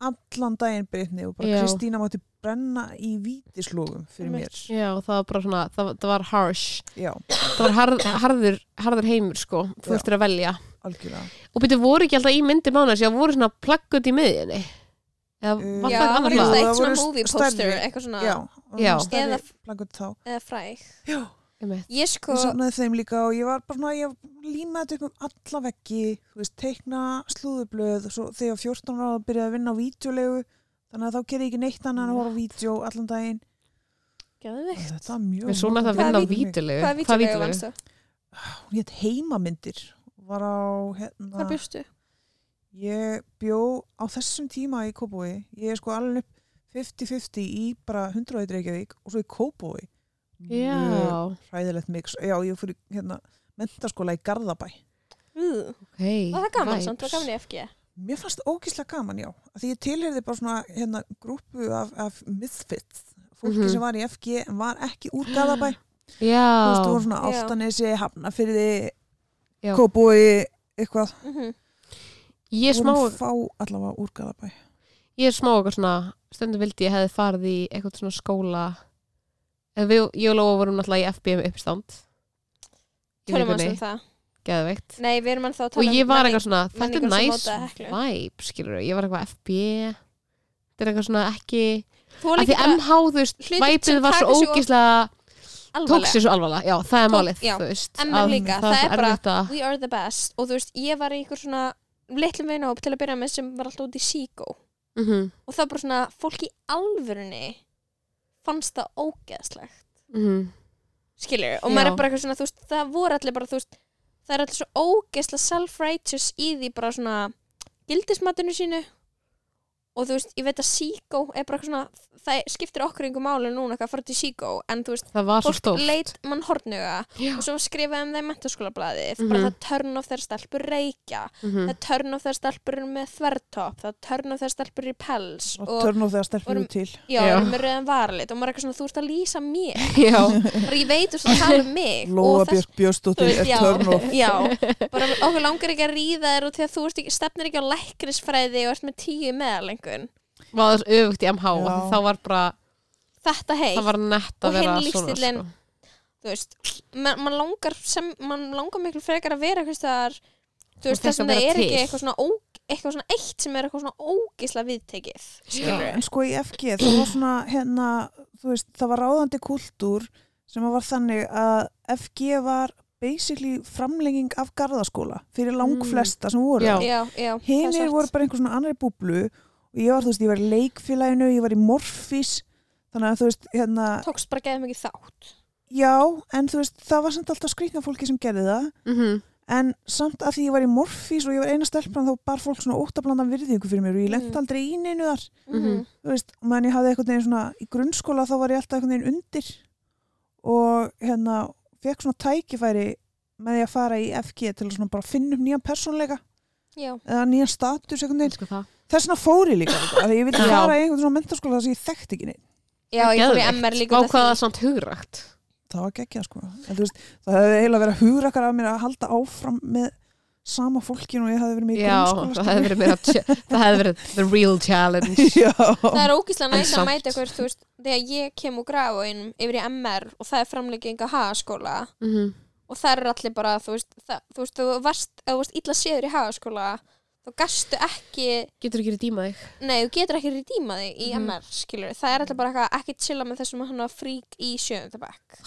allan daginn Britney og bara. Kristína mátti brenna í vítislógum fyrir mér. Já, það var bara svona, það, það var harsh. Já, Það var harð, harður, harður heimur sko Þú þurftir að velja. Algjörlega. Og byrju, voru ekki alltaf í myndir mánuðs Já, voru svona plaggut í miðjunni? Eða Uh, var já, það það eitt svona voru movie stærri. poster eitthvað svona já, Já. stærri Eða- plaggut þá. eða fræg. Já. Ég sko ég safnaði þeim líka og ég var bara svona ég límaði þetta upp um alla veggi þú veist, teikna slúðublöð og svo þegar ég var 14 ára að byrja að vinna á vídeolegu þannig að þá gerði ég ekki neitt annað en að horfa á vídeo allan daginn. Geðveikt. þetta var mjög Við svona það að Hvaða vinna á vídeó- vítulegu Hvaða vítjulegu vannst þú? hún hétt heimamyndir var á hérna Hvað bjóstu? ég bjó á þessum tíma í Kópói ég er sko alveg upp 50-50 í bara 100 Reykjavík og svo í Kópói hræðilegt mix já ég fyrir hérna mentaskóla í Garðabæ Uh, ok Var það gaman samt? Var gaman í FG? Mér fannst ógíslega gaman, já. Af Því ég tilheyrði bara svona hérna, grúpu af, af misfits. Fólki Mhm. sem var í FG en var ekki úr Garðabæ. [gasps] Þú Já, veist, þú voru svona. Áltanesi, Hafnafyrði, Já. Kópói, eitthvað. Mhm. ég er Vorum smá fá allavega úr Garðabæ. Ég er smá eitthvað svona Stundum vildi ég hefði farið í eitthvað svona skóla við, ég og Lóa vorum náttúrulega í FBM uppstand Í Tölum vikunni, um það. Geðveikt. Nei, við erum ennþá að og tala um ég var menning- eitthvað svona, þetta er menninguna sem næs mótaði Heklu. vibe, skilur ég var eitthvað FB þetta er eitthvað svona ekki Þú var af því líka MH, þú veist, hlutir sem væpið var svo taka sig of ógislega tók alvarlega. sér svo alvarlega, já, það er Tók- málið já. þú veist, MR að líka, það, er er bara- erfitt að We are the best. Og þú veist, ég var í ykkur svona litlum vinahóp til að byrja með sem var alltaf út í Síkó mhm, og það var bara svona, fólk í alvörunni fannst það ógeðslegt. Mhm, skilur, og Já. maður er bara eitthvað svona veist, það voru allir bara, þú veist það er allir svo ógeðslega self-righteous í því bara svona gildismatinu sínu og þú veist, ég veit að Síkó er bara eitthvað svona, það skiptir okkur einhver máli núna að fara til Síkó en þú veist, það var svo fólk stórt leit mann hortnuga Já. og svo skrifaði um það í mentaskólablaðið Mhm. bara það törn of þeirra stelpur reykja Mhm. það törn of þeirra stelpur með þvertopp það törn of þeirra stelpur í pels og og, törn og þegar stelpur og- eru til já, Já. með rauðan varalit og maður er eitthvað svona, þú ert að lýsa mér [laughs] bara ég veit þú ert að tala um mig Lóa og þess, Björk Björnsdóttir Þú veist, er törn og [laughs] já, bara okkur langar ekki að ríða þér og að og var þess öfugt í MH Já. þá var bara, þetta það var nett Og að vera hinn svona lífstíllinn- sko. þú veist man, man langar sem, man langar miklu frekar að vera eitthvað staðar þú veist Og þess frekar að það vera er ekki til. eitthvað svona, ó, eitthvað svona eitt sem er eitthvað svona ógisla viðtekið skilur en sko í FG það var svona hérna þú veist, það var ráðandi kultúr sem var þannig að FG var basically framlenging af garðaskóla fyrir langflesta sem voru Já. já, já, það er hinir satt. voru bara einhver svona annari búblu og ég var, þú veist, ég var í leikfélaginu ég var í Morfís þannig að þú veist, hérna, tókst bara geðið mikið þátt. Já en þú veist, það var samt alltaf skrýtna fólki sem gerði það. Mhm. en samt að því ég var í Morfís og ég var eina stelpan þá bar fólk svona óttablandan virðingu fyrir mér og ég lendi Mm. aldrei í neinu þar. Mhm. þú veist, og meðan ég hafði eitthvað neginn svona í grunnskóla þá var ég alltaf eitthvað neginn undir. Og hérna fekk svona tækifæri með því að fara í FG til að svona bara finna upp nýjan persónleika já, eða nýjan status eitthvað neginn Elsku það. þess vegna fór ég líka af því ég vildi Já. fara í einhvern svona mentarskóla þar sem ég þekkti ekki neitt já, ég fór í. MR líka Vá út af hvað það því. er samt hugrakt það var geggjað sko en, þú veist, það hefði eiginlega verið hugrakkar af mér að halda áfram með sama fólkinu og ég hefði verið með í Já, grunnskóla það hefði verið [laughs] það hefði verið the real challenge Já, það er ógislega En næst að mæta eitthvað þú veist, þegar ég kem úr grafuinn yfir í MR og það er framlegging á hagaskóla Mhm. og það eru allir bara, þú veist, það, þú veist, þú varst, þú varst illa séður í hagaskóla þá gastu ekki Getur ekki dýma þig Nei, þú getur ekki redeema þig í Mhm. MR, skilur Það er alltaf bara eitthvað ekki chilla með þessum hann frík í sjöndabæk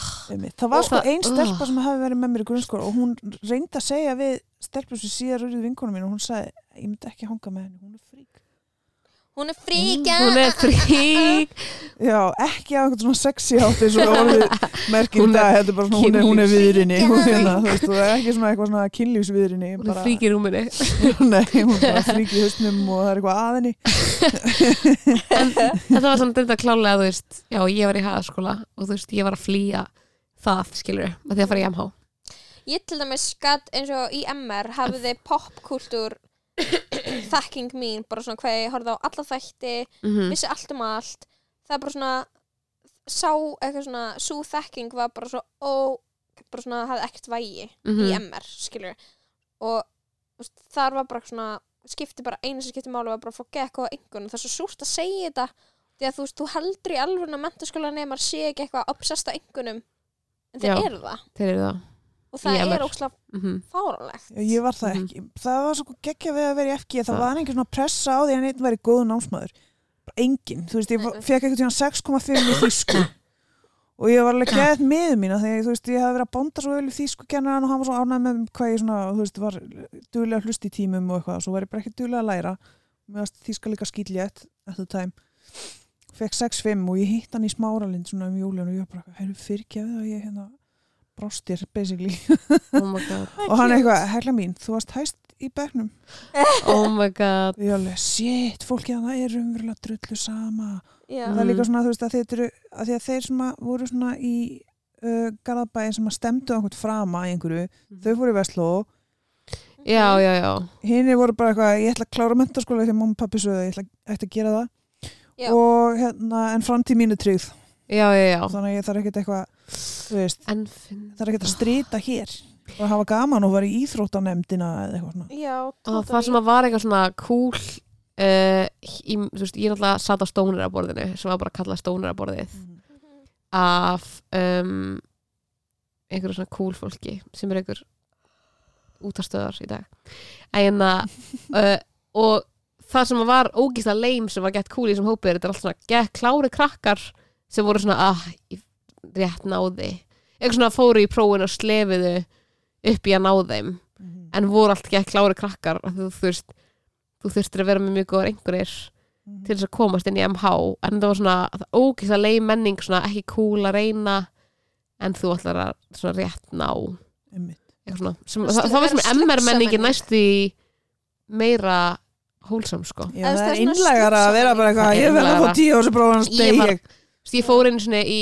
það var Og sko það- ein stelpa Ugh. sem hefði verið með mér í grunnskóla og hún reyndi að segja við stelpur sem síðar urðið vinkonum mín og hún sagði, ég myndi ekki hanga með henni, hún er frík Hún er fríka Hún er frík [laughs] Já, ekki á einhvern svona sexy hátt eins og orðið merkir er það, þetta er bara svona, hún er, hún er viðrinni hún, hérna, þú veist, það er ekki svona eitthvað svona kynlífsviðrinni Hún er frík í rúminni [laughs] Nei, hún er bara [laughs] frík í hausnum og það er eitthvað að henni. En þetta var samt þetta klálega þú veist Já, ég var í hagaskóla og þú veist, ég var að flýja það, skilur með því að fara í MH Ég til dæmis skatt eins og í MR hafiði popkultúr [coughs] þekking mín, bara svona hvað ég horfði á alla þætti, Mhm. vissi allt um allt. Það er bara svona sá eitthvað svona, sú þekking var bara svo ó, bara svona hafði ekkert vægi í Mhm. MR, skilur og þar var bara svona skipti bara, einu sem skipti máli var bara að fá gekk og einhvern, það er svo súrt að segja þetta því að þú veist, þú heldur í alveg að mentaskóla nefnir sé ekki eitthvað obsessed á einhvernum. En þeir eru það. Þeir eru það og það MR. er ókslega Mhm. fáránlegt Já, Ég var það Mhm. ekki. Það var svo geggja við að vera í FG. Það Það- var engin svona pressa á því að einn væri góð námsmaður. Bara engin. Þú veist, ég nei. fekk eitthvað tíma 6,5 í þýsku. Og ég var alveg geðið með mína þegar þú veist, ég hafði verið að bonda svo vel í þýsku kennaran og hann var svo ánægð með hvað ég svona, þú veist, var duðlega að hlusta í tímum og eitthvað. Svo var ég bara ekki duðlega að læra. Þýska líka skýtlétt at the time. Fekk 6,5 og ég hitt hann í smáralind svona um júlun og ég var bara, hefur fyrirgefið að ég hérna brostir basically. Oh [laughs] og hann eitthvað, herla mín, þú varst hæst í bekknum. Oh my god. Og ég alveg, shit, fólki að það er umverulega drullu sama. Já, það er líka svona, þú veist, að, þeir, að þeir að voru svona í uh, Garðabæin sem að stemdu einhvern frama í einhverju, þau fóru í Vestló. Já, já, já. Hinni voru bara eitthvað, ég ætla að klára mentaskóla því að mamma og pappi sögðu, ég ætla ætla að gera það. Já. og hérna, en framtíð mínu tryggð. Já, já, já. Þannig að ég þarf ekkert eitthvað veist, En finn þarf ekkert að strýta hér. Og hafa gaman og vera í íþróttanemdina eða eitthvað svona. Já, og það sem að var eitthvað svona cool uh, í, þú veist, ég náttúrulega satt á stóniraborðinu sem var bara að kalla stóniraborðið af um, einhverju svona cool fólki sem er einhver útastöðar í dag. En að uh, [laughs] og það sem var ógíslega leim sem var gett cool í þessum hópið þetta er allt svona gett klári krakkar sem voru svona ah, ég rétt náði eitthvað svona fóru í prófin og slefiðu upp í að ná þeim Mhm. en voru allt gett klári krakkar. Af því þú, þú veist þú þurftir að vera með mjög góðar einhverjir Mhm. til þess að komast inn í MH en það var svona ógíslega leið menning svona ekki cool að reyna en þú ætlar að svona rétt ná. Svona sem, það, það var vera MR menningin slöggsa næstu í meira hólsam sko. Já, Eða það er innlegar að vera bara Það eitthvað, ég verð að fá tíu og svo bara hans Ég ég fór einu svona í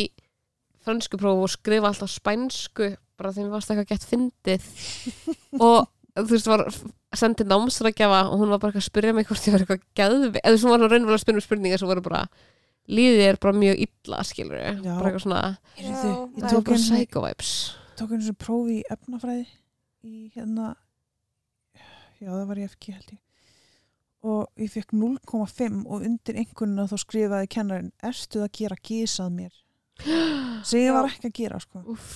fransku próf og skrifa alltaf spænsku bara þegar mér varst eitthvað gett fyndið. [laughs] Og þú veist, var sendið námsrækjafa og hún var bara að spyrja mig hvort ég var eitthvað geðvi eða þú veist, hún var raunverulega að spyrja um spurningar sem voru bara líðið er bara mjög illa, skilur Já. bara eitthvað svona, Já, ég það það tók bara einu sinni- psycho vibes. tók einu sem prófi í efnafræði í hérna já það var í FG held ég. Og ég fekk 0,5 og undir einhvern þá skrifaði kennarinn erstu að gera gísað mér sem ég var ekki að gera sko. Úff.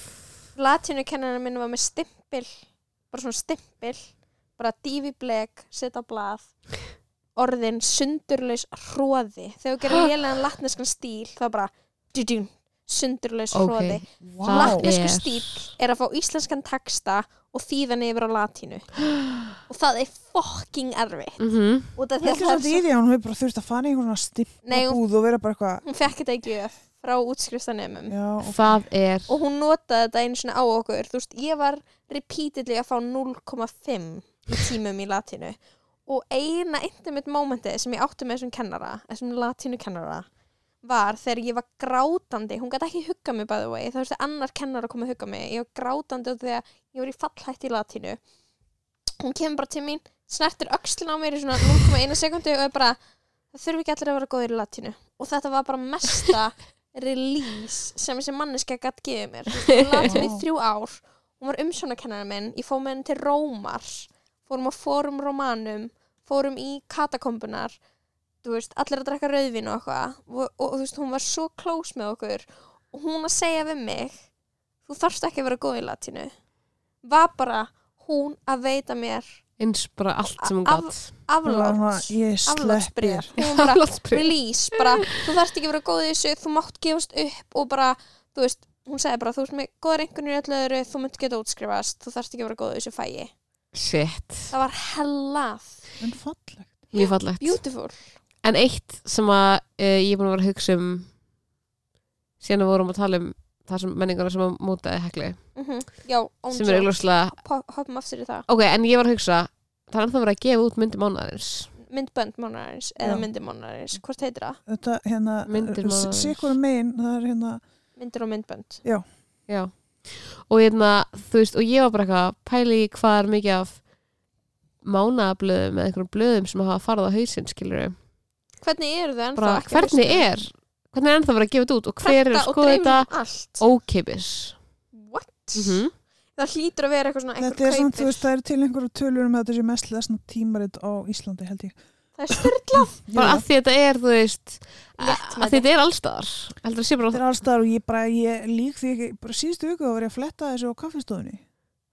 Latínukennarinn minn var með stimpil bara svona stimpil bara dífibleg, setja á blað orðin sundurlaus hróði þegar þú gerir [gasps] lélegan latneskan stíl þá bara dudun, sundurlaus hróði ok, Vá. Það latnesku er- stíl er að fá íslenskan texta og þýða yfir á latínu. [gasps] Og það er fucking erfitt. Mhm. Út af því Heldur að það samt er svo að hún hefur bara þurft að fara í einhvern svona Nei, stimpla hún- búð og vera bara eitthvað hún fekk þetta ekki gjöf frá útskristanemum það er og hún notaði þetta einu svona á okkur. Þú veist, ég var repeatedly að fá 0,5 í tímum í latínu. Og eina intimate momentið sem ég átti með þessum kennara þessum latínu kennara var þegar ég var grátandi. Hún gæti ekki hugga mig by the way. Það þurfti annar kennar að koma að hugga mig. Ég var grátandi því að ég var í fallhætti í latínu. Hún kemur bara til mín snertir öxlin á mér í svona 0,1 sekundi og er bara það þurfi ekki allir að vera góðir í latínu. Og þetta var bara mesta [laughs] release sem þessi manneska gætt gefið mér. [laughs] Hún í Vá. þrjú ár. Hún var umsjónakennara minn. Ég fóð með henni til Rómar fórum á Fórum Romanum. Fórum í katakombunar þú veist, allir að drekka rauðvín og eitthvað. Og, og, þú veist, hún var svo close með okkur. Og hún að segja við mig þú þarfst ekki að vera góð í latínu. Var bara hún að veita mér eins bara allt sem hún Af- gatt Það var svona, afláts ég slepp aflátsbréf. Þér hún bara Aflátsbréf. release, bara þú þarfst ekki að vera góð í þessu þú mátt gefast upp og bara þú veist, hún segði bara, þú veist með góðar einhvernir í öllu öðru, þú munt geta útskrifast þú þarfst ekki að vera góð í þessu fæi. Shit, það var hellað, en fallegt. Mjög fallegt. Beautiful. En eitt sem að uh, ég er búin að vera að hugsa um síðan við vorum að tala um það sem menninguna sem að mótaði hekli mm já, sem er augljóslega, hoppum aftur í það. Ok, en ég var að hugsa það er ennþá verið að gefa út myndi mánaðarins. Myndbönd mánarins eða Já. myndi mánarins, hvort heitir það? þetta hérna, Myndir maður. sikur megin það er hérna myndir og myndbönd. Já. Og hérna, þú veist, og ég var bara eitthvað að pæla í hvað er mikið af mánaðablöðum eða einhverjum blöðum sem hafa farið á hausinn, skilur hvernig eru þau ennþá hvernig er hvernig er ennþá verið að gefa þetta út? Og hver er að skoða þetta allt. ókeipis what? mm það hlýtur að vera eitthvað svona þetta er samt, þú veist, það er til einhverju tölur um að þetta sé mest lesna tímarit á Íslandi held ég. Það er styrlað [laughs] bara að þetta er, þú veist að þetta er allstaðar Þetta er allstaðar og ég bara, ég lík því ekki, bara síðustu viku að vera að fletta þessu á kaffistofunni.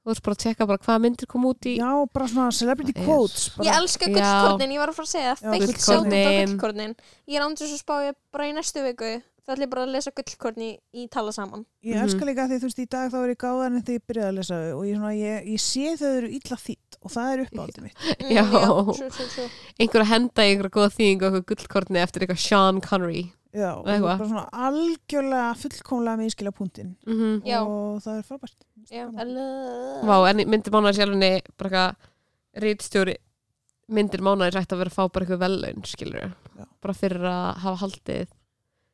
Þú veist bara að tjekka bara hvaða myndir kom út í Já, bara svona celebrity Það er- quotes. Ég Bara, elska Já. gullkornin, ég var að fara að segja feitt gullkornin. sjátt á gullkornin Ég er ándur svo spá ég bara í næstu viku þá ætlum ég bara að lesa gullkorni í, í tala saman ég Mhm. elska líka því þú veist, í dag þá er ég gáðan en þegar ég byrjaði að lesa þau og ég, svona, ég, ég sé þau eru illa þýtt og það er uppáldið mitt. [laughs] Mm, Já. einhver að henda einhverja góða þýðingu og eitthvað gullkorni eftir eitthvað Sean Connery Já, bara svona algjörlega fullkomlega með ískilja punktin mm Já. og það er frábært. Vá, en myndir mánaðar sjálfinni bara eitthvað rítstjóri myndir mánaðar ætti að vera að fá bara eitthvað vellaun skilur Já. bara fyrir að hafa haldið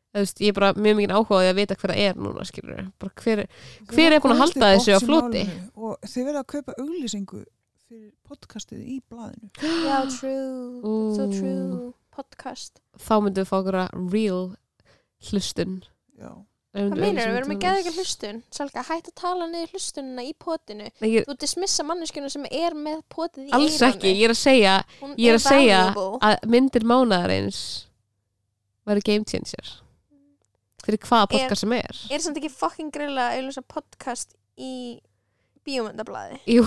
þú veist, ég er bara mjög mikið áhugaði að vita hver það er núna skilur bara hver, Hver er búinn að halda þessu á floti? Og þið verða að kaupa auglýsingu fyrir podcastið í blaðinu. [gasps] Já, true, so Ú. true Podcast þá myndum við fá okkur real hlustun Já. Hvað meinar við erum að geða ekki hlustun. Salka, hætt að tala niður hlustunina í potinu. Ég, Þú dismissa manneskjuna sem er með potið í alls eyranu. ekki, ég er að segja Hún ég er að segja að myndir mánaðarins væri game changer fyrir hvaða podcast sem er. Er samt ekki fucking grilla að auðvitað podcast í bíómyndablaði? Jú,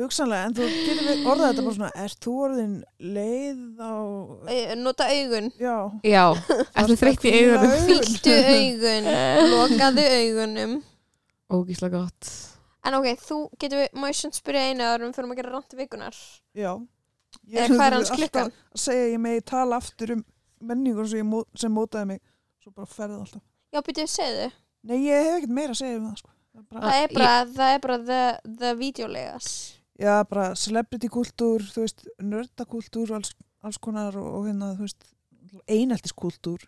Hugsanlega, en þú getur við orðað þetta bara svona, ert þú orðin leið á... Au- Nota augun Já. já, [laughs] ertu þreytt í augunum Fylgdu augun [laughs] Lokaðu augunum Ógíslega gott En ok, þú getur við, má ég svona spyrja einu árum fyrir að gera randi vikunar Já. Eða hvað er hans klukkan? Að segja að ég megi tala aftur um menningur sem, mó, sem mótaði mig, svo bara ferði alltaf. Já, byrjuðu, segðu Nei, ég hef ekkert meira að segja um það, sko. Það er bara, Það er bara, það er bara the, the já, bara celebrity kultúr, þú veist, nördakultúr alls, alls konar og, og hérna, þú veist, eineltiskultúr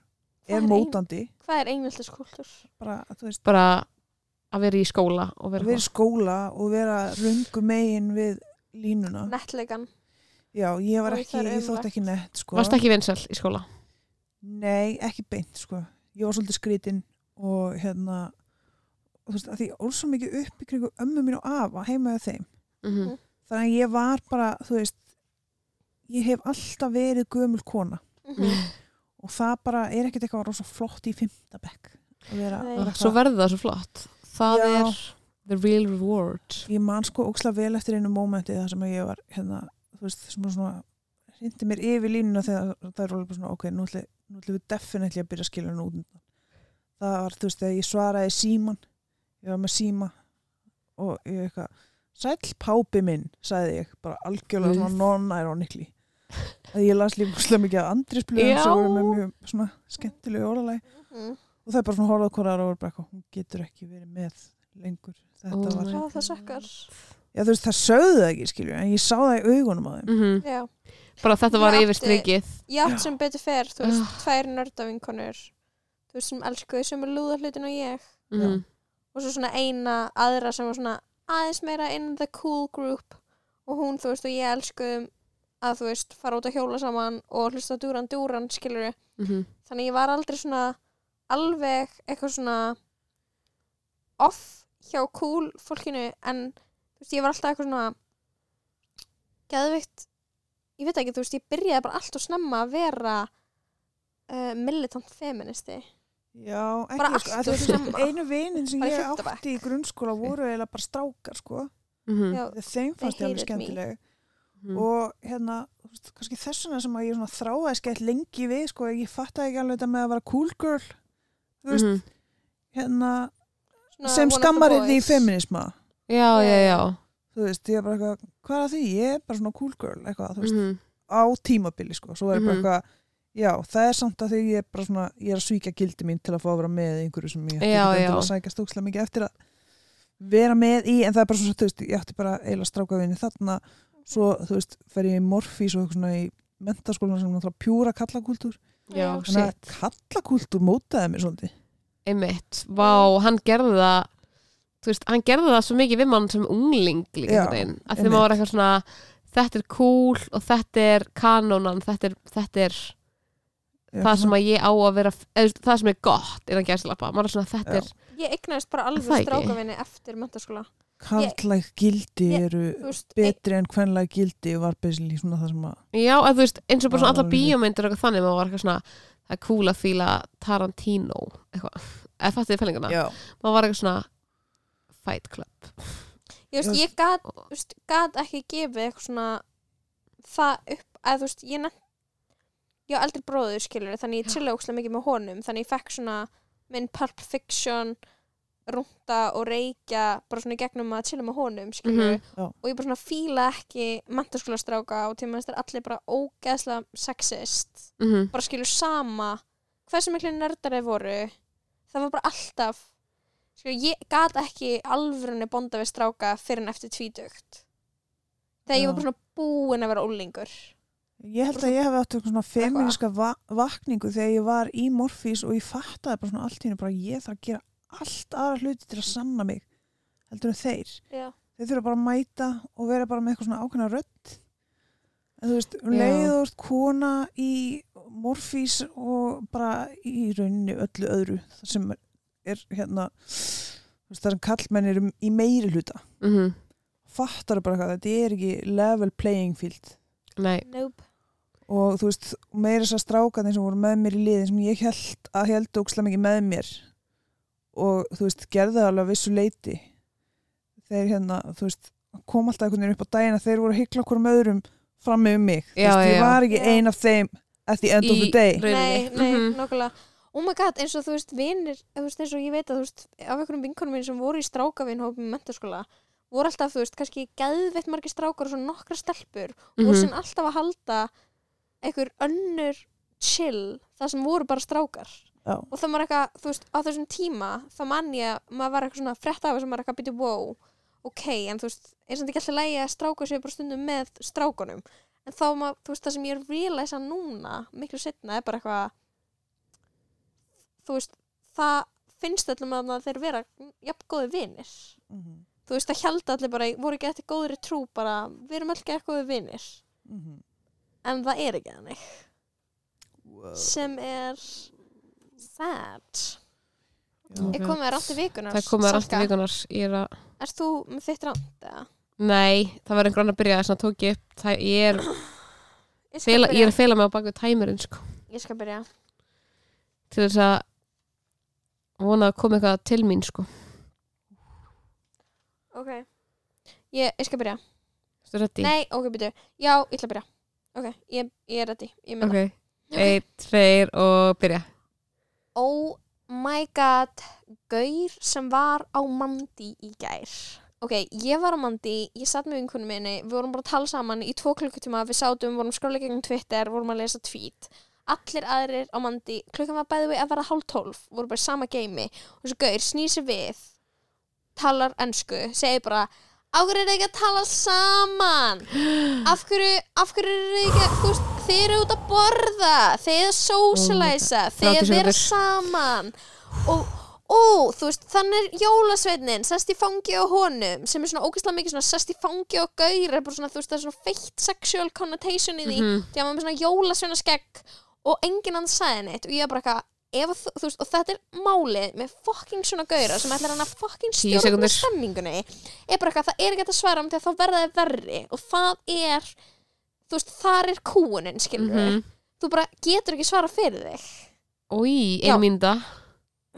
er er ein- mótandi, Hvað er einveldiskúltur? bara, þú veist, bara að vera í skóla og vera, að vera í skóla og vera röngu megin við línuna. Nettleikan Já, ég var ekki, ég þótt ekki nett, sko. varst ekki vinsæl í skóla Nei, ekki beint, sko. Ég var svolítið skrítin og hérna, og þú veist, að því ól svo mikið upp í kringu ömmu mín og afa heima hjá þeim. Mm Þannig að ég var bara, þú veist, ég hef alltaf verið gömul kona Mhm. og það bara er ekkert eitthvað rosa flott í fymta bekk. svo verður það svo flott það Já. er the real reward Ég man sko óksla vel eftir einu mómenti þar sem ég var, hérna, þú veist, sem var svona, hindi mér yfir línuna þegar það er alveg bara svona, ok, nú ætlum við definitely að byrja að skilja hann út. Það var, þú veist, þegar ég svaraði síman, ég var með síma og ég eitthvað, sæll pápi minn, sagði ég, bara algjörlega svona non-ironically. Að ég las líka óksla mikið af andrisblöðum Já. sem voru með mjög svona skemmtilegu orðalagi Mhm. og það er bara svona horfað hvora og var bara eitthvað, hún getur ekki verið með lengur. Þetta Oh var Ó, það sökkar Já, þú veist, það sögðu það ekki, skilju, en ég sá það í augunum á þeim. mm Já, bara þetta var yfir átt Já. sem betur fer Þú veist, Ah. tvær nördavinkonur Þú veist, sem elskuði sem er lúðahlutin og ég mm Og svo svona eina aðra sem var svona aðeins meira in the cool group. Og hún, þú veist, og ég elskuðum að, þú veist, fara út að hjóla saman og hlusta dúran dúran, skilur -hmm. Þannig ég var aldrei svona alveg eitthvað svona off hjá cool fólkinu en þú veist, ég var alltaf eitthvað svona geðvikt ég veit ekki, þú veist, ég byrjaði bara allt og snemma að vera uh, militant feministi Já, ekki, sko, og veist, snemma. einu vinin sem ég átti í grunnskóla voru eiginlega bara strákar, sko. Mm Já, Þegar Þeim fannst ég alveg skemmtileg. -hmm. Og hérna, kannski þessuna sem að ég svona þráaði skemmt lengi við, sko, ég fattaði ekki alveg þetta með að vera cool girl. Þú veist, Mhm. hérna, svona sem skammarinn í feminisma. já, já, já Þú veist, ég er bara eitthvað, hvað er því? Ég er bara svona cool girl, eitthvað, þú veist, Mhm. á tímabili, sko. Svo er ég bara Mhm. eitthvað, já, það er samt að því ég er bara svona, ég er að svíkja gildi mín til að fá að vera með einhverju sem ég ætti að sækja stókslega mikið eftir að vera með í, en það er bara svona, þú veist, ég átti bara eiginlega strákavinni þarna, svo, þú veist, fer ég í morfís og svona í mentaskólan sem náttúrulega pjúra kallakúltúr. já, Þannig að kallakúltúr mótaði mér svolítið. einmitt, vá, hann gerði það þú veist, hann gerði það svo mikið við mann sem ungling líka einhvern veginn, að þetta er cool og þetta er kanónan, þetta er, þetta er það sem að ég á að vera eða, það sem er gott innan gæslappa maður er svona, þetta Já. er ég eignast bara alveg strákavinni eftir mentaskóla Karlæg gildi ég- eru veist, betri en kvenlæg gildi var basically svona það sem að já, að veist, eins og bara svona alveg. bíómyndir og eitthvað þannig, maður var eitthvað svona það er cool að fíla Tarantino eitthvað, eða fattið fælinguna Já, maður var eitthvað svona Fight Club. Ég, veist, ég gat, gat ekki gefið eitthvað svona það upp, að þú veist, ég nefnt ég á eldri bróður skilur þannig ég chilla ókslega mikið með honum þannig ég fekk svona minn Pulp Fiction rúnta og reykja bara svona í gegnum að chilla með honum skilur Mhm. Já. og ég bara svona fíla ekki mentaskólastráka og tíma þess allir bara ógeðslega sexist mm bara skilur sama hversu miklu nördar þeir voru það var bara alltaf skilur, ég gat ekki alvörunni bonda við stráka fyrir en eftir tvítugt þegar ég var Já. bara svona búin að vera ólingur ég held að ég hef átt eitthvað svona feministka va vakningu þegar ég var í morfís og ég fattaði bara svona allt henni bara ég þarf að gera allt aðra hluti til að sanna mig heldur en þeir. Já, þeir þurfa bara að mæta og vera bara með eitthvað svona ákveðna rödd. En þú veist, Já. leið og þú ert kona í morfís og bara í rauninni öllu öðru það sem er hérna það sem kallmenn eru í meiri hluta. -hmm. fattar bara eitthvað, þetta er ekki level playing field. Nei, nope og þú veist, meira þess að strákarnir sem voru með mér í liðin sem ég held að held ókslega mikið með mér og þú veist, gerði það alveg að vissu leiti þeir hérna, þú veist kom alltaf einhvern veginn upp á daginn að þeir voru að hyggla okkur um öðrum fram með mig Þú Já, veist, ég já. var ekki Já. ein af þeim at the end of Í the day nei, nei, Mhm. nokkulega oh my god, eins og þú veist, vinir þú veist, eins og ég veit að þú veist, af einhverjum vinkonum minn sem voru í strákavinhópum í mentaskóla voru alltaf, þú veist, kannski geðveitt margir strákar og svo nokkra stelpur og voru Mhm. sem alltaf að halda einhver önnur chill það sem voru bara strákar. Já. og það var eitthvað, þú veist, á þessum tíma þá man ég að maður var eitthvað svona frétt af þess að maður eitthvað býti wow ok, en þú veist, er samt ekki alltaf lægi að stráka sér bara stundum með strákunum? En þá, maður, þú veist, það sem ég er að realize núna, miklu setna, er bara eitthvað þú veist, það finnst öllum að þeir vera jafn góði vinir. Mhm, þú veist, það held allir bara, voru ekki eftir góðri trú bara, við erum öll ekki. En það er ekki þannig. Wow. sem er sad. Já. Ok. er komið rátt í vikunar það komið alltaf Salka? vikunar ég er að, Ert þú með þitt rátt eða? nei, það var einhver annar að byrja þess að tók ég upp, það, ég er Ég fela, ég er að feila mig á baku tæmurinn sko, ég skal byrja. Til þess að vona að koma eitthvað til mín sko, Ok. Ég, ég skal byrja. Nei, ok, byrju. Já, ég ætla að byrja Ok, ég, ég er ready Ég meina. Ok, einn, tveir og byrja. Oh my god Gaur sem var á Mandi í gær. Ok, ég var á Mandi, ég satt með vinkunum minni Við vorum bara að tala saman í tvo klukkutíma Við sátum, vorum skrálega gegn Twitter Vorum að lesa tweet. Allir aðrir á Mandi Klukkan var bæði við að vera hálf tólf Voru bara í sama geimi Og þessu gaur snýr sér við Talar ensku Segir bara Á hverju er þið ekki að tala saman? Af hverju, af er þið ekki að, veist, þið eru út að borða, þið eru að eru að 30 vera sekúndur. saman og, ó, þú veist, þannig er jólasveitnin, sest í fangi á honum, sem er svona ógeðslega mikið svona sest í fangi á er svona, þú veist, það er svona feitt sexual connotation í því, Mhm. því að maður er svona jólasveina skegg og enginn hann sagði neitt og ég er bara eitthvað, ef þú, þú veist, og þetta er málið með fucking svona gaura sem ætlar hann að fucking Tíu stjórna sekúndur. stemmingunni er bara eitthvað, það er ekki að svara um því að þá verða þið verri. Og það er þú veist, þar er kúunin, skilur Mhm. þú bara getur ekki svara fyrir þig. Já. ein mínda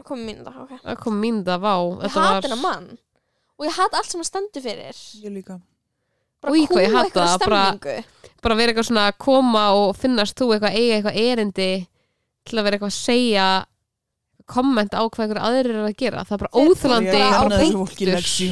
komið mín það, ok. Það kom mínda, vá. Ég var hennar mann. Og ég hata allt sem hann stendur fyrir. Ég líka. bara Új, hvað ég kúa hata eitthvað það, bara- bara vera eitthvað svona að koma og finnast þú eitthvað eiga eitthvað erindi að vera eitthvað að segja kommenta á hvað einhver aðrir er að gera. Það er bara bara á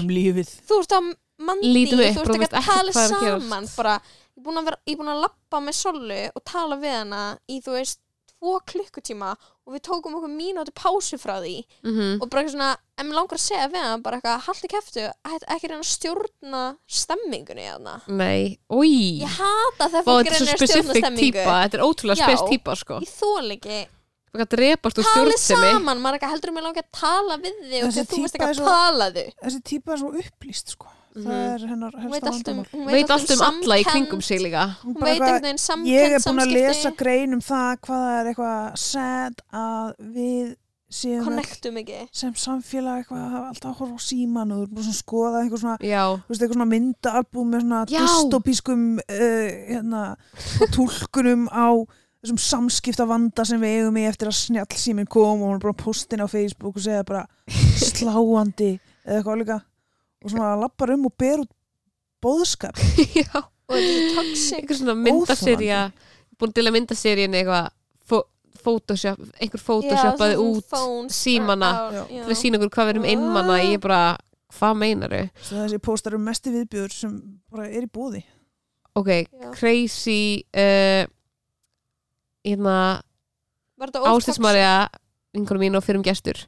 um lífið. þú ert á mandi, þú ert ekki veist að tala saman bara, ég er búin að, að lappa með Sollu og tala við hana í þú veist tvo klukkutíma og við tókum okkur mínúti pásu frá því Mhm. og bara eitthvað svona, en mér langar að segja við hann bara eitthvað, haldi kæftu, ekki reyna að stjórna stemmingunni þarna nei, új ég hata þegar fólk svo að stjórna stemmingu típa þetta er ótrúlega Já. spes típa sko ég þól ekki, það er að drepast úr talið stjórnsemi saman maður heldur um að langa að tala við þig og þú veist ekki að svo- tala þau Þessi típa er svo upplýst, sko. Mhm. Það er hennar helsta allt um, vandamál. hún veit allt um alla í kringum sig líka Hún veit eitthvað- einhvern veginn samkend Ég er búin að lesa grein um það hvað er eitthvað sad að við séum sem samfélag eitthvað að hafa alltaf að horfa á síman og þú er bara svona að skoða eitthvað svona, já, eitthvað svona myndaalbúm með svona Já. dystopískum uh, hérna, tólkunum á þessum samskipta vanda sem við eigum í eftir að snjall síminn kom og hún er bara postin á Facebook og segja bara [laughs] sláandi eða eitthvað líka og svona lappar um og ber út bóðskap [laughs] já og þetta er toxic. Einhver svona myndaserja búin til að myndaseríin eitthvað photoshop, einhver photoshopaði út símana. Já. til að sína okkur hvað við erum einmanna ég bara, hvað meinaru svo þessi póstar um mesti viðbjöður sem bara er í búði ok, Já. crazy uh, hérna Ástismarja vinkonum mín og fyrir um gestur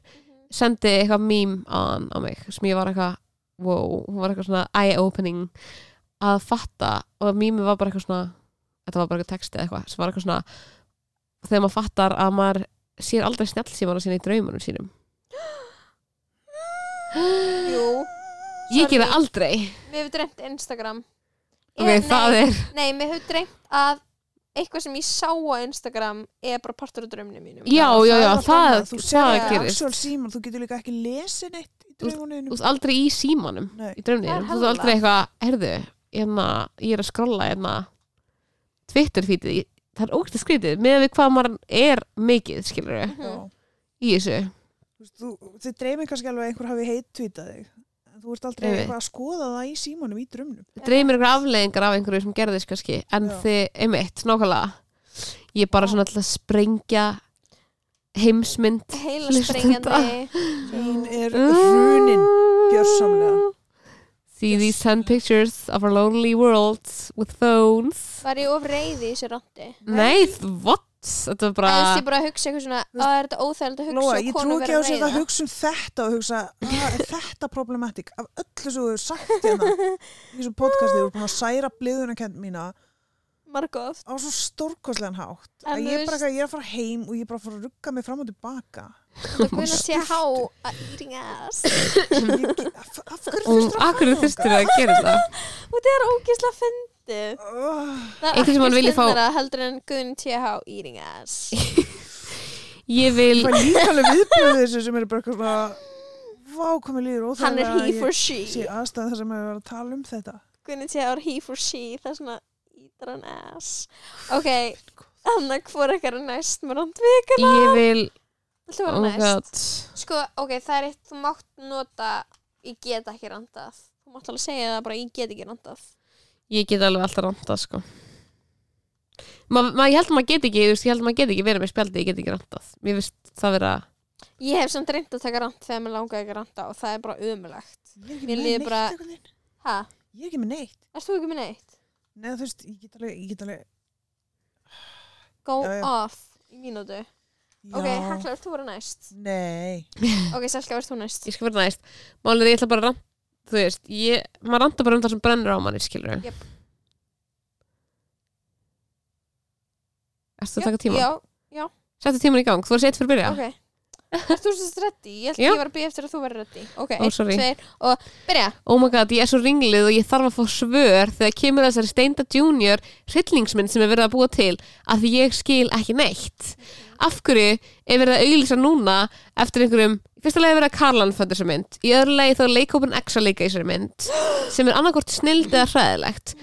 sendi eitthvað mím á hann á mig sem ég var eitthvað, wow, hún var eitthvað svona eye-opening að fatta og mými var bara eitthvað svona þetta var bara eitthvað texti eða eitthvað sem var eitthvað svona þegar maður fattar að maður sér aldrei snjallsímana sína í draumunum sínum. [gasps] Jú, ég gera aldrei. Mér hefur dreymt Instagram. Ok, Ég- það nei, er Nei, mér hefur dreymt að eitthvað sem ég sá á Instagram er bara partur af draumni mínum. Já, já, já, það, sér það ekki gerist. Þú getur líka ekki lesið neitt. í Þú- draumuninu þú ert aldrei í símanum Nei. í er þú ert hella. aldrei eitthvað herðu, hérna, ég er að skrolla hérna Twitter feedið það er ógst að skrítið, með við hvað maður er mikið, skilur við, Mhm. Já. í þessu Þú veist, þú, þið dreymir kannski alveg að einhver hafi heittvíta þig en þú ert aldrei Einmitt. eitthvað að skoða það í símanum í drömnum það dreymir ykkur afleðingar af einhverju sem gerðist kannski, en Já. þið, einmitt, nákvæmlega ég er bara svona alltaf að sprengja heimsmynd Heila Hlustenda. sprengjandi Þín er hrunin gjörsamlega. See these 10 pictures of our lonely worlds with phones. Var ég of reyði í þessu randi? Nei, what? þetta þú bara veist, ég bara að hugsa eitthvað svona að er þetta óþægilegt að hugsa Lóa, og ég konu trú ekki á sig að hugsa um þetta og hugsa, "Ah, er þetta problematik af öllu sem þú hefur sagt hérna í þessum podcasti, þú er búin að særa bliðuna kent mína margóft á svo stórkostlegan hátt En að ég er bara veist- ekki að ég er að fara heim og ég er bara að fara að rugga mig fram og tilbaka það kunna sé há að [laughs] eating ass. Ég- af, hverju og þurftur að þurftir að gera þetta og það er ógislega fyndið þangað? það er fá- fyndnara heldur en Gunn TH eating ass. [laughs] Ég vil Það er líka alveg viðbröðu þessu sem eru bara eitthvað svona Vá, komið líður óþægilega hann er he að for ég she. sé aðstæðan þar sem er að tala um þetta. Gunni TH er he for she það er svona eater an ass. Ok, þannig að hvor ekkar er næst? Með randvíkana ég vil Viltu oh vera my næst? Sko, ok, það er eitt, þú mátt nota ég get ekki randað þú mátt alveg segja það bara ég get ekki randað ég get alveg alltaf randað sko. Ma, ma, ég held að maður get ekki ég held að maður get ekki verið með spjaldi ég get ekki randað mér finnst það vera ég hef samt reynd að taka rand þegar mér langaði ekki að randa og það er bara umulegt Ég er ekki bara- einhvern veginn. ha, Ég er ekki með neitt. Erst þú ekki með neitt? Nei, þú veist, ég get alveg, ég get alveg go Já, já. off í mínútu ok, já, Hekla, ert þú vera næst? Nei [laughs] ok, Selka, ert þú næst? ég skal vera næst málið er ég ætla bara að randa þú veist, ég, maður randa bara um það sem brennur á manni skilur Jöp. Ertu að taka tíma? já, Settu tíman í gang, þú er sett fyrir að byrja ok Ert þú sérst reddi? Ég held Já. ég var að býja eftir að þú verður reddi Ok, Ó, einn, sorry. tveir og byrja Oh my god, ég er svo ringlið og ég þarf að fá svör þegar kemur þessari Steinda Junior hryllingsmynd sem er verið að búa til að því ég skil ekki neitt Af hverju er verið að auglýsa núna eftir einhverjum fyrsta lagi er verið að Karlan föndur þessa mynd í öðru lagi þá er leikópin X að leika í þessari mynd sem er annarkort snild eða hræðilegt.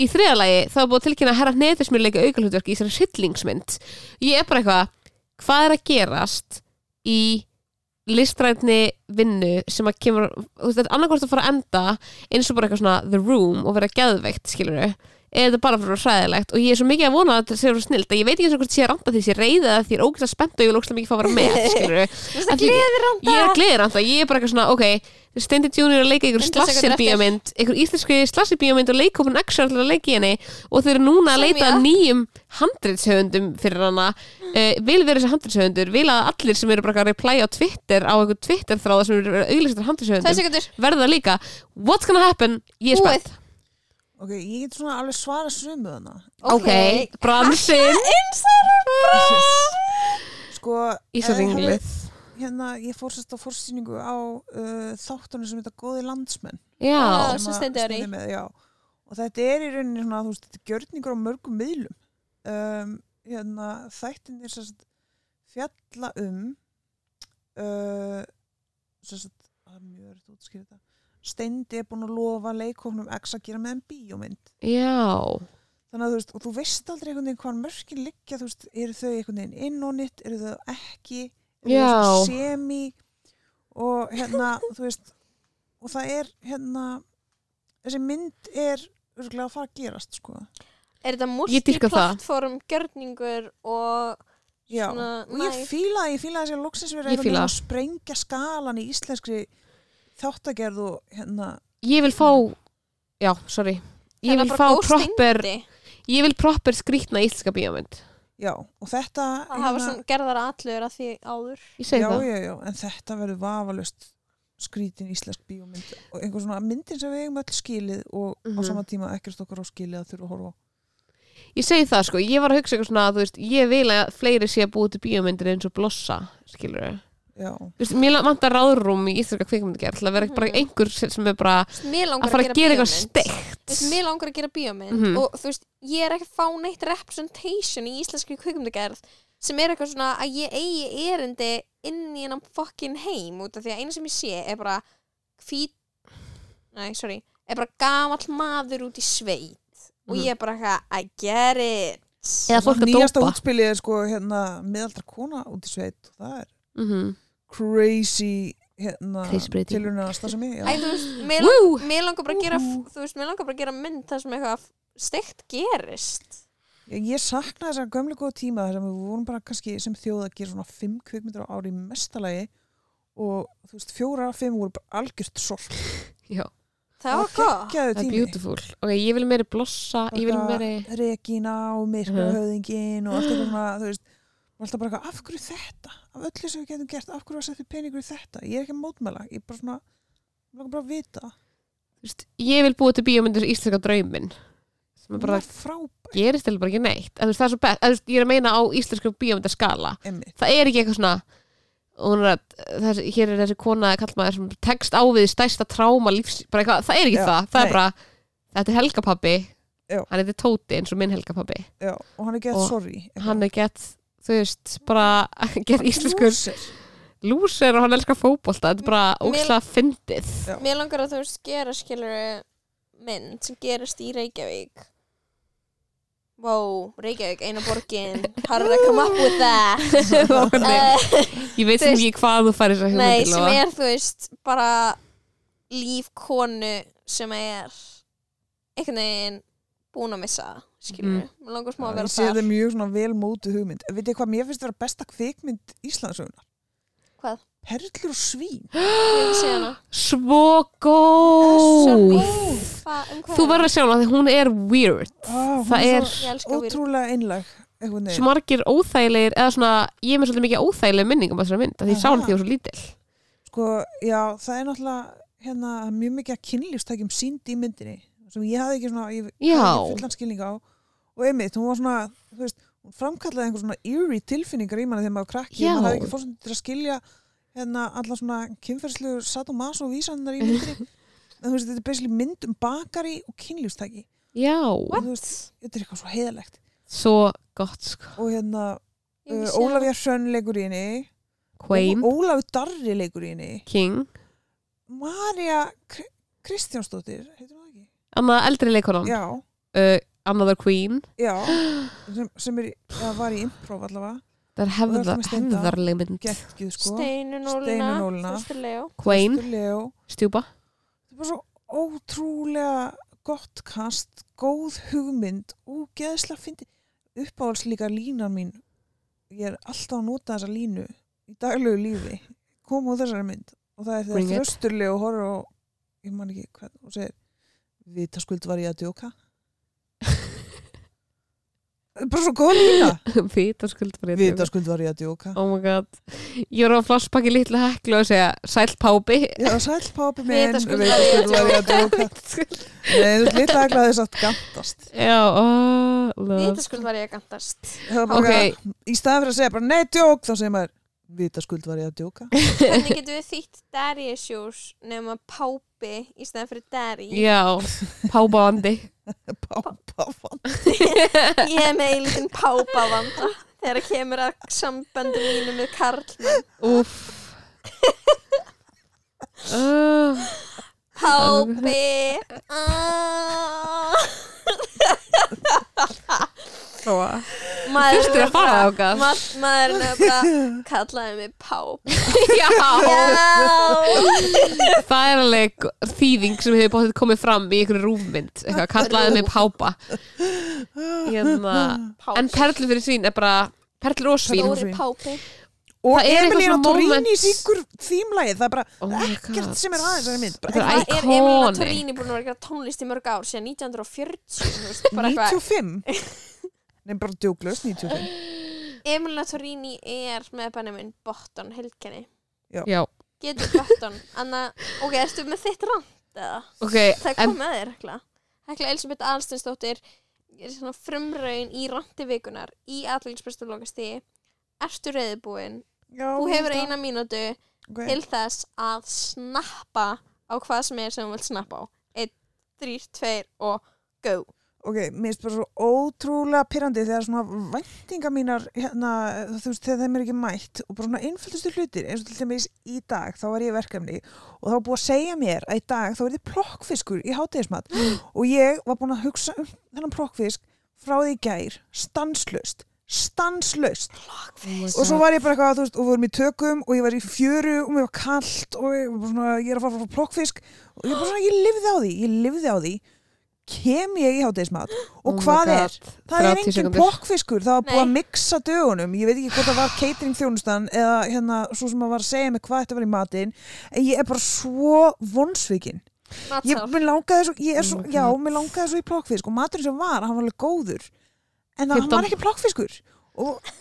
Í þriða lagi þá er búið tilkynna að herra hnetusmjör leika augalhutverk í þessari hryllingsmynd. Ég er bara eitthvað, hvað er að gerast í listrætni vinnu sem að kemur þú veist, þetta er annarkvort að fara að enda eins og bara eitthvað svona The Room og vera geðveikt skilur eða þetta bara fyrir að vera hræðilegt? Og ég er svo mikið að vona að þetta sé að vera snilt að ég veit ekki eins og hvort sé að randa því sé reyða eða því ég er ógæslega spennt og ég vil ógæslega mikið fá að vera með [laughs] skilur að ég er að gleðir randa, ég er bara eitthvað svona ok, Steindi Junior er að leika einhver slassir bíómynd einhver íslenski slassir bíómynd og leikópin X er alltaf að leika í henni og þau eru núna að leita að nýjum handritshöfundum fyrir hana. Uh, vil vera þessi handritshöfundur vil að allir sem eru bara að replæja á Twitter á einhver Twitter þráða sem eru handritshöfundum sekundur verða það líka. What's gonna happen, ég er spennt Ok, ég get svona alveg svara sumu þarna. Ok, bransin Sko í svo eh, ringlið Hérna, ég fór sérst á fórsýningu á uh, þáttunum sem þetta góði landsmenn. Já, sem að Steindi er í. Já. Og þetta er í rauninni svona, þú veist, þetta er gjörningur á mörgum miðlum. Um, hérna, þættinir sérst fjalla um uh, sérst það er mjög verið útskýrið þetta Steindi er búin að lofa leikofnum X að gera með en bíómynd. Já, þannig að þú veist, og þú veist aldrei einhvern veginn hvað mörkin liggja, þú veist, eru þau einhvern veginn inn og nitt, eru þau ekki eru Já. þau semi og hérna, þú veist og það er hérna þessi mynd er örgulega að fara að gerast, sko. Er þetta multiplattform gjörningur og Já, Svona og ég fíla, ég fíla þessi loksins verið að sprengja skalan í íslenskri þáttagerð og hérna ég vil fá já, sorry. Ég vil fá proper ég vil proper skrýtna íslenska bíómynd. Já, og þetta Það hafa svona gerðar allur að því áður. Ég segi já, það. já, já, en þetta verður vafalust skrítin íslensk bíómynd og einhver svona myndin sem við eigum öll skilið og á Mhm. sama tíma ekkert okkur á skilið að þurfa að horfa á. Ég segi það sko, ég var að hugsa eitthvað svona þú veist, ég vil að fleiri sé að búið til bíómyndir eins og blossa, skilur við já, veist, Mér vantar ráðrúm í íslenska kvikmyndagerð til að vera bara Mhm. einhver sem er bara Þú veist, Mér að langar fara að gera eitthvað steikt Mér langar að gera bíómynd Mhm. og þú veist, ég er ekki að fá neitt representation í íslenski kvikmyndagerð sem er eitthvað svona að ég eigi erindi inn í hennan fokkin heim út af því að eina sem ég sé er bara hvít nei, sorry, er bara gamall maður út í sveit og Mhm. ég er bara eitthvað, I get it Eða fólk að nýjasta dópa útspilið er sko hérna miðaldra kona út í sveit og það er mm crazy hérna breyting. tilhörnast það sem ég mér, langar bara að gera þú veist, mér langar bara að gera mynd þar sem eitthvað steikt gerist. Ég, ég sakna þess að gömlega góða tíma þar sem við vorum bara kannski sem þjóð að gera svona fimm kvikmyndir á ári í mestalagi og þú veist fjóra af fimm voru bara algjört sorg [laughs] Já, það var gott. það er beautiful. Ok, ég vil meiri blossa, ég vil Bara meiri Regína og Myrka Mhm. höfðingin og allt eitthvað svona, þú veist og alltaf bara eitthvað, af hverju þetta? Af öllu sem við getum gert, af hverju að setja peningur í þetta? Ég er ekki að mótmæla, ég er bara svona ég langar bara vita. Þú veist, ég vil búa til bíómyndir íslenska drauminn sem er bara Það er eða bara ekki neitt. En, veist, það er en, veist, ég er að meina á íslensku bíómyndaskala. Emmi það er ekki eitthvað svona er að, þessi, hér er þessi kona kallmaður sem tekst á við stærsta tráma lífs, bara eitthvað, það er ekki Já, það. Það nei. er bara, þetta er helgapabbi Já. hann heitir Tóti eins og minn helgapabbi Já, og hann er gett sorry hann er gett, þú veist, bara [laughs] gett íslenskur lúser og hann elskar fótbolta þetta er bara ókslega fyndið. Mér langar að þú veist gera skilur mynd sem gerist í Reykjavík. Wow, Reykjavík, eina borgin. How did I come up with that? [laughs] uh, [laughs] ég veit sem ekki hvað þú þess að Nei, hugmyndi sem er þú veist bara líf konu sem er einhvern veginn búin að missa skilur Mm. við, mér langar smá að Ég vera sé þetta þar mjög svona vel mótu hugmynd Vitið þið hvað mér finnst vera besta kvikmynd Íslandsögunar? Hvað? Perlur og svín [gasps] Ég hana svo góð um þú er verður að sjá hana því hún er weird ah, hún það er Ég ótrúlega einlag einhvern svo veginn. margir óþægilegir eða svona, ég er með svolítið mikið óþægileg minningum á þessari mynd, af því ég sá hann Aha. því ég var svo lítil Sko, já, það er náttúrulega hérna, mjög mikið að kynlífstækjum sínd í myndinni sem ég hafði ekki svona ég Já. hafði ekki fullan skilning á og einmitt, hún var svona, þú veist hún framkallaði einhver svona eerie tilfinningar í manni þegar maður var krakki. Já. maður hafði ekki fórst til að skilja hérna alla svona kynferðslu sadomaso vísannar í [laughs] myndinni. En þú veist, þetta er basically mynd um bakari og kynlífstæki. Já, og þú veist, þetta er eitthvað svo heiðalegt svo gott sko. Og hérna, uh, Ólafía Hrönn leikur í henni. Queen, og Ólafur Darri leikur í henni. King. Marja Kr Kristjánsdóttir, heitir hún það ekki? annað eldri leikonan Já, uh, Another Queen. Já sem, sem er, var í improv allavega. Það er Og hefða, ertu með Steinda? hefðarleg mynd sko. Steinu Nólina Steinunólina. Þorstur Leo. Queen, stjúpa. Þetta er bara svo ótrúlega gott kast, góð hugmynd og geðslega fyndi uppáhalds líka línan mín. Ég er alltaf að nota þessa línu í daglegu lífi. Kom úr þessari mynd. Og það er þegar þrösturlega og horfður og ég man ekki hvað og segir vitaskuld var ég að djóka? Það bara svo góð lína. [laughs] Vitaskuld var ég að djóka. vitaskuld var ég að djóka. Oh my god. Ég var á flosspakki litlu heklu og segja sæll pápi. Já, sæll pápi minn, Vitaskuld vitaskuld var var ég að djóka. Nei, þú ert litla aglaði satt gantast. Já, oh, love. Vitaskuld var ég að gandast Það var bara, ok, Í staðan fyrir að segja bara nei, djók. Þá segir maður, vitaskuld var ég að djóka. Hvernig getum við þýtt daddy issues nema pápi í stæðan fyrir daddy? Já pápavandi Pápa [laughs] fann Ég er með eilitinn pápavanda þegar það kemur að sambandi mínu með karlmenn. Uff uh, Pápi. Ah. Maður Þurftir er að fara ma- Maður er bara kallaði mig páp [laughs] já. Já. Það er alveg þýðing sem hefur bóttið komið fram í einhverju rúfmynd eitthvað, kallaði mig pápa. Hérna. En perlur fyrir sín er bara perlur og svín. Stóri pápi. Og er Torini moment- syngur þýmlægið Það er bara oh ekkert sem er aðeins að mynd. Bara er Það er Emilina. Torini búin að vera tónlist í mörg ár síðan 1940 þú veist, bara eitthvað 95 [laughs] Nei, bara djóklaust 95 Emilina Torini er með Benjamin Botton heilkenni. Já, Getur Botton Anna, ok, ertu með þitt rand eða? ok Það en, kom með þér, Hekla. Hekla Elisabeth Alstensdóttir er svona frumraun í randi vikunar í aðlægisbestu lokasti Ertu reyðbúin? Já, Þú hefur eina mínútu að- ok. til þess að snappa á hvað sem er sem þú vilt snappa á. 1, 3, 2 og go Ok, mér finnst bara svo ótrúlega pyrrandi þegar svona væntinga mínar hérna, þú veist, þegar þeim er ekki mætt og bara svona einföldustu hlutir eins og til dæmis í dag, þá var ég í verkefni og þá var búið að segja mér að í dag þá er þið plokkfiskur í hátegismat [gasps] og ég var búin að hugsa um þennan plokkfisk frá því gær, stanslust stanslust og svo var ég bara eitthvað, þú veist, og við vorum í tökum og ég var í fjöru og mér var kallt og ég, svona, ég er að fara frá plokkfisk og ég bara svona, ég lifði á því, ég lifði á því kem ég í hátegismat og Oh hvað er? Það er 30 engin sekúndur. plokkfiskur, það var búið að mixa dögunum. Ég veit ekki hvort það var catering þjónustan eða hérna, svo sem að var að segja mig hvað þetta var í matinn. En ég er bara svo vonsvikin ég, mér langaði svo, ég svo Oh já, mér langaði svo í plokkfisk og maturinn sem var, hann var alveg góður. En það, hann 15. var ekki plokkfiskur og,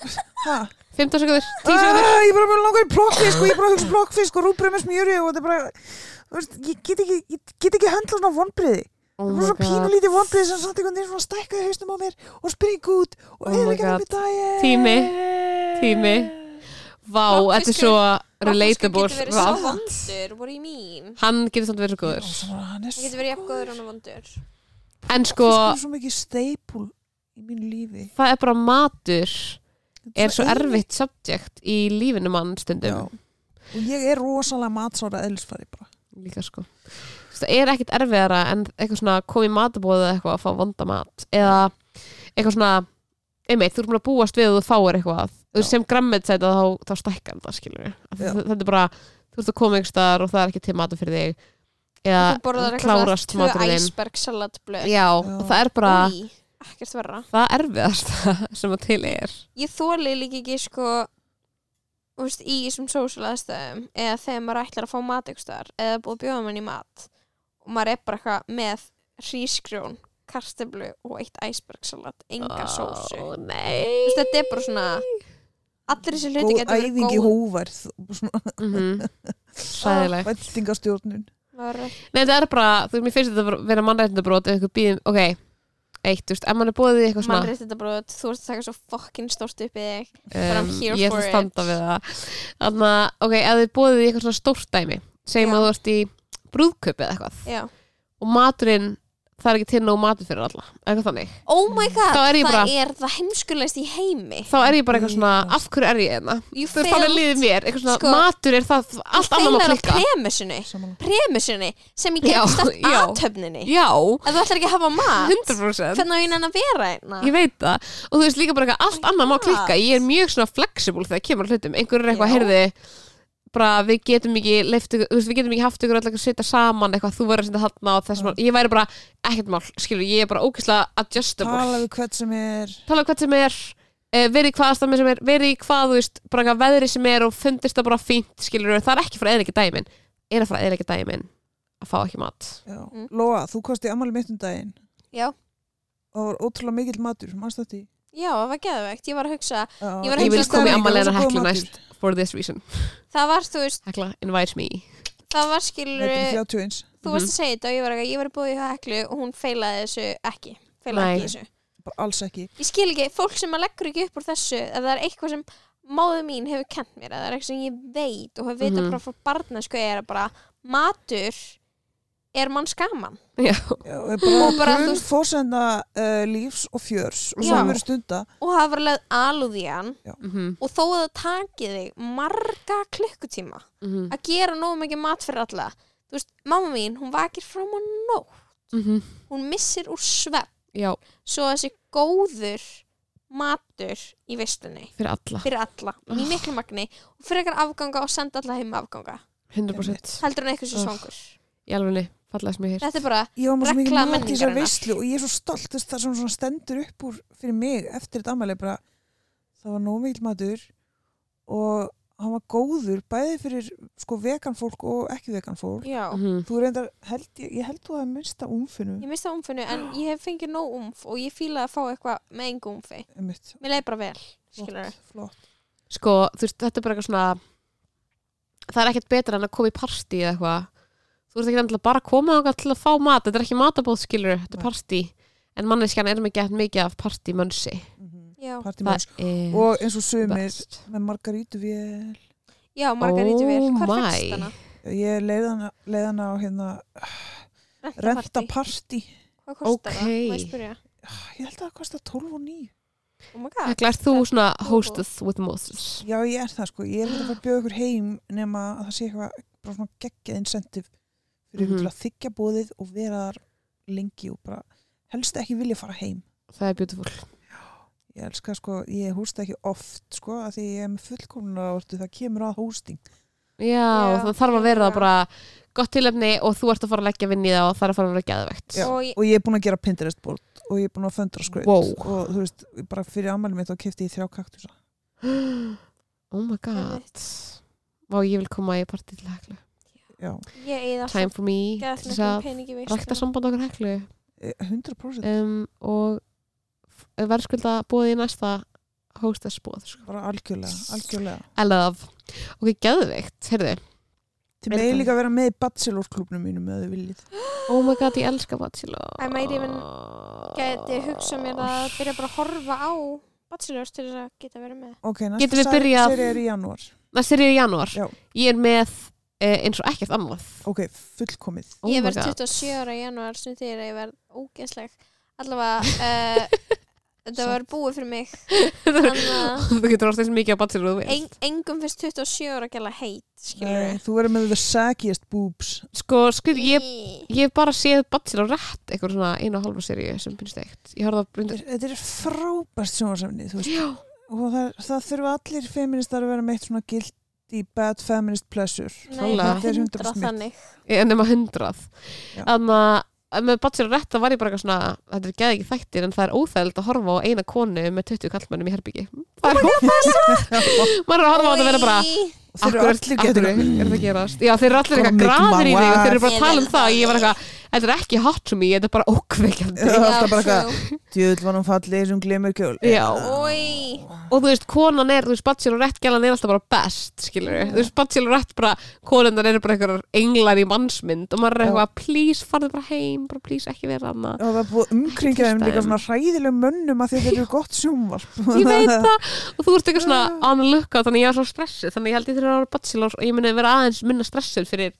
hæ 15 sekundur, 10 sekundur Ah, ég bara mér langaði í plokkfisk og ég bara hugsa plokkfisk og rúbrið með smjöri og þetta er bara ég get ekki, ég get ekki höndla svona vonbriði Oh það var svo pínulítið vonbriði sem samt einhvern veginn svona stækkaði haustum á mér og springa út og Oh my eða ekki God. með daginn. Tími. Tími. Vá, þetta er svo relatable getur verið svo vondur, what do you mean? Hann getur samt verið svo góður. Hann Það getur verið jafn góður en vondur. En sko, fiskur er svo mikið steipul í mínu lífi. Það er bara matur er svo erfitt subject í lífinu mann stundum. Og ég er rosalega matsára eðlisfæri bara. Líka sko það er ekkit erfiðara en eitthvað svona koma í matabóðu eða eitthvað að fá vonda mat. Eða eitthvað svona einmitt, þú búin að búast við að þú fáir eitthvað þú sem grammetsæta þá, þá stækkar það skilur þetta er bara, þú ert að koma einhver staðar og það er ekki til matur fyrir þig. Eða klárast maturinn. þinn. já, og það er bara Í, það erfiðasta [laughs] sem að til er. Ég þóli líka ekki sko þú veist, í þessum social aðstæðum eða þegar maður ætlar að fá mat eða búið mann í mat og maður er bara eitthvað með hrísgrjón, karteblu og eitt icebergsalat, enga sósu. Þú nei veist, þetta er bara svona allir þessi hluti getur verið æfingi góð. Hóverð svona. [laughs] Mm sæðilegt vendingastjórnun Maður- Nei, þetta er bara, þú veist, mér finnst þetta að vera mannrættindabrót ef eitthvað býðum, ok, eitt, þú veist, ef mann er bóðið í eitthvað svona mannréttindabrót, þú ert að taka svo fokkin stórt upp í þig But I'm here ég for að standa við það. Þannig að, ok, ef þið bóðið í eitthvað svona stórt dæmi segjum að þú ert í brúðköpi eða eitthvað. Já. og maturinn, það er ekki til nóg matur fyrir alla eitthvað þannig, Oh my god, Þá er ég það bara- er það heimskulegst í heimi. Þá er ég bara eitthvað svona af hverju er ég hérna, You þú veist, þannig failed. líðið mér. Eitthvað svona, Sko, matur er það, allt annað á klikka. premissunni. Samanlega premissunni sem ég Já, get stætt já. aðtöfninni Já, ef þú ætlar ekki að hafa mat 100% hvernig á ég nenni að vera einna Ég veit það. Og þú veist líka bara eitthvað allt Oh annað má klikka. Ég er mjög svona flexible þegar kemur að hlutum. Einhver er eitthvað, Já. heyrði bara við getum ekki leift, ykkur- þú veist, við getum ekki haft ykkur alltaf að setja saman eitthvað, þú verður að setja þarna og þessum, ég væri bara ekkert mál, skilur, ég er bara ógeðslega adjustable, tala við hvert sem er. Tala um hvað sem er uh, verið í hvað aðstæðum sem er, verið í hvað þú veist, bara eitthvað veðri sem er og fundist það bara fínt, skilur, það er ekki frá ekki dæmin er að fara eða ekki dæmin að fá ekki mat? Já. Mm. Lóa, þú kosti ammali mitt um daginn. Já, og það var ótrúlega mikill matur, í já, það var geðvegt ég var að hugsa, Ég var að Ég vil hugsa koma í góður Heklu næst for this reason, það var þú veist Hekla invites me. það var skilur, Þetta er 31 þú varst að segja þetta og ég var, ekki, ég var búið í heklu og hún feilaði þessu ekki. Feilaði Nei. ekki þessu. Bara alls ekki. Ég skil ekki, fólk sem að leggur ekki upp úr þessu ef það er eitthvað sem máðu mín hefur kent mér, eða það er eitthvað sem ég veit og hefur vita Mhm. bara frá barnasku er að bara matur er mann skaman Já, Já, og bara, grunn veist- fórsenda uh, lífs og fjörs og Já. svo verður stunda og hafa verið leið alúðían mhm, og þó að það takið þig marga klukkutíma mhm, að gera nógu mikið mat fyrir alla þú veist, mamma mín, hún vakir fram á nótt. Mhm. Hún missir úr svepp Já, svo að þessi góður matur í veistunni fyrir alla. Fyrir alla, í miklu magni og fyrir eitthvað afganga og senda alla heim afganga. 100% heldur en eitthvað sem Ugh. svangur. Í alvegni, fallega sem ég heyrt. Þetta er bara, menningarinnar. veislu og ég er svo stolt þess það sem svona stendur upp úr fyrir mig eftir þetta ammali bara það var nóg mikil matur og hann var góður bæði fyrir sko vegan fólk og ekki vegan fólk. Já. Mhm. þú reyndar, held, ég, ég held þú að mista umfinu ég mista umfunnu en ég hef fengið nóg umf og ég fíla að fá eitthvað með engu umfi mér leið bara vel, skilur flott, flott. Sko, þú veist, þetta er bara eitthvað svona það er ekkert betra en að koma í partí eða eitthvað þú veist ekki endilega bara að koma þangað til að fá mat. Þetta er ekki matabóð skilur, þetta er partí. En manneskjan er með gett mikið af partí-mönsi. Mhm. það er og eins og sumir best. með margarítu vél já Margarítu vel, Oh hvað fyrst hana? ég leið hana, leið hana á hérna renta partí. hvað kostar Ok. það, má ég spyrja? Ég held að það kosta 12 og 9 oh my god, Hekla, er þú svona hostess with Moses? já ég er það sko, ég er ekki að fara að bjóða ykkur heim nema að það sé eitthvað bara svona geggjað incentive fyrir ykkur Mhm. til að þykja bóðið og vera þar lengi og bara helst ekki vilja fara heim Það er beautiful ég elska sko, ég hústa ekki oft sko, að því ég er með fullkomna ortu það kemur að hústing Já, Já, það þarf að vera já. það bara gott tilefni og þú ert að fara að leggja vinn í það og það er að fara að vera geðvegt Já. og ég, og ég er búin að gera Pinterest bórt og ég er búin að föndra skraut Wow. og þú veist, bara fyrir ammæli mitt þá kefti ég þrjá kaktusa [gasps] Oh my god Vá, ég vil koma í partí til eða time for me til þess að rækta samband okkar heklu. Eh, 100% um, og verðskulda búið í næsta hóstessbúð sko. bara algjörlega, algjörlega. I love. Ok, geðveikt, heyrðu. Þið megin líka vera með í bachelorklubnum mínum eða þið viljið. [gasps] Oh my god, ég elska Bachelor. I might even Gæti hugsa mér að byrja bara að horfa á Bachelors til þess að geta verið með. Ok, næsta Getum við byrjað- seri er í janúar. næst er ég í janúar. Já. ég er með eh, eins og ekkert annað. Ok, fullkomið. Oh Ég verð God. 27 ára í janúar sem því að ég verð ógeðsleg. Allavega uh, [laughs] Þetta var búið fyrir mig. [laughs] Að [laughs] þú getur ást eins mikið á Bachelor og þú en, engum fyrst 27 ára gæla heit Nei, Þú verður með the saggiest boobs. Sko, sko, ég, ég hef bara séð Bachelor rétt eitthvað svona einu og halva seríu sem finnst eitt á Þetta er- frábært já, og það, það þurfa allir feministar að vera með eitt svona guilty bad feminist pleasure. Nei, það er Þetta er 100 100% þannig. Ég er nema hundrað. Já. þannig að með Bachelor rétt það var ég bara eitthvað svona þetta er geð ekki þættir en það er óþægild að horfa á eina konu með 20 kallmennum í herbyggi það er óþægild [laughs] maður er að horfa á þetta að vera bara og þeir eru allir getur er það Já, þeir eru allir eitthvað make graðir í því og þeir eru bara að tala um það og ég var það, eitthvað, þetta er ekki hot to me þetta er bara ókveikjandi Já. alltaf bara true. djöðl var hún fallið sem glemur kjól og þú veist, konan er, þú veist, bachelorette gælan er alltaf bara best, skilur við, þú veist, bachelorette bara, konundar eru bara eitthvað englar í mannsmynd og maður er eitthvað, please, farðu bara heim bara please, ekki vera hana og það er búið umkringja þeim líka svona hræðileg mönnum að þeir eru gott sjónvarp. Ég veit það, og þú ert eitthvað svona [laughs] on the lookout, þannig ég var svo stressuð þannig ég held ég þurfa að vera bachelor og ég muni vera aðeins minna stressuð fyrir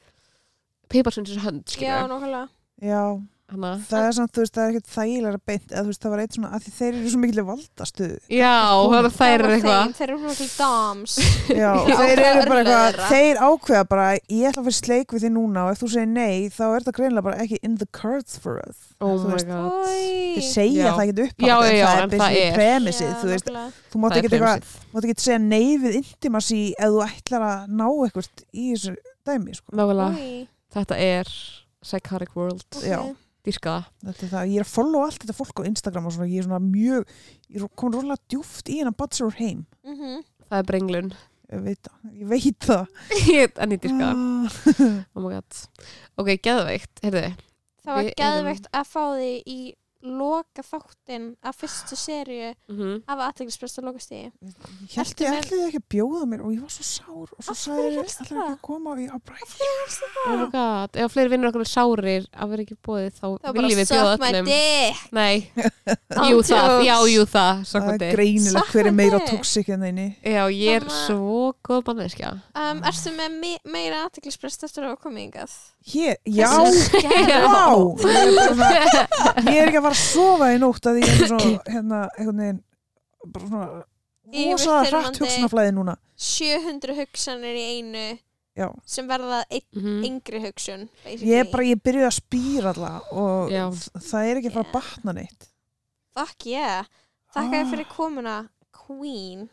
Piparsons hönd, Já, skilur við nokkulega Já, hana, það er samt, þú veist, það er ekkert þægilega beint eða þú veist, það var eitt svona, að því þeir eru svo mikil valdastuð já, og það þær eru eitthvað. Þeir eru svona Já, og [laughs] Já, þeir eru bara eitthvað, þeir ákveða bara ég ætla að fyrir sleik við þig núna og ef þú segir nei þá er það greinilega bara ekki in the cards for us. Oh Þú my veist, god. þeir segja Já. það ekki upp Já, já, það er basically premisið, þú veist. þú mátt ekki eitthvað mátt ekki segja nei við intimacy ef þú ætlar að ná eitthvað í þessu dæmi, sko. Nákvæmlega, þetta er psychotic world. Já. Dýrka. Þetta er það, ég er að follow allt þetta fólk á Instagram og svona, ég er svona mjög ég er komin rólega djúft í hennan bachelor heim. Mhm. það er brenglun. Ég veit það, ég veit það. [laughs] En í dýrka. Ah. oh my god. Ok, geðveikt, heyrðu. Það var geðveikt að fá því í loka þáttinn af fyrstu serju mm -hmm. af aðteglispresta lokastíði Ég held ég ætlaði ekki að bjóða mér og ég var svo sár og svo sagði hverju ég ætlaði ekki það? að koma og ég á bara oh my god, ef fleiri vinnur okkur sárir að vera ekki bóðið þá Það viljum við bjóða öllum. nei, [laughs] jú það, já, jú það það er greinilegt hver er meira toxic en þeini já, ég er að- svo góð banneskja um, Erstu með me meira aðteglisprest eftir að hingað? Hér, já, Já. [laughs] ég er ekki að fara að sofa í nótt að ég er svo [coughs] hérna, einhvern veginn bara svona Yfirþyrmandi. hratt hugsunaflæði núna 700 hugsanir í einu já, sem verða einn Mhm. yngri hugsun ég er bara, ég byrjuði að spýra alla og Já. það er ekki að fara að Yeah. batna neitt Fuck yeah Þakka Ah. fyrir komuna Queen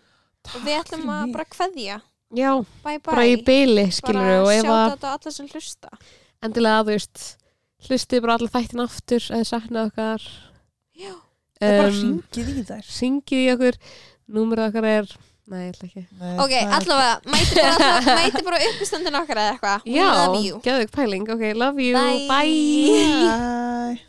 og við Takk ætlum að bara kveðja já, Bye bye bara í byli skilur Bara og ef sjáta að þetta á alla sem hlusta endilega, þú veist hlustið bara allir þættin aftur eða saknað okkar Já. það er bara Um, hringið í þær syngið í okkur númerið okkar er nei, ég ætla ekki Nei, Ok, allavega, mæti bara, alla, mæti bara upp í standin okkar eða eitthvað We já, love you geðvig pæling, ok, love you, Bye. bye. Bye.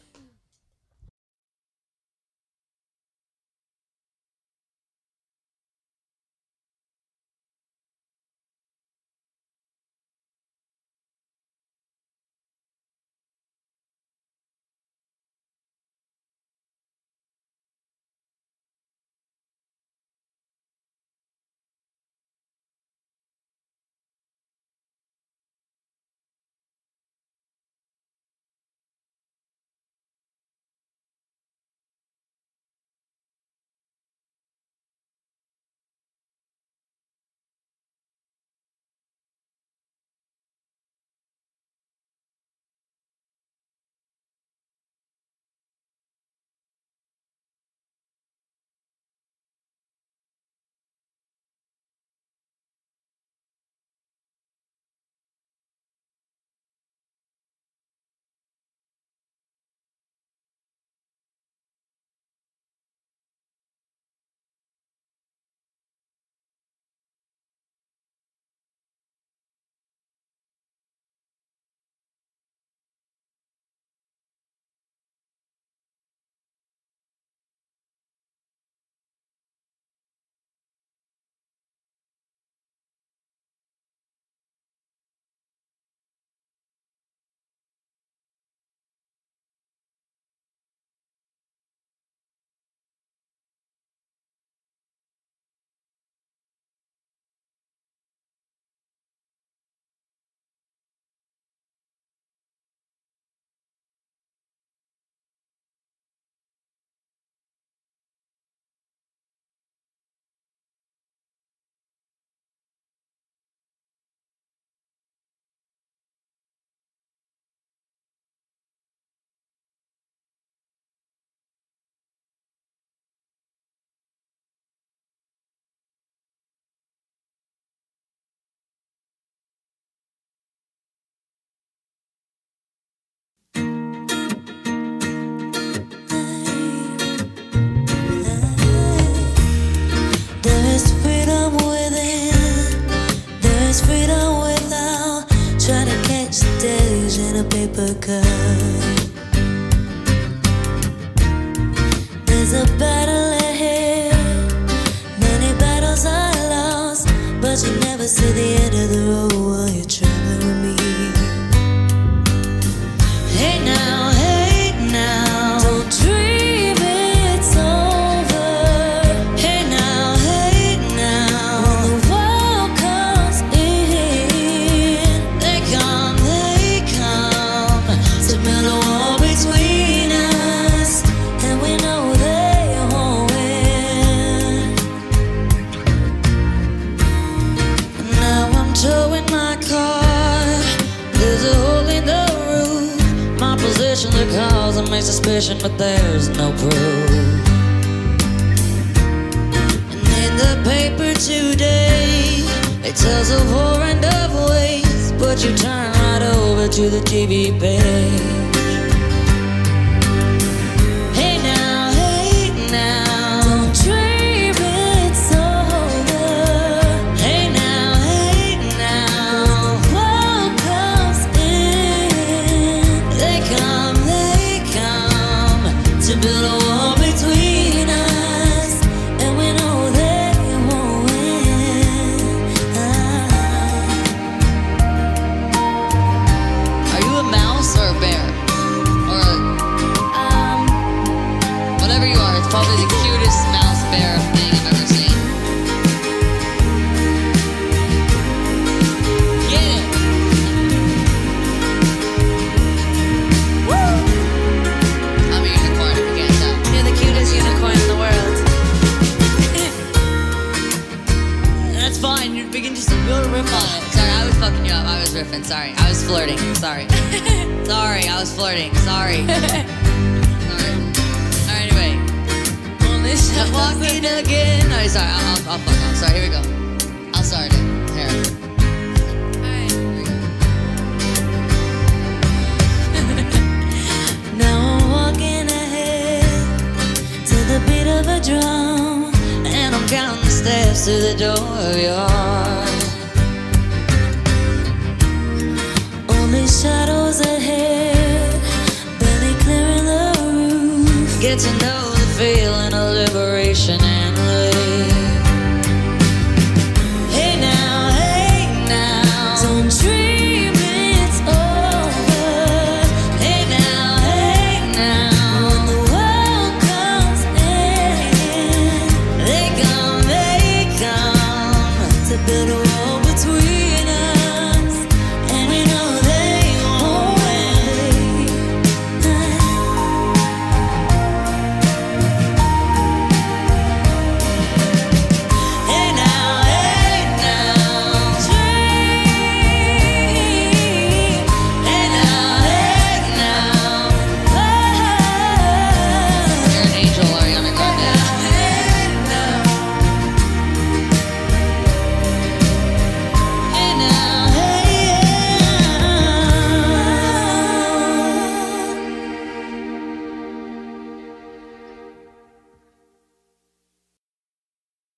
A paper cut.